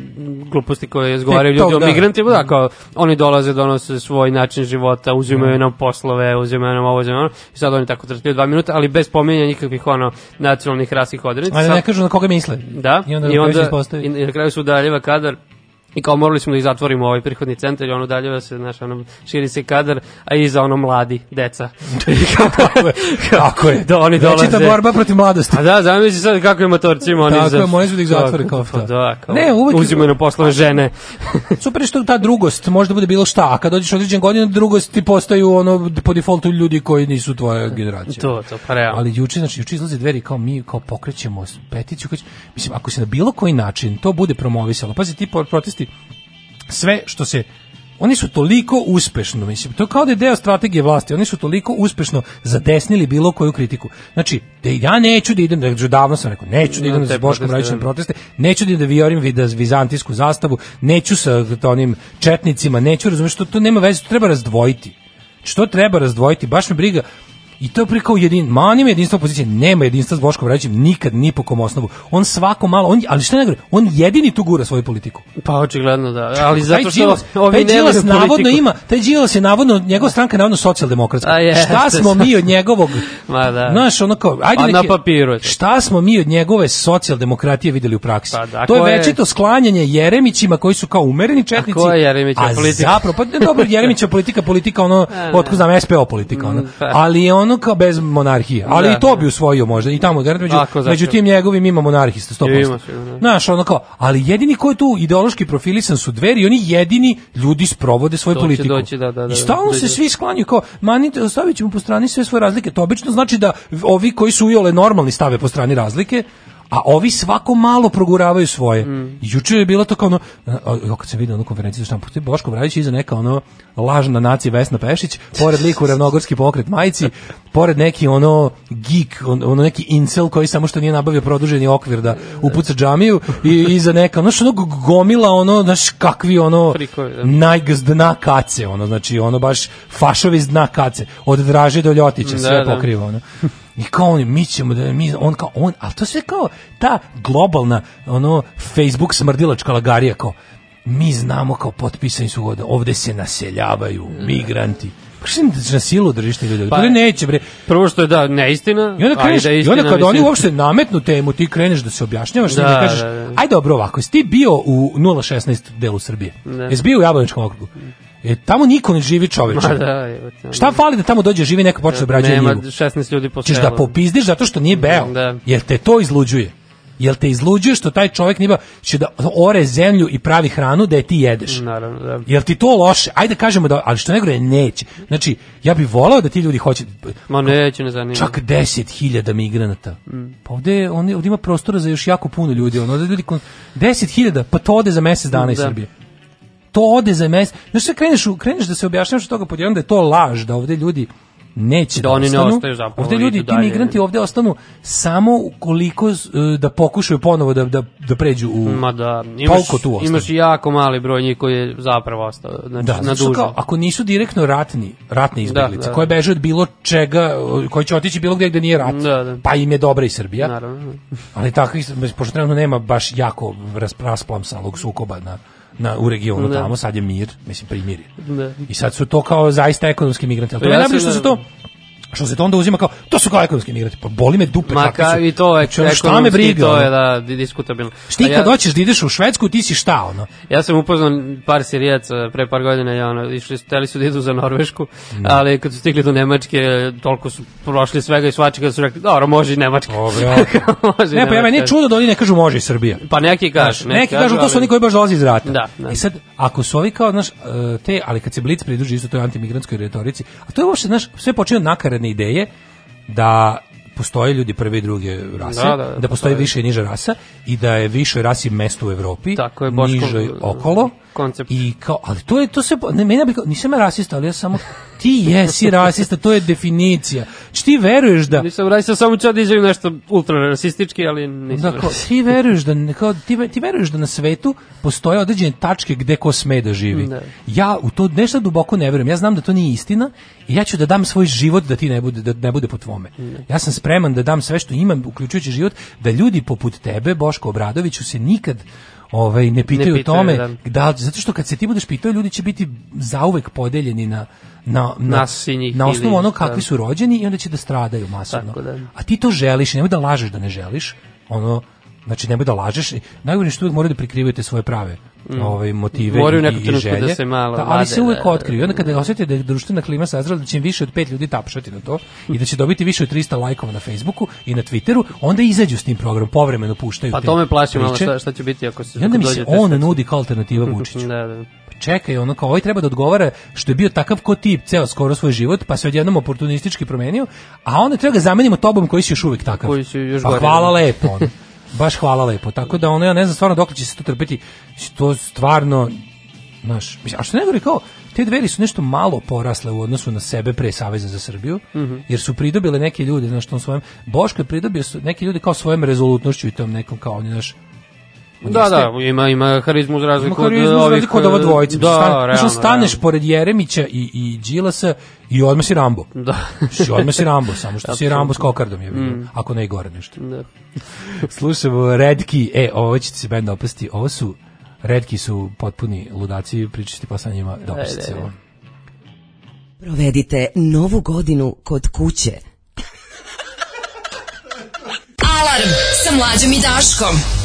gluposti koje izgovaraju ljudi o da. migrantima, da, kao oni dolaze, donose svoj način života, uzimaju nam poslove, uzimaju nam ovo, uzimaju ono, i sad oni tako trpiju dva minuta, ali bez pominjanja nikakvih ono nacionalnih rasih odrednica. Ali ne kažu na koga misle. da, I onda, i onda, i, i na kraju se udaljeva kadar i kao morali smo da ih zatvorimo ovaj prihodni centar i on udaljava se, znaš, ono, širi se kadar, a iza ono mladi, deca. Kako je? Kako je? Da, oni dolaze. Večita borba protiv mladosti. A da, zamisli sad kako je motorcima oni Tako za... je, moraju su da ih zatvore kao Pa šta. da, kao, Ne, uvek- uzimaju na poslove žene. Super je što ta drugost može da bude bilo šta, a kad dođeš određen godina, drugost ti postaju ono po defaultu ljudi koji nisu tvoja generacija. to, to, pa realno. Ali juče, znači, juče izlaze dveri kao mi kao pokrećemo peticiju. Kao, mislim, ako se na bilo koji način to bude promovisalo, pazi, ti po- sve što se oni su toliko uspešno, mislim, to kao da je deo strategije vlasti, oni su toliko uspešno zadesnili bilo koju kritiku. Znači, da ja neću da idem, da davno sam rekao, neću da Na idem za Boškom da. proteste, neću da, da viorim vida vizantijsku zastavu, neću sa onim četnicima, neću, razumiješ, to, to nema veze, to treba razdvojiti. Što treba razdvojiti, baš me briga, I to je prikao jedin, ma on ima jedinstvo opozicije, nema jedinstva s Boškom Radićem nikad ni po kom osnovu. On svako malo, on, ali šta ne gore, on jedini tu gura svoju politiku. Pa očigledno da, ali zato što Đilas- ovi taj Đilas navodno politiku. ima, taj Đilas je navodno, njegova stranka je navodno socijaldemokratska. A jeste. Šta smo mi od njegovog, Ma da. znaš, ono kao, ajde Pa na neki- papiru je šta smo mi od njegove socijaldemokratije videli u praksi? Pa da, to je je- večito sklanjanje Jeremićima koji su kao umereni četnici. ko je Jeremićeva a politika? zapravo, pa dobro, Jeremićeva politika, politika ono, A, otko znam, SPO politika, ono. Mm, pa. ali je ono kao bez monarhije. Ali Da, i to da. bi usvojio možda, i tamo, garant, među, Ako, među tim njegovim ima monarhista, 100%. Ima. Znaš, ono kao, ali jedini ko je tu ideološki profilisan su dveri i oni jedini ljudi sprovode svoju politiku. doći, da, da, da, I stalno da, se svi sklanjaju kao, manite, ostavit ćemo po strani sve svoje razlike. To obično znači da ovi koji su ujole normalni stave po strani razlike, a ovi svako malo proguravaju svoje. Mm. Juče je bilo to kao ono, a, kad sam vidio onu konferenciju za štampu, Boško Brajić iza neka ono lažna nacija Vesna Pešić, pored liku Ravnogorski pokret majici, pored neki ono geek, on- ono neki incel koji samo što nije nabavio produženi okvir da upuca džamiju i iza neka, ono što ono gomila ono, znaš kakvi ono da. najgaz dna kace, ono, znači ono baš fašovi iz dna kace, od Draže do Ljotića, sve Da, da. pokriva, ono. I kao on, mi ćemo da, mi, on kao, on, ali to sve kao ta globalna, ono, Facebook smrdilačka lagarija, kao, mi znamo kao potpisani su ovde, ovde se naseljavaju migranti. Pa što im na silu držiš te ljude? Pa, Pa- neće, bre. Prvo što je da, neistina. I onda, kreneš, da je i istina, onda kada oni uopšte nametnu temu, ti kreneš da se objašnjavaš, da, Da, da kažeš, da, da. aj dobro ovako, jesi ti bio u 016 delu Srbije? Da. Jesi bio u Jablaničkom okrugu? E, tamo niko ne živi čoveče. Da, Šta fali da tamo dođe živi neko počne da obrađuje Nema njivu? 16 ljudi po selu. da popizdiš zato što nije beo. Da. Jel te to izluđuje? Jel te izluđuje što taj čovjek nije beo? Će da ore zemlju i pravi hranu da je ti jedeš? Naravno, da. Jel ti to loše? Ajde da kažemo da, ali što ne gore, neće. Znači, ja bih volao da ti ljudi hoće, Ma neće, ne zanima. čak 10.000 migranata. Mm. Pa ovde, on, ovde ima prostora za još jako puno ljudi. Ono, ljudi, kon- 10.000, pa to ode za mesec dana iz Da. Srbije. To ode za mesec. Znaš šta kreneš, u- kreneš da se objašnjavaš od toga pod jedan da je to laž, da ovde ljudi neće Da oni ne ostanu. ostaju zapravo, Ovde ljudi, ti migranti ovde ostanu samo ukoliko e, da pokušaju ponovo da, da, da pređu u... Ma da, imaš, tu ostanu. imaš jako mali broj njih koji je zapravo ostao, znači Da, na što duže. kao, ako nisu direktno ratni, ratne izbeglice, Da, da. koje beže od bilo čega, koji će otići bilo gdje gde nije rat, Da, da. pa im je dobra i Srbija, Naravno. ali takvih, pošto trenutno nema baš jako ras- rasplamsalog sukoba na, na, u regionu Da. tamo, sad je mir, mislim primir. Da. I sad su to kao zaista ekonomski migranti. Ali to Ja je najbolje što se to što se to onda uzima kao, to su kao ekonomski migranti, pa boli me dupe Ma kakvi ka, su. i to je Znači, ono, šta me briga, to je da di- diskutabilno. Šti A ja- kad hoćeš da ideš u Švedsku, ti si šta, ono? Ja sam upoznao par sirijaca pre par godina, ja ono, išli, hteli su da idu za Norvešku, ali kad su stigli do Nemačke, toliko su prošli svega i svačega da su rekli, dobro, može i Nemačka. Dobro. može Ne, pa ja meni čudo da oni ne kažu može i Srbija. Pa neki kažu. Znaš, neki kažu to su oni koji baš dolaze iz rata. Da, da. I sad, ako su ovi kao, znaš, e, te, ali kad se Blic pridruži isto toj antimigrantskoj retorici, a to je uopšte, znaš, sve počinje od nakaradne ideje da postoje ljudi prve i druge rase, Da, da, da, postoji postoje. više i niža rasa i da je višoj rasi mesto u Evropi, Tako je, Boško, nižoj okolo. Koncept. I kao, ali to je to se ne meni bi nisam ja rasista, ali ja samo ti jesi rasista, to je definicija. Znači ti veruješ da Nisam radio, samo ću da izjavim nešto ultra rasistički, ali nisam da, kao, ti veruješ da ne- kao, ti, ti veruješ da na svetu postoje određene tačke gde ko sme da živi. Da. Ja u to nešto duboko ne verujem. Ja znam da to nije istina i ja ću da dam svoj život da ti ne bude da ne bude po tvome. Ja sam spreman da dam sve što imam uključujući život da ljudi poput tebe Boško Obradoviću se nikad ovaj ne pitaju o pitaju, tome da. da zato što kad se ti budeš pitao ljudi će biti zauvek podeljeni na na na, Nas i njih na osnovu ili- onog kakvi da. su rođeni i onda će da stradaju masovno. Tako da. A ti to želiš, nemoj da lažeš da ne želiš. Ono, znači nemoj da lažeš. Najgore što uvijek moraju da prikrivate svoje prave ovaj motive Mm. Moraju i, i da želje. se malo ali vade, se uvek da, otkriju. I onda kada osjete da je društvena klima sazrela da će im više od pet ljudi tapšati na to i da će dobiti više od 300 lajkova na Facebooku i na Twitteru, onda izađu s tim programom, povremeno puštaju Pa te to me plaši malo šta, šta će biti ako se I onda mi se on sve- nudi kao alternativa Vučiću. Da, da. Čekaj, ono kao ovaj treba da odgovara što je bio takav ko ti ceo skoro svoj život, pa se odjednom oportunistički promenio, a onda treba ga zamenimo tobom koji si još uvijek takav. Koji si još pa gore, hvala da. lepo. Ono. Baš hvala lepo. Tako da ono ja ne znam stvarno dokle će se to trpeti. To stvarno znaš, mislim, a što ne govori kao te dveri su nešto malo porasle u odnosu na sebe pre Saveza za Srbiju, Mhm. jer su pridobile neke ljude, znaš, tom svojom, Boško je pridobio su, neki ljudi kao svojom rezolutnošću i tom nekom kao, oni, znaš, Da, jeste- da, ima, ima harizmu za razliku ima harizmu za ovih... razliku od ova dvojice. Da, Stan- realno, staneš realno. pored Jeremića i, i Đilasa i odmah si Rambo. Da. Znači, odmah si Rambo, samo što si. Rambo s kokardom, je Mm. ako ne i gore nešto. Da. Slušamo Redki, e, ovo će ti se benda opasti, ovo su, Redki su potpuni ludaci, pričati pa sa njima, dopasti se ovo. Provedite novu godinu kod kuće. Alarm sa mlađom i Daškom.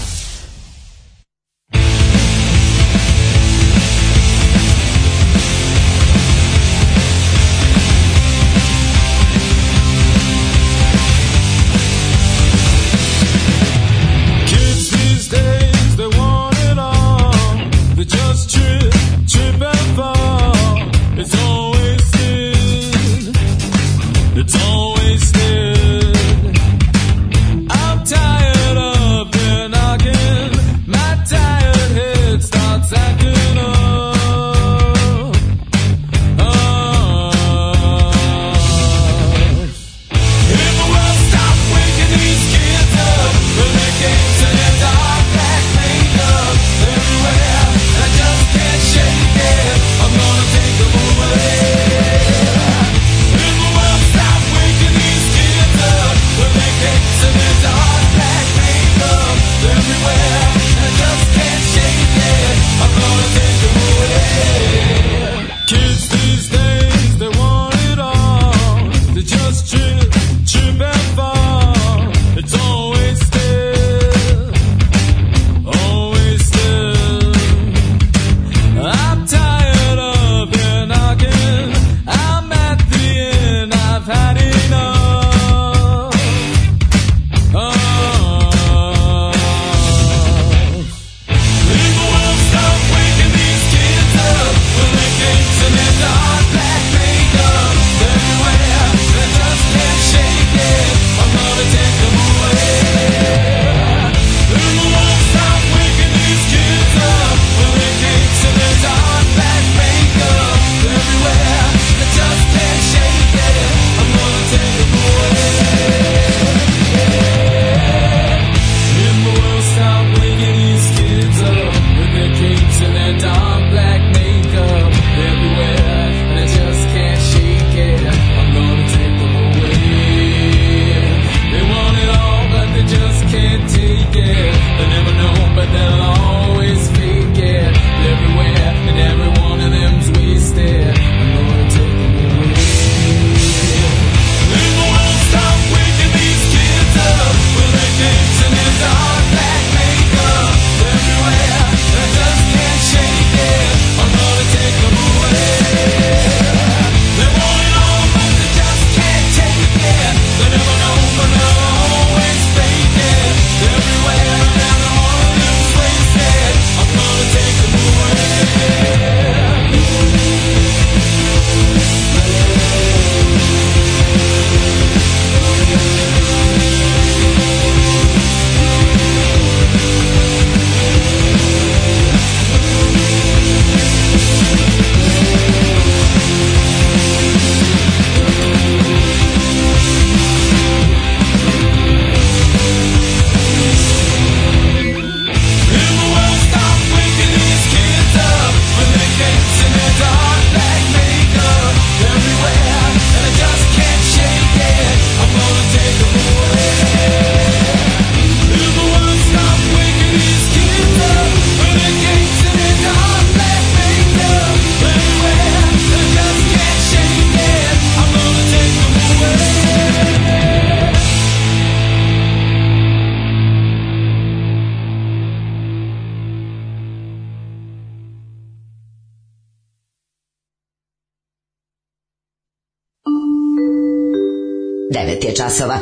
Časova.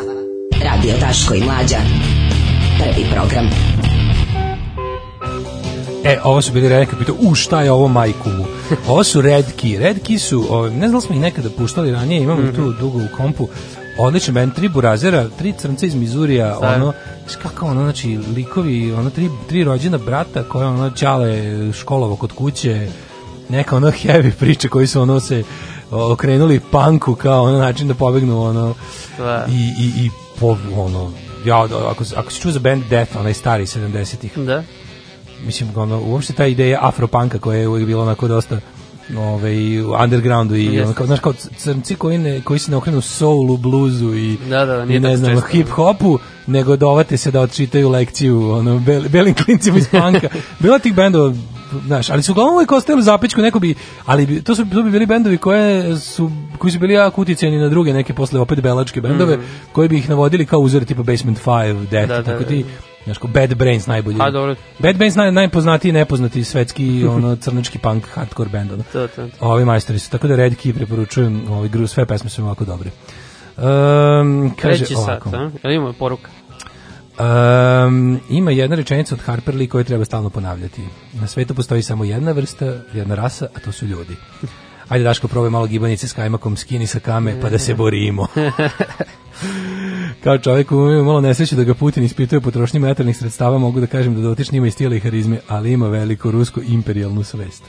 Radio Daško i Mlađa. Prvi program. E, ovo su bili Redki, pitao, u šta je ovo majku mu? Ovo su Redki. Redki su, o, ne znam da smo ih nekada puštali ranije, imamo Mhm. tu dugo u kompu. Odličan band, tri burazera, tri crnca iz Mizurija, ono, kako ono, znači, likovi, ono, tri, tri rođena brata koje ono, ćale školovo kod kuće, neka ono heavy priče koji su ono se okrenuli panku kao ono način da pobegnu ono Da. i, i, i po, ono ja, ako, ako se čuo za band Death, onaj stari 70-ih Da. mislim ono uopšte ta ideja afropanka koja je uvijek bila onako dosta ovaj u undergroundu i Jeste. ono kao znaš kao crnci koji ne koji se ne okrenu soulu, bluzu i Da, da, nije i ne znam hip hopu nego dovate se da odčitaju lekciju ono bel, belim klincima iz panka. Bila tih bendova znaš, ali su uglavnom uvijek ostali u zapećku, neko bi, ali bi, to su to bi bili bendovi koje su, koji su bili jako uticajni na druge neke posle opet belačke bendove, Mhm. koji bi ih navodili kao uzori tipa Basement 5, Death, Da, da, tako da. ti, znaš, kao Bad Brains najbolji. A, dobro. Bad Brains naj, najpoznatiji i nepoznati svetski ono crnački punk hardcore ono. To, to, to. Ovi majstori su tako da Red Key preporučujem, ovaj gru sve pesme su ovako dobre. Um, kaže Treći sat, ovako. a? Jel imamo poruka? Um, ima jedna rečenica od Harper Lee koju treba stalno ponavljati. Na svetu postoji samo jedna vrsta, jedna rasa, a to su ljudi. Ajde Daško, probaj malo gibanice s kajmakom, skini sa kame, pa da se borimo. Kao čovjek ima malo nesreću da ga Putin ispituje potrošnji materijalnih sredstava, mogu da kažem da dotični ima i stila i harizme, ali ima veliko rusko imperijalnu svest.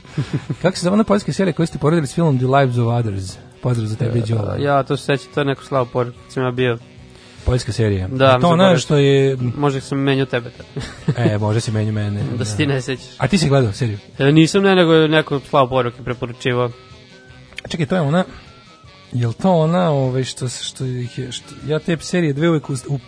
Kako se zove ona poljska serija koju ste poredili s filmom The Lives of Others? Pozdrav za tebe, Đole. Ja to se sećam, to je neko slavo kad sam ja bio. Poljska serija. Da, to pored- što je... Možda sam menio tebe. E, može se menju mene. da se ti ne sećaš. A ti si gledao seriju? E, nisam ne, nego neko slavo poruke preporučivao. Čekaj, to je ona... Jel to ona ovaj, što, što, je, što ja te serije dve uvek u, u,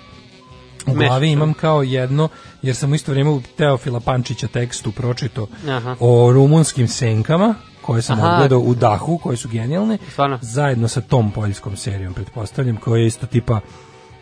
u glavi imam kao jedno, jer sam u isto vrijeme u Teofila Pančića tekstu pročito Aha. o rumunskim senkama, koje sam Aha. odgledao u dahu, koje su genijalne, Stvarno? zajedno sa tom poljskom serijom, pretpostavljam, koja je isto tipa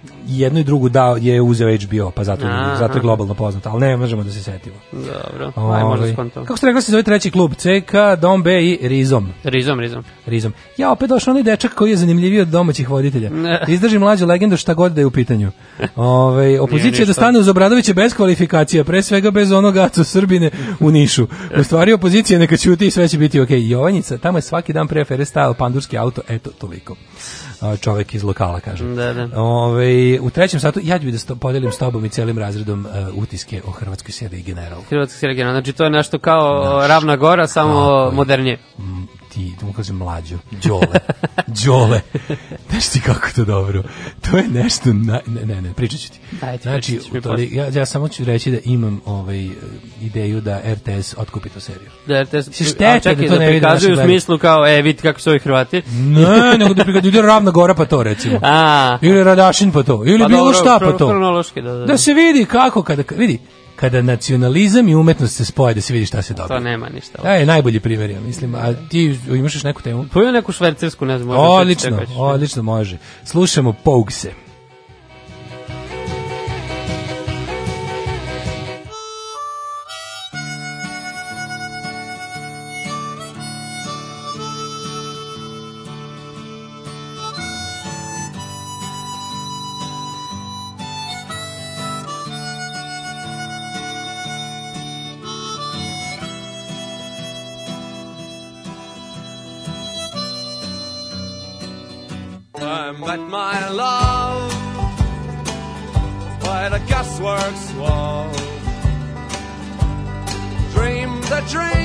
Mm-hmm. Jedno i drugu dao je uzeo HBO, pa zato, Aha. zato je globalno poznat, ali ne možemo da se setimo. Dobro, aj Ovaj, možda skontam. Kako ste rekli se zove treći klub? CK, Dom B i Rizom. Rizom, rizom. Rizom. Ja opet došao onaj dečak koji je zanimljiviji od domaćih voditelja. Ne. Izdrži mlađu legendu šta god da je u pitanju. Ove, opozicija ništa. da stane uz Obradovića bez kvalifikacija, pre svega bez onog Aco Srbine u Nišu. U stvari opozicija neka ćuti i sve će biti okej. Jovanjica, tamo je svaki dan pre afere stajao pandurski auto, eto toliko. Čovek iz lokala, kažem. Da, da. Ove, u trećem satu ja ću bi da sto, podelim s tobom i celim razredom uh, utiske o Hrvatskoj seriji General. Hrvatska serija generalno. Znači to je nešto kao Ravna Gora, samo modernije. Ti, da mu kažem mlađo, Đole, Đole, znaš ti kako to dobro, to je nešto, na, ne, ne, ne, pričat ću ti. Ajde, znači, toli- ja, ja samo ću reći da imam ovaj, ideju da RTS otkupi tu seriju. Da, te, Si šteta a čekaj, da to da, ne prikazuju u smislu kao, e, vidite kako su ovi Hrvati. Ne, nego da prikad ide Ravna Gora pa to recimo. A, Ili Radašin pa to, ili pa bilo dobro, šta pa to. Hronološki, da, da. Da se vidi kako, kada, vidi, kada nacionalizam i umetnost se spoje, da se vidi šta se To dobije. nema ništa. Da je najbolji primjer, ja mislim. A ti imaš još neku temu? Poju neku švercersku, ne znam. Odlično, čekaj. odlično može. Slušamo Pougse. My love by the gasworks wall. Dreamed a dream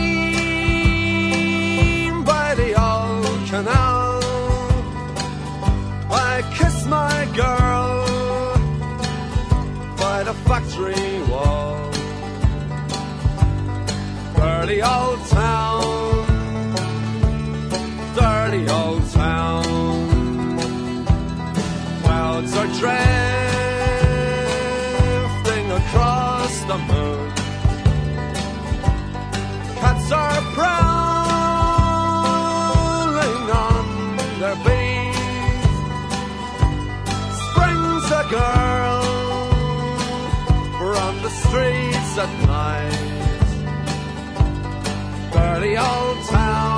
by the old canal. I kissed my girl by the factory wall. Dirty old town, dirty old Cats are prowling on their beat. Springs a girl from the streets at night. Dirty old town.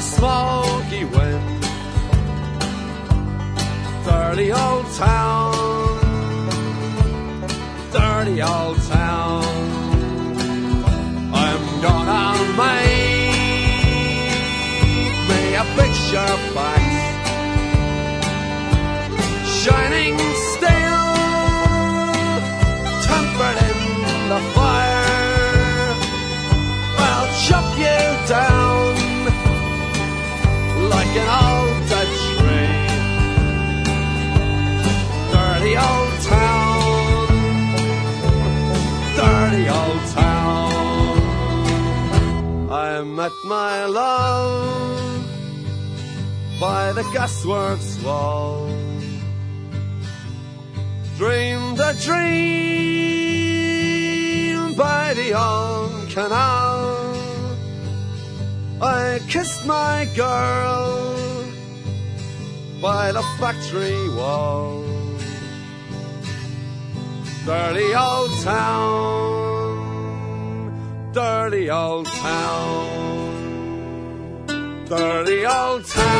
Smoky wind. Dirty old town, dirty old town. I'm gonna make me a picture back, shining an old Dutch tree. Dirty old town, dirty old town. I met my love by the gasworks wall. Dreamed a dream by the old canal. I kissed my girl by the factory wall. Dirty old town, dirty old town, dirty old town,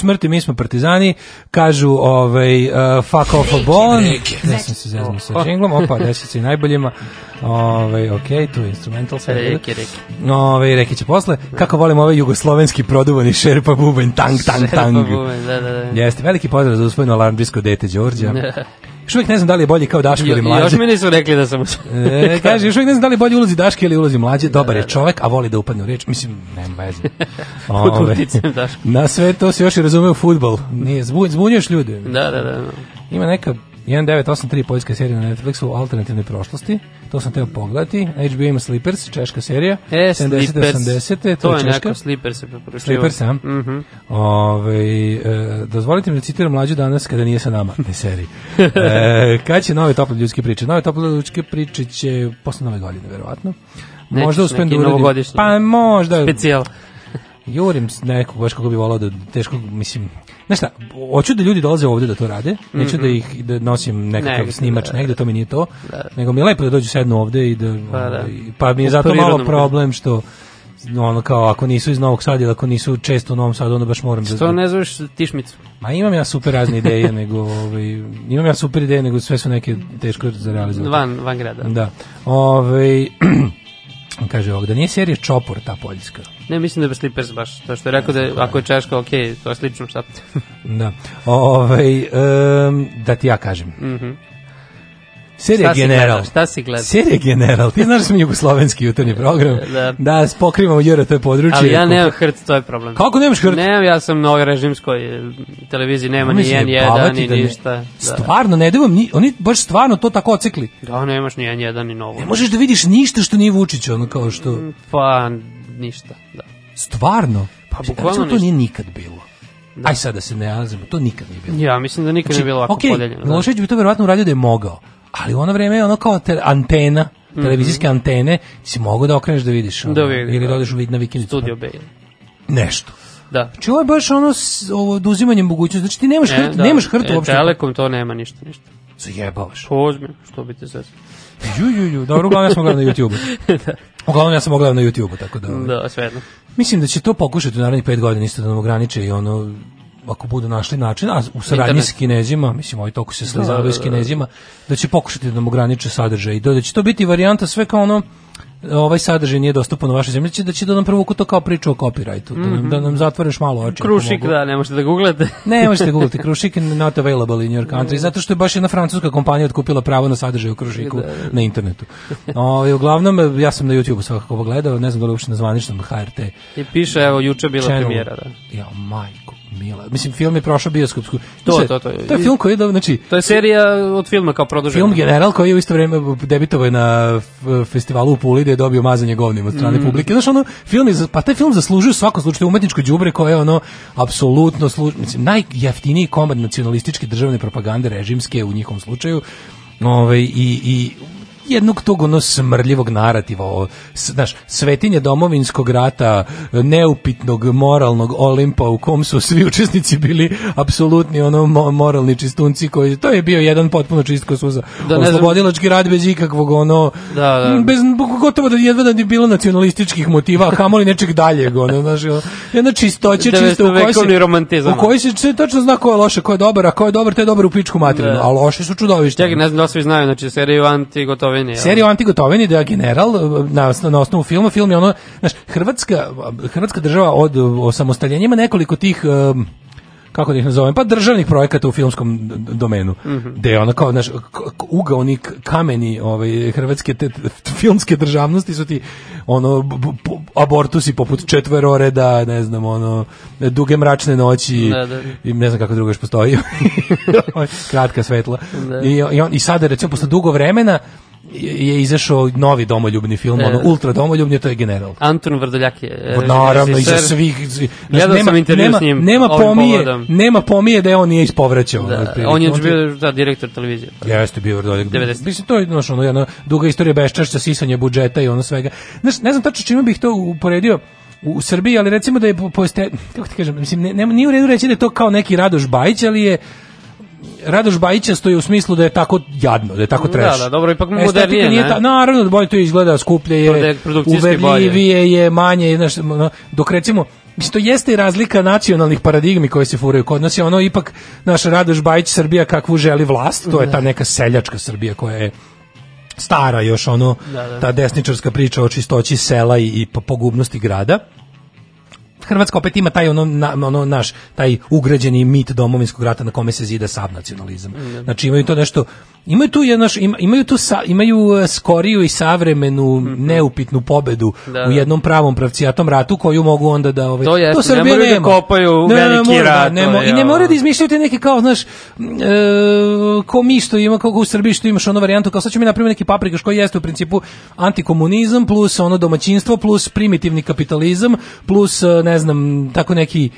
Smrti, mi smo partizani, kažu ovaj, uh, fuck off a bone, ja sam se zeznuo sa džinglom, opa, desi se i najboljima, ovaj, ok, tu je instrumental sad. Reke, reke. Ove, reke će posle. Kako volim ovaj jugoslovenski produvani šerpa bubanj, tang, tang, tang. Šerpa bubanj, da, da, da. Jeste, veliki pozdrav za usvojeno alarmdijsko dete Đorđa. Još uvijek ne znam da li je bolji kao Daško ili mlađe. Još mi nisu rekli da sam... E, kaže, još uvijek ne znam da li je bolji ulozi Daške ili ulozi mlađe. Dobar je čovek, a voli da upadne u reč. Mislim, nema veze. Ove, na sve to se još i razume u futbol. Nije, zbu- zbunjuješ ljude. Da, da, da. Ima neka 1983 poljska serija na Netflixu o alternativnoj prošlosti. To sam teo pogledati. HBO ima Slippers, češka serija. E, 70 Slippers. 80 To je češka. neko Slippers. Slippers, a? Mhm. Ove, e, dozvolite mi da citiram mlađu danas kada nije sa nama, ne seriji. E, kad će nove tople ljudske priče? Nove tople ljudske priče će posle nove godine, verovatno. Nećeš Možda uspem da uradim. Pa možda. Specijal. Jurim nekog, baš kako bi volao da teško, mislim, znaš šta, hoću da ljudi dolaze ovde da to rade, neću Mhm. da ih da nosim nekakav Negde, snimač da, negde, to mi nije to, Da. nego mi je lepo da dođu sednu ovde i da, Pa da. ovaj, pa mi je zato malo problem što ono kao ako nisu iz Novog Sada ili ako nisu često u Novom Sadu, onda baš moram da... Što ne zoveš tišmicu? Ma imam ja super razne ideje, nego ovaj, imam ja super ideje, nego sve su neke teško za realizovati. Van, van grada. Da. Ovaj kaže ovog, da nije serija Čopor ta poljska. Ne, mislim da je Slippers baš. To što je rekao da je, ako je Češka, ok, to je slično šta. Da. Ovaj em, da ti ja kažem. Mhm. Serija Šta si General. gledao? Šta si gledao? Serija General. Ti znaš da smo jugoslovenski jutarnji program. Da. Da, pokrivamo jure to je područje. Ali ja nemam hrt, to je problem. Kako nemaš hrt? Nemam, ja sam na ovoj režimskoj eh, televiziji, nema ni Mislim, N1, jebavati ni da ne- ništa. Da. Stvarno, ne daju ni, oni baš stvarno to tako ocekli. Da, nemaš ni N1, ni novo. Ne možeš da vidiš ništa što nije Vučić, ono kao što... Pa, ništa, da. Stvarno? Pa, Znači, bukvalno recimo, to ništa. nije nikad bilo. Aj sad da se ne nalazimo, to nikad nije bilo. Ja, mislim da nikad nije bilo ovako okej, podeljeno. da. Milošević bi to verovatno uradio da je mogao, ali u ono vreme je ono kao te, antena, televizijske antene, si mogao da okreneš da vidiš. ono, Mhm. Da vidim, ili da. da odeš u vid na vikendicu. Studio B. Nešto. Da. Znači ovo je baš ono s, ovo oduzimanjem mogućnosti. Znači ti nemaš hrt, da. nemaš hrt E, uopšte. Telekom to nema ništa, ništa. Zajebavaš. Pozmi, što bi te sad. Ju, ju, ju. Dobro, uglavnom ja sam gledao na YouTube. Uglavnom ja sam gledao na YouTube, tako da... Da, svejedno. Mislim da će to pokušati u narednih pet godina isto da nam ograniče i ono ako budu našli način, a u saradnji Internet. s kinezima, mislim, ovaj toliko se slizavaju Da, da, s da. kinezima, da će pokušati da nam ograniče sadržaj i da, da će to biti varijanta sve kao ono, ovaj sadržaj nije dostupan u vašoj zemlji, će da će da nam provuku to kao priču o copyrightu, da, nam, da nam zatvoreš malo oči. Krušik, da, ne možete da googlate. Ne možete googlati Krušik not available in your country zato što je baš jedna francuska kompanija otkupila pravo na sadržaj u Krušiku Da, da. na internetu. Ovaj uglavnom ja sam na YouTubeu svakako ovo gledao, ne znam da li uopšte na zvaničnom HRT. I piše, evo, juče bila channel. premijera, da. Ja, majko, mila. Mislim, film je prošao bioskopsku. To, Znaš, to, to. To je film koji je, da, znači, To je serija od filma kao produžena. film General koji je u isto vreme debitovao je na festivalu u Puli gde je dobio mazanje govnim od strane Mm. publike. Znaš, ono, film je, pa taj film zaslužuje u svakom slučaju umetničko đubre koje je ono, apsolutno, slu, mislim, najjeftiniji komad nacionalističke državne propagande režimske u njihovom slučaju. Ovaj, i, i jednog tog ono smrljivog narativa o, s- znaš, svetinje domovinskog rata neupitnog moralnog olimpa u kom su svi učesnici bili apsolutni ono mo- moralni čistunci koji to je bio jedan potpuno čist suza Da, oslobodilački rad bez ikakvog ono Da, da. bez gotovo da jedva da je bilo nacionalističkih motiva a kamoli nečeg daljeg ono znaš jedna čistoća čista u kojoj se romantizam. u kojoj se se tačno zna ko je loše ko je dobar a ko je dobar te je dobar u pičku materinu Da. a loši su čudovišta Čekaj, ne znam da svi znaju, znači seriju Anti Gotovini. Serija o Anti Gotovini da je general na, na osnovu filma, film je ono, znaš, Hrvatska, Hrvatska država od osamostaljenja ima nekoliko tih um, kako da ih nazovem, pa državnih projekata u filmskom domenu. Mhm. Gde je ono kao, znaš, ugaoni kameni ovaj, hrvatske te, filmske državnosti su ti ono, abortusi poput četveroreda, ne znam, ono, duge mračne noći Da, da. i ne znam kako drugo još postoji. Kratka svetla. Da. I, i, on, I sada, recimo, posle dugo vremena je, izašao novi domoljubni film, E. ono, ultra domoljubni, to je general. Anton Vrdoljak je Pa naravno, iza svih... sam intervju nema, s njim Nema pomije, povodom. nema pomije da je on nije ispovraćao. Da, on je ti- bio da, direktor televizije. Jeste bio Vrdoljak. 90. Mislim, to je znaš, ono, jedna duga istorija beščašća, sisanje budžeta i ono svega. Znaš, ne znam tačno čime bih to uporedio u Srbiji, ali recimo da je po, po este- kako ti kažem, mislim, ne, nema, nije u redu reći da je to kao neki Radoš Bajić, ali je Radoš Bajića stoji u smislu da je tako jadno, da je tako Da, trash. da, dobro, ipak modernije, nije ne? ta, naravno da bolje to izgleda, skuplje je, uverljivije je, manje, znaš, dok recimo Mislim, to jeste i razlika nacionalnih paradigmi koje se furaju. Kod nas je ono ipak naša Radoš Bajić Srbija kakvu želi vlast, to je ta neka seljačka Srbija koja je stara još ono Da, da. ta desničarska priča o čistoći sela i, i po- pogubnosti grada. Hrvatska opet ima taj ono, na, ono naš taj ugrađeni mit domovinskog rata na kome se zida sav nacionalizam. Znači imaju to nešto imaju tu je naš ima- imaju tu sa, imaju e, skoriju i savremenu neupitnu pobedu Mhm. Da, u da. jednom pravom pravcijatom ratu koju mogu onda da ovaj To jeste, ne Srbija moraju da nema. kopaju veliki mora, rat, ne to je I ne moraju da izmišljaju te neke kao, znaš, e, ko mi što ima, kako u Srbiji što imaš ono varijantu, kao sad ćemo mi napraviti neki paprikaš koji jeste u principu antikomunizam plus ono domaćinstvo plus primitivni kapitalizam plus, e, ne znam, tako neki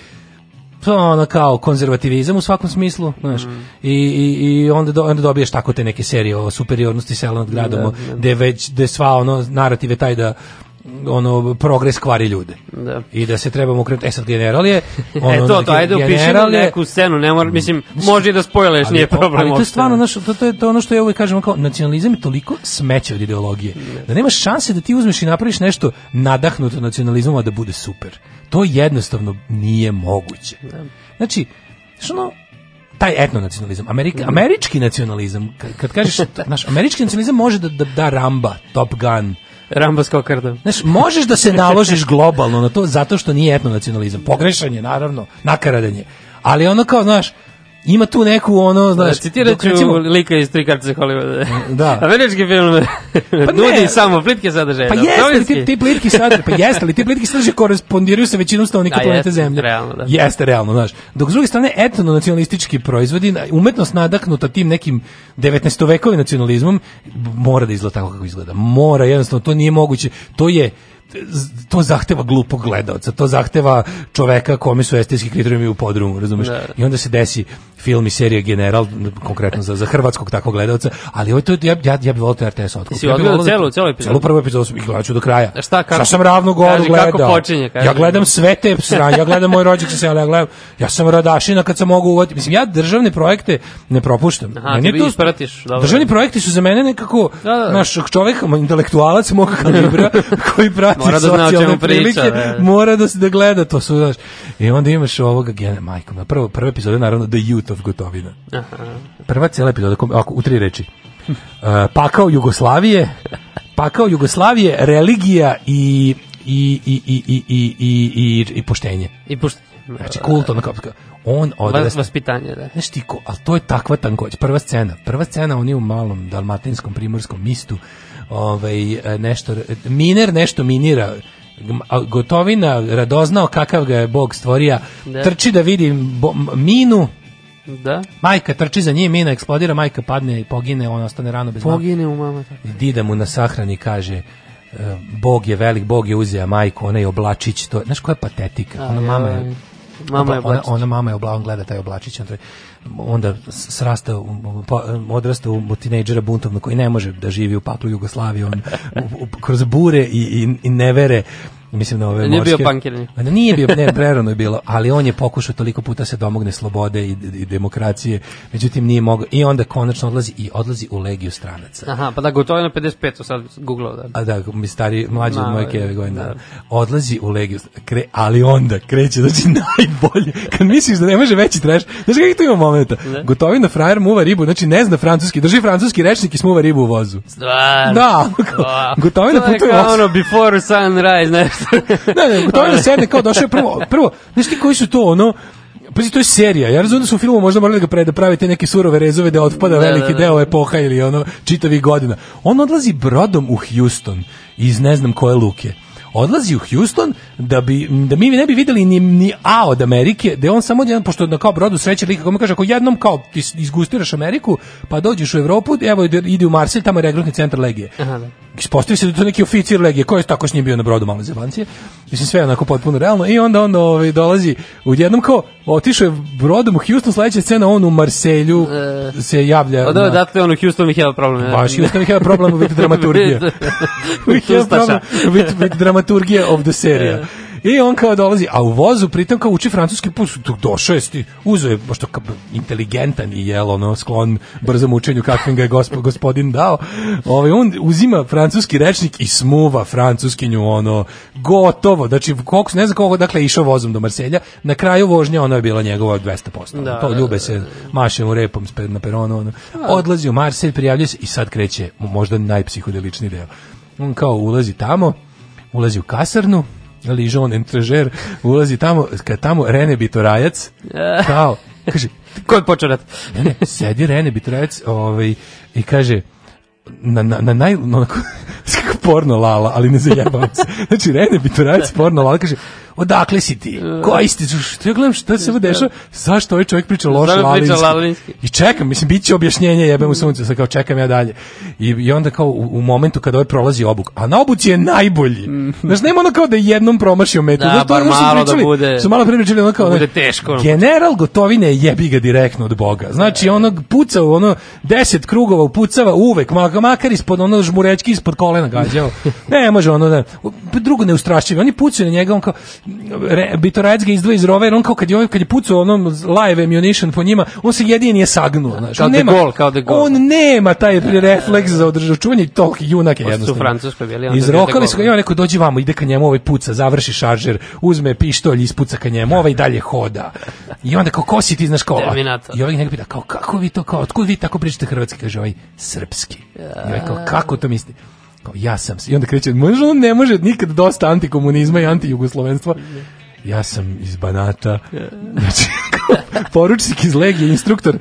to ono kao konzervativizam u svakom smislu, znaš. I, i, i onda, do, onda dobiješ tako te neke serije o superiornosti sela nad gradom, Da, da. gde već, gde sva ono narativ je taj da ono progres kvari ljude. Da. I da se trebamo okrenuti. E sad general je ono, e to, to, ajde general je- neku scenu, ne mora, mislim, može i da spojleš, nije problem. Ali to je stvarno, znaš, to, to, je, to ono što ja uvijek kažem, kao, nacionalizam je toliko smeće od ideologije, da nemaš šanse da ti uzmeš i napraviš nešto nadahnuto nacionalizmom, a da bude super. To jednostavno nije moguće. Znači, znaš ono, taj etnonacionalizam, Amerika, američki nacionalizam, kad, kad kažeš, znaš, američki nacionalizam može da, da da Ramba, Top Gun, Ramba Skokarda. Znaš, možeš da se naložiš globalno na to zato što nije etnonacionalizam. Pogrešan je, naravno, nakaradan je. Ali ono kao, znaš, ima tu neku ono, znaš, Citirat ću recimo- lika iz tri kartice Hollywooda. Da. Američki film nudi samo plitke sadržaje. Pa da, jeste li ti, ti plitki sadržaj, pa jeste li ti plitki sadržaj korespondiraju sa većinom stanovnika Da, planete jeste, Zemlje? realno, da. Jeste realno, znaš. Dok s druge strane etno-nacionalistički proizvodi, umetnost nadahnuta tim nekim 19. vekovim nacionalizmom, mora da izgleda tako kako izgleda. Mora, jednostavno, to nije moguće. To je to zahteva glupog gledaoca, to zahteva čoveka kome su estetski kriterijumi u podrumu, razumeš? Da. I onda se desi film i serija General, konkretno za, za hrvatskog takvog gledaoca, ali ovo to, ja, ja, ja bih volio to RTS otkupiti. Jesi Ja odgledao da- celu- celu epizodu? Celu prvu epizodu sam i gledat ću do kraja. A šta, kako? Šta sam ravno goru gledao? kako počinje, kaži. Ja gledam sve te sranje, ja gledam moj rođak sa sela, ja gledam, ja sam radašina kad sam mogu uvoditi. Mislim, ja državne projekte ne propuštam. Aha, Meni ti to- ispratiš, dobro. Državni projekti su za mene nekako, Da, da. naš čovek, intelektualac mog kalibra, koji prati Mora da zna socijalne priča, prilike, da. mora da se da gleda to su, znaš. I onda imaš ovoga gene, majko, na prvo, prva epizoda je naravno The Youth of Gotovina. Aha. Prva cijela epizoda, ako, u tri reči. Uh, pakao Jugoslavije, pakao Jugoslavije, religija i i i i i i i i, i poštenje. I pošto... Znači kult ono kao on odrasta. Vas, vaspitanje, da. Znaš ti ko, ali to je takva tankoć. Prva scena, prva scena oni u malom dalmatinskom primorskom mistu, ovaj nešto miner nešto minira Gotovina radoznao kakav ga je Bog stvorio, Da. trči da vidi bo- minu, Da? Majka trči za njim, mina eksplodira, majka padne i pogine, on ostane rano bez. Pogine u mama. tako. Dida mu na sahrani kaže e, Bog je velik, Bog je uzeo majku, ona je oblačić, to, je- znaš koja je patetika? Ona mama je Mama je ona, oblačić. ona mama je obla, on gleda taj oblačić, on onda srasta, u- odrasta u tinejdžera buntovno koji ne može da živi u paklu Jugoslavije, on kroz bure i, i, i nevere mislim na ove Nije bio morske- pankiranje. Ma Nije bio, ne, prerano je bilo, ali on je pokušao toliko puta se domogne slobode i, i demokracije, međutim nije mogao i onda konačno odlazi i odlazi u legiju stranaca. Aha, pa da, gotovo je na 55, to sad googlao, da. A da, mi stari, mlađi od moje keve godine, da. da. odlazi u legiju, kre, ali onda kreće, znači najbolje, kad misliš da ne može veći treš, znaš kakvi tu ima momenta, gotovina frajer muva ribu, znači ne zna francuski, drži francuski rečnik i smuva ribu u vozu. Stvarno. Da, Wow. Gotovina To je putuje kao ono, before sunrise, nešto. ne, ne, gotovina sedne kao došao je prvo, prvo, znaš ti koji su to, ono, Pazi, to je serija. Ja razumijem da su u filmu možda morali da ga pre, da pravite neke surove rezove da otpada Da, veliki da, da. deo epoha ili ono čitavih godina. On odlazi brodom u Houston iz ne znam koje luke. Odlazi u Houston da bi da mi ne bi videli ni, ni A od Amerike, da je on samo jedan pošto na kao brodu sreće lika kome kaže ako jednom kao ti izgustiraš Ameriku, pa dođeš u Evropu, evo ide, u Marselj, tamo je regrutni centar legije. Aha, da. Ispostavi se da to neki oficir legije, koji je tako s njim bio na brodu male zebancije. Mislim, sve je onako potpuno realno. I onda on ovaj, dolazi u jednom kao, otišao je brodom u Houston, sledeća scena, on u Marselju se javlja. Od ovo, na- dakle, ono, Houston we have problem. ja. Baš, Houston we have problem with dramaturgija. we have problem with, with dramaturgija of the serija. I on kao dolazi, a u vozu pritom kao uči francuski put, tu došao je, uzeo je, pošto kao inteligentan i jel, ono, sklon brzom učenju kakvim ga je gospo, gospodin dao, ovaj, on uzima francuski rečnik i smuva francuskinju, ono, gotovo, znači, koliko, ne znam koliko, dakle, išao vozom do Marselja, na kraju vožnje ono je bila njegova 200%. Da, to da, ljube se, maše mu repom na peronu, ono. odlazi u Marselj, prijavljuje se i sad kreće možda najpsihodeličniji deo. On kao ulazi tamo, ulazi u kasarnu, Ližon Entrežer, ulazi tamo, kad tamo Rene Bitorajac, kao, kaže, Ko je počeo rat? ne, ne, sedi Rene Bitorajac ovaj, i kaže, na, na, na naj, onako, porno lala, ali ne zajebavam se. Znači, Rene Bitorajac porno lala, kaže, odakle si ti? Koji si ti? Što ja gledam šta se ovo dešava? Zašto ovaj čovjek priča loš Zašto priča lalinski? I čekam, mislim, bit će objašnjenje, jebem u sunce, sad kao čekam ja dalje. I, i onda kao u, u momentu kada ovaj prolazi obuk, a na obuci je najbolji. Znaš, nema ono kao da je jednom promašio metu. Da, Znaš, bar ono malo da pričali- bude- Su malo pričali ono kao, da bude teško, ono. General Gotovine je jebi ga direktno od Boga. Znači, onog puca u ono deset krugova upucava uvek, mak- makar ispod ono žmurečki ispod kolena gađao. Ne, može ono da, drugo ne ustrašćivo. Oni pucaju na njega, on kao, re, Bitorajac ga izdvoji iz rovera, on kao kad je, ovaj- kad je pucao onom live ammunition po njima, on se jedini nije sagnuo. Znači, Kao on De nema, Gaulle, kao De Gaulle. On nema taj refleks za održavanje čuvanje i toliki junak je jednostavno. Francuskoj bili, onda Izrokali su ga Gaulle. i on rekao dođi vamo, ide ka njemu, ovaj puca, završi šaržer, uzme pištolj, ispuca ka njemu, ovaj dalje hoda. I onda kao ko si ti, znaš kao, Terminator. i ovaj njega pita, kao kako vi to, kao, otkud vi tako pričate hrvatski, kaže ovaj, srpski. I ovaj kao, kako to mislite? Kao, ja sam, i onda kreće, može on ne može nikad dosta antikomunizma i antijugoslovenstva. Ja sam iz Banata. Znači, poručnik iz Legije, instruktor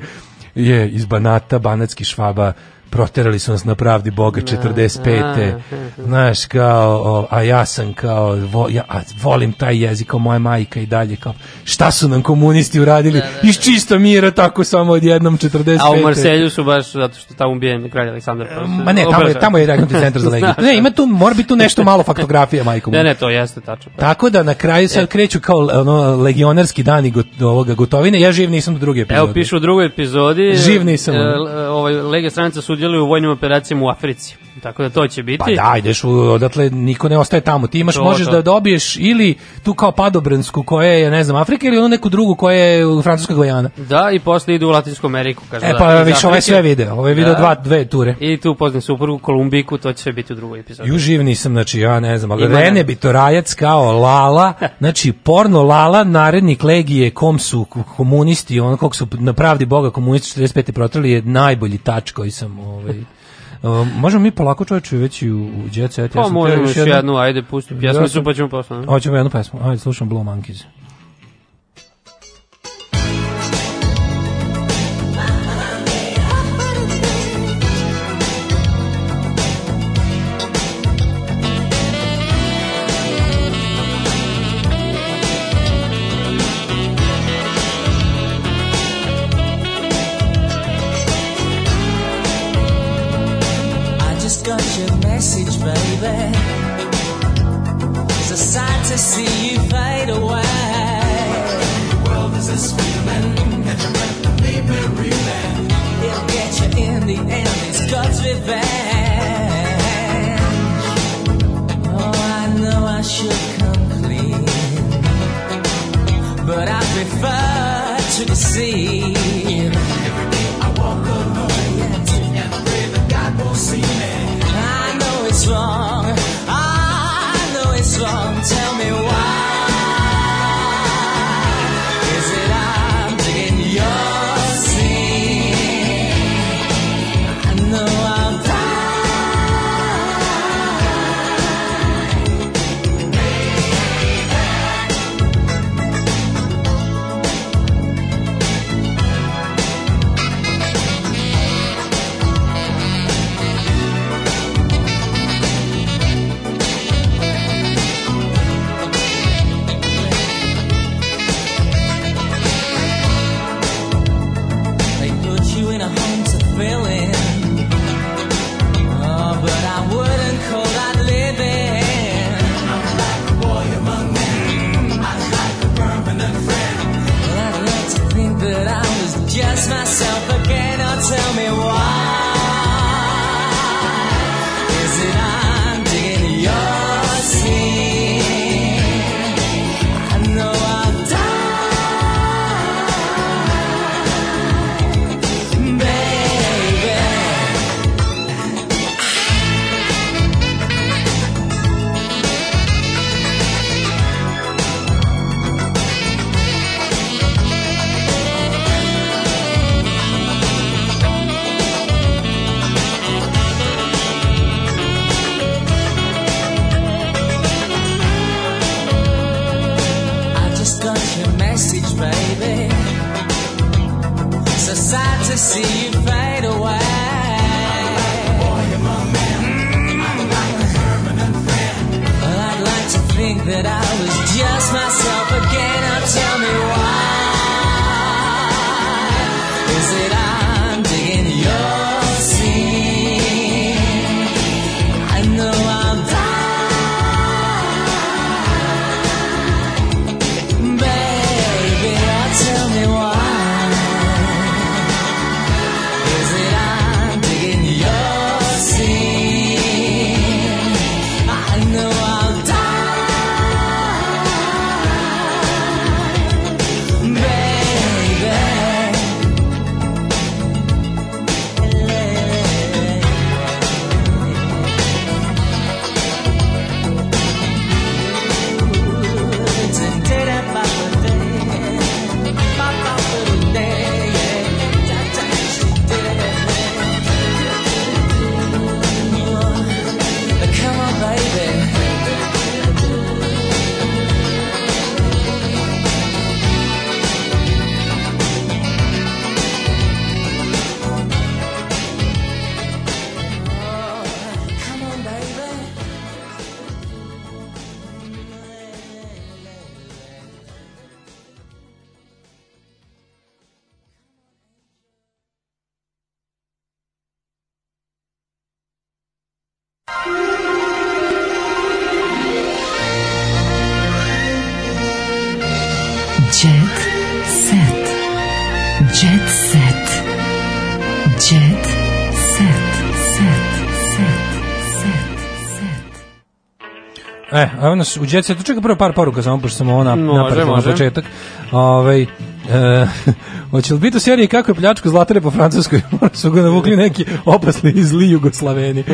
je iz Banata, Banatski švaba, proterali su nas na pravdi Boga 45. Znaš, kao, o, a ja sam kao, vo, ja, a volim taj jezik kao moja majka i dalje, kao, šta su nam komunisti uradili? Iz čista mira, tako samo odjednom 45. A u Marselju su baš zato što tamo ubijen kralj Aleksandar I. Ma ne, tamo je, tamo je regnutni centar za legiju. Ne, ima tu, mora biti tu nešto malo faktografija, majko. moja. Ne, ne, to jeste tačno. Tako da na kraju sad kreću kao ono, legionarski dani got, ovoga gotovine. Ja živ nisam do druge epizode. Evo piše u drugoj epizodi. Živ nisam, e, e, ovaj Lega stranica sudjeluje u vojnim operacijama u Africi. Tako da to će biti. Pa da, ideš u, odatle niko ne ostaje tamo. Ti imaš, To, možeš to. da dobiješ ili tu kao padobransku koja je, ne znam, Afrika ili onu neku drugu koja je u Francuskoj Gvajana. Da, i posle idu u Latinsku Ameriku. Kaže, E da, pa iz više ovaj sve video. Ovo je video Da. dva, dve ture. I tu poznam suprugu Kolumbiku, to će biti u drugoj epizodi. Ju živ nisam, znači ja ne znam, ali Rene ne. Bitorajac kao Lala, znači porno Lala, narednik legije kom su komunisti, ono kog su na pravdi Boga komunisti 45. protrali je najbolji tač koji sam ovaj, Um, možemo mi polako čovječe već i u, u Jet Set. Pa sam možemo još jednu, ajde, pusti Ja pjesmicu sam- pa ćemo posle. ne? Hoćemo jednu pesmu. Ajde, slušam Blue Monkeys. But I prefer to deceive. That I was just myself again. A nas u Jet Setu, čekaj prvo par poruka, samo pošto sam ovo na, napravio na početak. Ovaj, e, hoće li biti u seriji kako je pljačko zlatare po Francuskoj? Su ga navukli neki opasni i zli Jugoslaveni.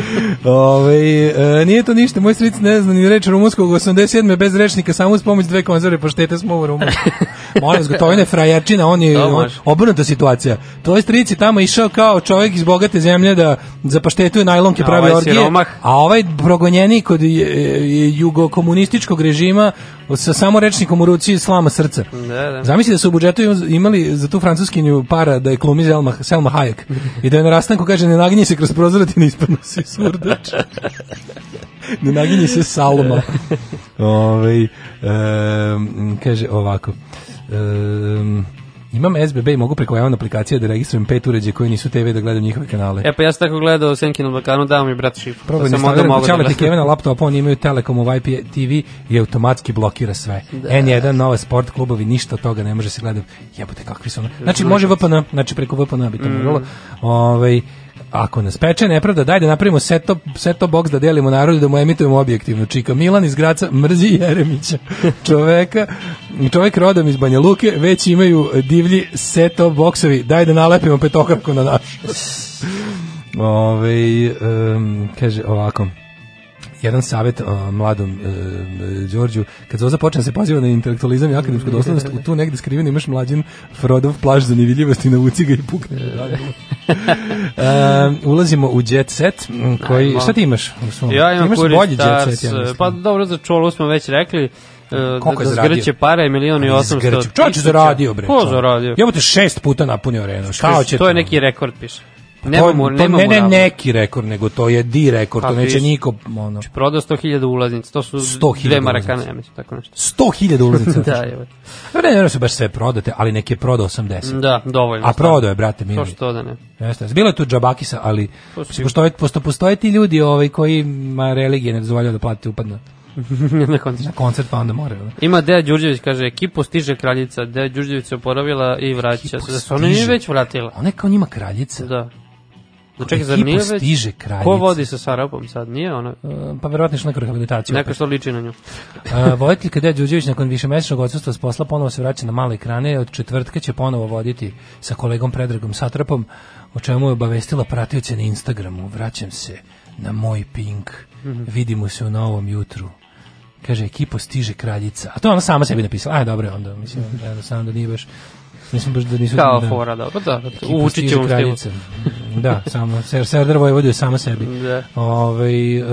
Ovaj, e, nije to ništa, moj stric ne zna ni reč rumunskog 87. bez rečnika, samo uz pomoć dve konzerve poštete smo u Rumunsku. Molim vas, frajerčina, on je To on, može. obrnuta situacija. Tvoj stric je tamo išao kao čovjek iz bogate zemlje da za paštetu i najlonke pravi ovaj orgije, siromah? a ovaj progonjenik kod je- je- jugokomunističkog režima sa samo rečnikom u ruci slama srca. Da, da. Zamisli da su u budžetu imali za tu francuskinju para da je glumi Selma, Selma Hayek i da je na rastanku kaže ne naginji se kroz prozor ti ne ispadnu si surdač. ne naginji se Salma. Ovaj em, kaže ovako. em, imam SBB i mogu preko javne aplikacije da registrujem pet uređaja koji nisu TV da gledam njihove kanale. E pa ja sam tako gledao Senki na Balkanu, dao mi brat šifru. Probaj da sam onda mogao da gledam. Na laptopu, oni imaju Telekom u IPTV i automatski blokira sve. Da. N1, nova sport klubovi, ništa od toga ne može se gledati. Jebote, kakvi su ono. Znači, može VPN, znači preko VPN bi to Mm. moralo. Ovaj, ako nas peče nepravda, daj da napravimo set box da delimo narodu, da mu emitujemo objektivno. Čika Milan iz Graca mrzi Jeremića. Čoveka, čovek rodom iz Banja Luke, već imaju divlji set-top boksovi. Daj da nalepimo petokraku na naš. Ove, em, kaže ovako jedan savjet o, mladom e, Đorđu, kad Zoza počne da se poziva na intelektualizam i akademsku doslednost, u tu negde skriven imaš mlađin Frodov plaž za nevidljivosti, navuci ga i pukne. e, ulazimo u jet set, koji, šta ti imaš? u svom- Ja imam imaš bolji Stars, jet set, ja mislim. pa dobro za čolu smo već rekli, e, Koliko je da zaradio? zgrće para je milion i Ali 800 zgrću. Čovječ je zaradio, bre. Ko zaradio? Jebote, šest puta napunio arenu. Šta hoćete? To je neki rekord, piše. To, Nema mu, to nema ne, ne neki rekord, nego to je di rekord, Pa, to neće niko, ono, Prodao 100.000 ulaznica, to su 100.000 dve marakane, ja mislim, tako nešto. 100.000 ulaznica. da, evo. Ne, ne, ne su baš sve prodate, ali neki je prodao 80. Da, dovoljno. A prodao je, brate, mili. To što da ne. Jeste, bilo je tu džabakisa, ali To si- postoje, posto, postoje ti ljudi ovaj, koji ma religije ne dozvoljaju da platite upad na, koncert. na koncert, pa onda moraju. ono. Ima Deja Đurđević, kaže, ekipo stiže kraljica, Deja Đurđević se oporavila i vraća se. Da se ona nije već vratila. Ona je kao njima kraljica. Da. Da čekaj, zar nije već? stiže kraljica. Ko vodi sa Sarapom sad? Nije ona? E, Pa verovatno još neku rehabilitaciju. Neka što liči na nju. A, voditeljka Deja Đurđević nakon višemesečnog odsustva s posla ponovo se vraća na male ekrane. Od četvrtka će ponovo voditi sa kolegom Predragom Satrapom, o čemu je obavestila pratioce na Instagramu. Vraćam se na moj pink. Mhm. Vidimo se u novom jutru. Kaže, ekipo stiže kraljica. A to je ona sama sebi napisala. Aj, dobro je onda. Mislim, jednostavno da nije baš... Mislim baš da nisu... Kao da, fora, da. Pa da, Ekipo u stiže Učićevom stilu. Da, samo Ser Serdar Vojvoduje sama sebi. Da. Ovaj e,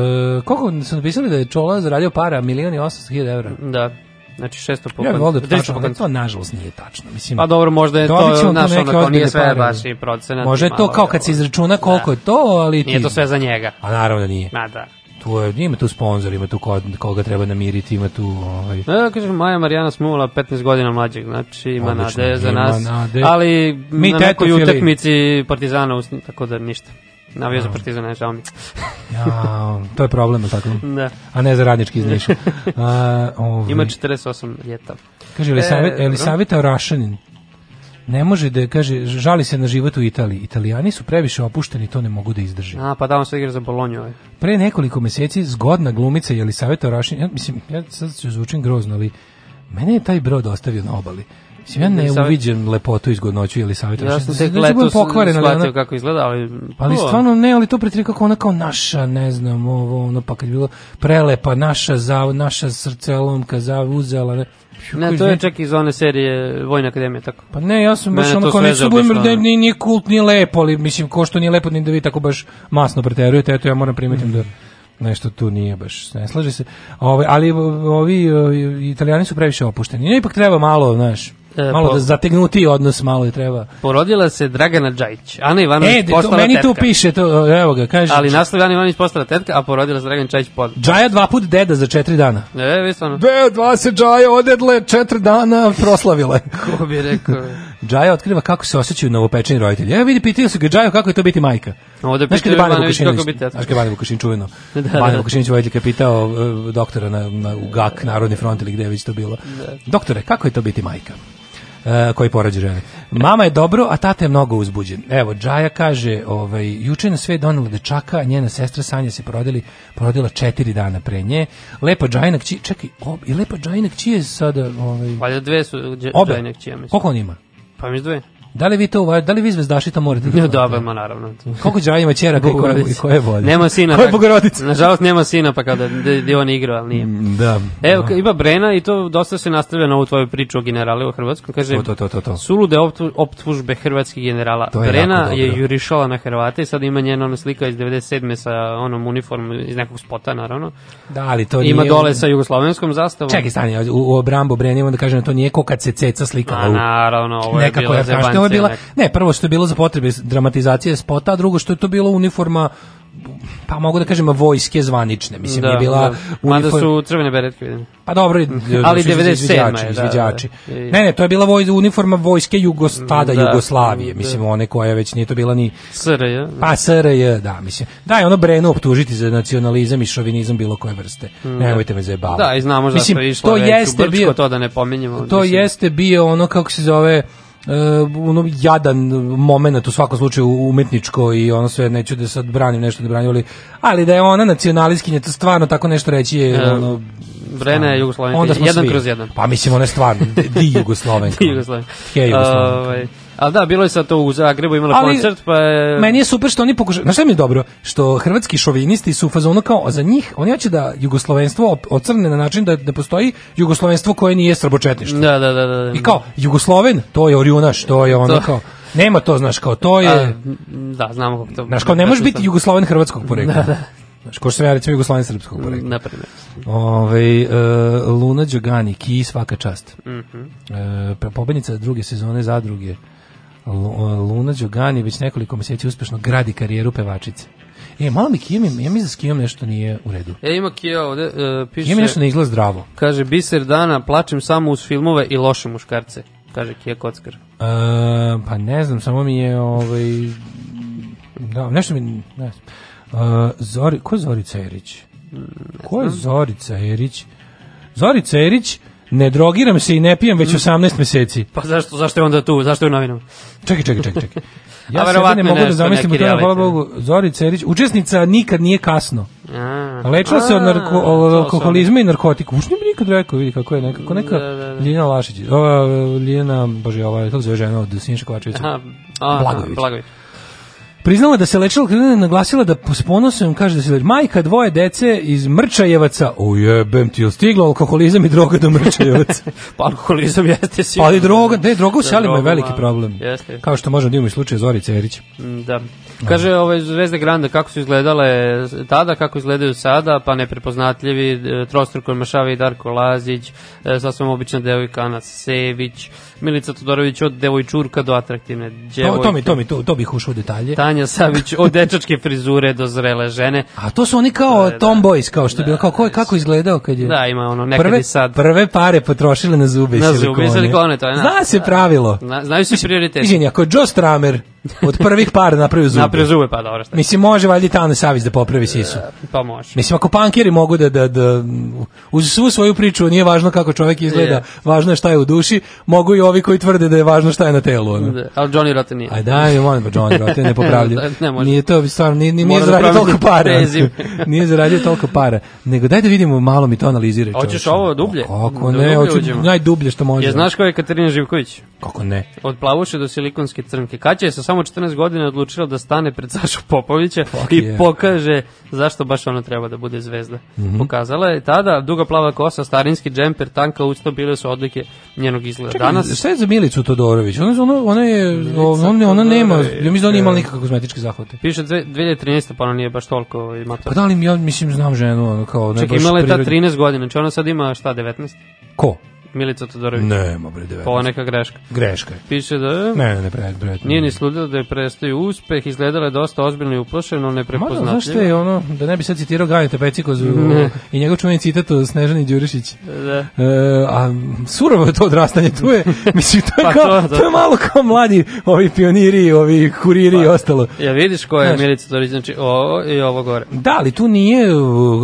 koliko su napisali da je Čola zaradio para milion i 800 hiljada evra? Da. Znači 600 po Ja bih volio da je 300 tačno, koncertu. to nažalost nije tačno. Mislim, Pa dobro, možda je to, neke ono, kao nije sve pare. baš i procenat. Može to kao kad se izračuna koliko je to, ali ti... Nije to sve za njega. A naravno da nije. Ma da. Tu je, ima tu sponsor, ima tu koga treba namiriti, ima tu... Ovaj, E, kažem, Maja Marijana Smula, 15 godina mlađeg, znači ima Odlično, nade za ima nas, nade. ali Mi na nekoj utakmici Partizana, tako da ništa. Navio za Partizana, žao mi. ja, to je problem, tako? Da. A ne za radnički iz Niša. Ovaj, Ima 48 ljeta. Kaže Elisavet, E, Elisaveta Orašanin. Ne može da kaže, žali se na život u Italiji. Italijani su previše opušteni, to ne mogu da izdrže. A, pa da, on se igra za Bolonju. Ovaj. Pre nekoliko meseci zgodna glumica Jelisaveta Orašin, ja mislim, ja sad ću zvučim grozno, ali mene je taj brod ostavio na obali. Mislim, ja ne Elisavet- uviđam lepotu i zgodnoću Jelisaveta Ja Orašin. sam tek letos pokvaren, ali ona- kako izgleda, ali... Ali stvarno ne, ali to pretri kako ona kao naša, ne znam, ovo, ono, pa kad je bilo prelepa, naša, za, naša srcelomka, za, uzela, ne. Ne, to je čak iz one serije Vojna akademija, tako. Pa ne, ja sam baš ono kao sve neću budem, zaobišlo, ne, ono. nije, nije kult, nije lepo, ali mislim, ko što nije lepo, ni da vi tako baš masno preterujete, eto ja moram primetim da nešto tu nije baš, ne slaže se. Ove, ali ovi o, italijani su previše opušteni. Ne, ipak treba malo, znaš, malo po- da zategnuti odnos, malo je treba. Porodila se Dragana Đajić. Ana Ivanović E, to, postala meni tetka. tu piše, to, evo ga, kaže, Ali naslov Ana Ivanović postala tetka, a porodila se Dragan Čajić pod. Džaja dva put deda za četiri dana. E, vi stvarno. Be, dva se Džaja odedle četiri dana proslavile. Ko bi rekao? Džaja otkriva kako se osjećaju novopečeni roditelji. Evo vidi, pitaju se ga Džaja kako je to biti majka. Ovde Znaš kada je pitaju Bane Vukašinović, kako biti tetka. znaš kada je Bane Vukašin čuveno, Da, da, Bane da. Vukašinović voditeljka pitao uh, doktora na, na, u GAK, Narodni front ili gde je već to bilo. Doktore, kako je to biti majka? Uh, koji porađe žene. Mama je dobro, a tata je mnogo uzbuđen. Evo, Džaja kaže, ovaj, juče na sve donela dečaka, a njena sestra Sanja se porodili, porodila četiri dana pre nje. Lepa Džajina kći, čekaj, ob, i Lepa Džajina kći je sada, ovaj, Valjda dve su Dž- obe, Džajine kćije, mislim. koliko on ima? Pa mi dve. Da li vi to, da li vi zvezdaši to morate da Ja, dobro, ma naravno. Koliko Džaja ima ćeraka i koje, i Bogorodica. koje vode? Nema sina. Koje tako- bogorodice? Nažalost nema sina, pa kada da, da on igrao, ali nije. Da. Evo, ka- ima Brena i to dosta se nastavlja na ovu tvoju priču o generali u Hrvatskoj. Kaže, To, to, to, to, sulude optu- optužbe hrvatskih generala. Je Brena je jurišala na Hrvate i sad ima njena ona slika iz 97. sa onom uniformom iz nekog spota, naravno. Da, ali to ima nije... dole sa jugoslovenskom zastavom. Čekaj, stani, u, u obrambu Brenima da kažem da to nije ko kad se ceca slikala A, u naravno, ovo je nekako je bila, ne, prvo što je bilo za potrebe dramatizacije spota, a drugo što je to bilo uniforma pa mogu da kažem vojske zvanične, mislim da, nije bila da. Mada uniform- su crvene beretke, vidim. Pa dobro, Ali su izviđači, 97. je, da, izviđači. da, da. Ne, ne, to je bila voj, uniforma vojske Jugos, tada Da, Jugoslavije, da. mislim, one koje već nije to bila ni SRJ. Pa SRJ, da, mislim. Da, je ono Brenu optužiti za nacionalizam i šovinizam bilo koje vrste. Nemojte me zajebavati. Da, i znamo zašto je išlo to jeste bio, to da ne pominjemo. to mislim. jeste bio ono, kako se zove, uh, ono jadan moment u svakom slučaju umetničko i ono sve, neću da sad branim nešto da branim, ali, ali da je ona nacionalistkinja, to stvarno tako nešto reći je E, ono, Brena je Jugoslovenka, jedan svi. kroz jedan. Pa mislim, ona je stvarno, di- di Jugoslovenka. Ti Jugoslovenka. Hej, Jugoslovenka. Ovaj, ali da, bilo je sad to u Zagrebu, imala Ali koncert, pa je... Meni je super što oni pokušaju, znaš šta mi je dobro? Što hrvatski šovinisti su u fazonu kao za njih, oni hoće da jugoslovenstvo ocrne na način da ne postoji jugoslovenstvo koje nije srbočetništvo. Da, da, da, da. I kao, Jugosloven, to je orjunaš, to je ono To- kao, nema to, znaš, kao, to je, A, da, znamo kako to... znaš, kao, ne može biti Jugosloven. Hrvatskog porekla. Da, da. Znaš, ko što sam ja recimo Jugosloven srpskog porekla. Na primjer. Ove, uh, Luna Đogani, Ki svaka čast. Mhm. E, pobednica druge sezone zadruge Lu- Luna Đogani već nekoliko meseci uspešno gradi karijeru pevačice. E, malo mi Kijom, ja mislim da s Kijom nešto nije u redu. E, ima Kija ovde, uh, piše... Kijom nešto ne izgleda zdravo. Kaže, biser dana, plačem samo uz filmove i loše muškarce. Kaže Kija Kockar. E, pa ne znam, samo mi je ovaj, da, nešto mi, ne znam. E, Zori, ko je Zorica Erić? Ko je Zorica Erić? Zorica Erić, ne drogiram se i ne pijem već 18 meseci. Pa zašto, zašto je onda tu? Zašto je u novinama? Čekaj, čekaj, čekaj, čekaj. Ja verovatno ne mogu da zamislim u neki tome, hvala. Bogu, Zorica Erić, učesnica nikad nije kasno. A, Lečila se od narko, to alkoholizma i narkotika. Uš ne bi nikad rekao, vidi kako je nekako neka Da, da, da. Ljena Lašić. Ova Ljena, bože, ova, kako se zove žena od Sinša Kovačevića? Aha, Blagojević. Blagojević. Priznala da se lečila, kada je naglasila da s ponosom kaže da se leči. Majka dvoje dece iz Mrčajevaca. Ujebem ti, jel stiglo alkoholizam i droga do Mrčajevaca? Pa alkoholizam jeste sigurno. Ali droga, ne, droga u selima je veliki problem. Jeste. Kao što možemo da imamo i slučaj Zorice Erić. Da. Kaže ove Zvezde Granda kako su izgledale tada, kako izgledaju sada, pa neprepoznatljivi, e, trostruko Mašavi Darko Lazić, e, sasvim obična devojka Ana Sević, Milica Todorović od devojčurka do atraktivne To, djevojke. to, mi, to, mi, to, to bih ušao u detalje. Tanja Savić od dečačke frizure do zrele žene. A to su oni kao tomboys, kao što je bilo, kao ko je, kako izgledao kad je... Da, ima ono, nekad prve, i sad. Prve pare potrošile na zube i Na silikone. zube i silikone, to je na- Zna se pravilo. Zna- znaju se prioriteti. Izvini, ako je Joe Stramer od prvih para napravio zube. Napravio zube, pa dobro, šta? Mislim, može valjda i Tana Savić da popravi sisu. Pa može. Mislim, ako pankeri mogu da, da, da, uz svu svoju priču, nije važno kako čovjek izgleda, Je. važno je šta je u duši, mogu i ovi koji tvrde da je važno šta je na telu. Ono. Da, ali Johnny Rotten nije. Aj daj, molim pa John Rotten ne popravlja. Da, ne može. nije to stvarno nije, nije, nije da zaradio promeni toliko para. nije zaradio toliko para. Nego daj da vidimo malo mi to analiziraj. Hoćeš ovo dublje? Kako Da ne, hoću najdublje što može. Je znaš ko je Katarina Živković? Kako ne? Od plavuše do silikonske crnke. Kaća je sa samo 14 godina odlučila da stane pred Sašu Popovića Fuck i yeah. pokaže zašto baš ona treba da bude zvezda. Mhm. Pokazala je tada duga plava kosa, starinski džemper, tanka usta, bile su odlike njenog izgleda. Čekaj, Danas šta je za Milicu Todorović? Ona, ona, ona je, ona, ona nema, ja mislim da ona imala nikakve kozmetičke zahvate. piše dve- 2013. pa ona nije baš toliko imata. Pa da li ja mislim znam ženu, ono kao ne Čekaj, imala je ta prirodno- 13 godina, znači ona sad ima šta, 19? Ko? Milica Todorović. Nema bre 19. Pa ovo neka greška. Greška je. Piše da... Ne, ne, ne, pre, pre, Nije ni sludila da je prestaju uspeh, izgledala je dosta ozbiljno i uplašeno, Mada, neprepoznatljivo. znaš što je ono, da ne bi sad citirao Ganita Pecikozu Ne. i njegov čuveni citat o Snežani Đurišić. Da. E, a surovo je to odrastanje, tu je, mislim, to je, Pa kao, to, to, da. je malo kao mladi ovi pioniri, ovi kuriri i ostalo. Ja vidiš ko je Znaš. Milica Todorović, znači ovo i ovo gore. Da, ali tu nije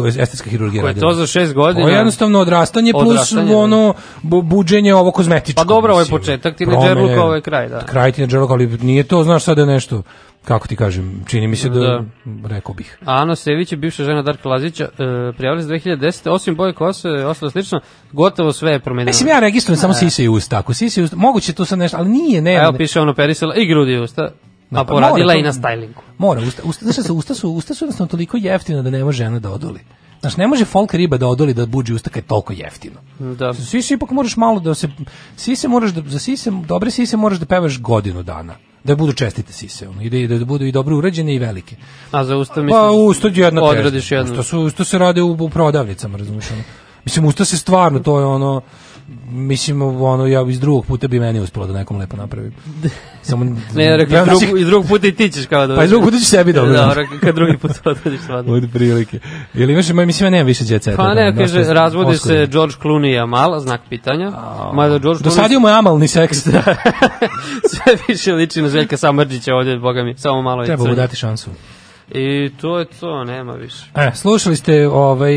estetska hirurgija Ko je to za šest godina? To je jednostavno odrastanje plus Odrastanje, da. ono bu- buđenje ovo kozmetičko. Pa dobro, ovo je početak tinejdžerluka, Promene- ovo je kraj, da. Kraj tinejdžerluka, ali nije to, znaš, sada nešto, kako ti kažem, čini mi se da, Da. rekao bih. Ana Sević je bivša žena Darka Lazića, e, prijavili se 2010. Osim boje kose, ostalo slično, gotovo sve je promenjeno. Mislim, ja registrujem samo sise i usta. Ako sise i usta, moguće tu sad nešto, ali nije, ne. Evo piše ono perisala i grudi i usta, Da, a pa poradila mora to- i na stylingu. Mora, usta, usta, znaš usta su, usta su jednostavno toliko jeftina da ne može žena da odoli. Znaš, ne može folk riba da odoli da buđi usta kad je toliko jeftino. Da. Sise ipak moraš malo da se, sise moraš da, za sise, dobre sise moraš da pevaš godinu dana. Da budu čestite sise, ono, i da, da budu i dobro urađene i velike. A za usta Pa mislim, usta je jedna odradiš jednu. Usta, su, usta se rade u, u prodavnicama, razumiješ? Ono. Mislim, usta se stvarno, to je ono, mislim, ono, ja iz drugog puta bi meni uspelo da nekom lepo napravim. Samo, Ne, rekao, Ja, iz drugog, iz drugog puta i ti ćeš kao da... Pa iz drugog puta ću sebi dobro. Dobro, kad drugi put odradiš stvarno. Od prilike. Ili imaš, ma, mislim, ja nemam više djece. Pa ne, kaže, razvodi se George Clooney i Amal, znak pitanja. Mada George Clooney Dosadio mu je amalni seks. sve više liči na Željka Samrđića ovdje, boga mi, samo malo je Treba mu dati šansu. I to je to, nema više. E, slušali ste ovaj,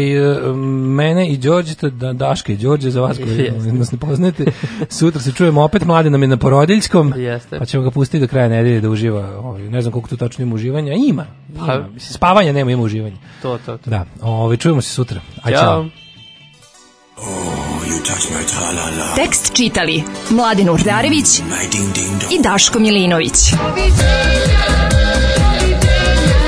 mene i Đorđeta, da, Daška i Đorđe, za vas koji nas ne poznate. Sutra se čujemo opet, mlade nam je na porodiljskom. Jeste. Pa ćemo ga pustiti do kraja nedelje da uživa. Ovaj, ne znam koliko tu tačno ima uživanja. Ima. ima. Pa- Mislim, spavanja nema, ima uživanja. To, to, to. Da, ovaj, čujemo se sutra. Aj, Ćao. čao. Tekst čitali Mladin Urdarević i Daško Milinović.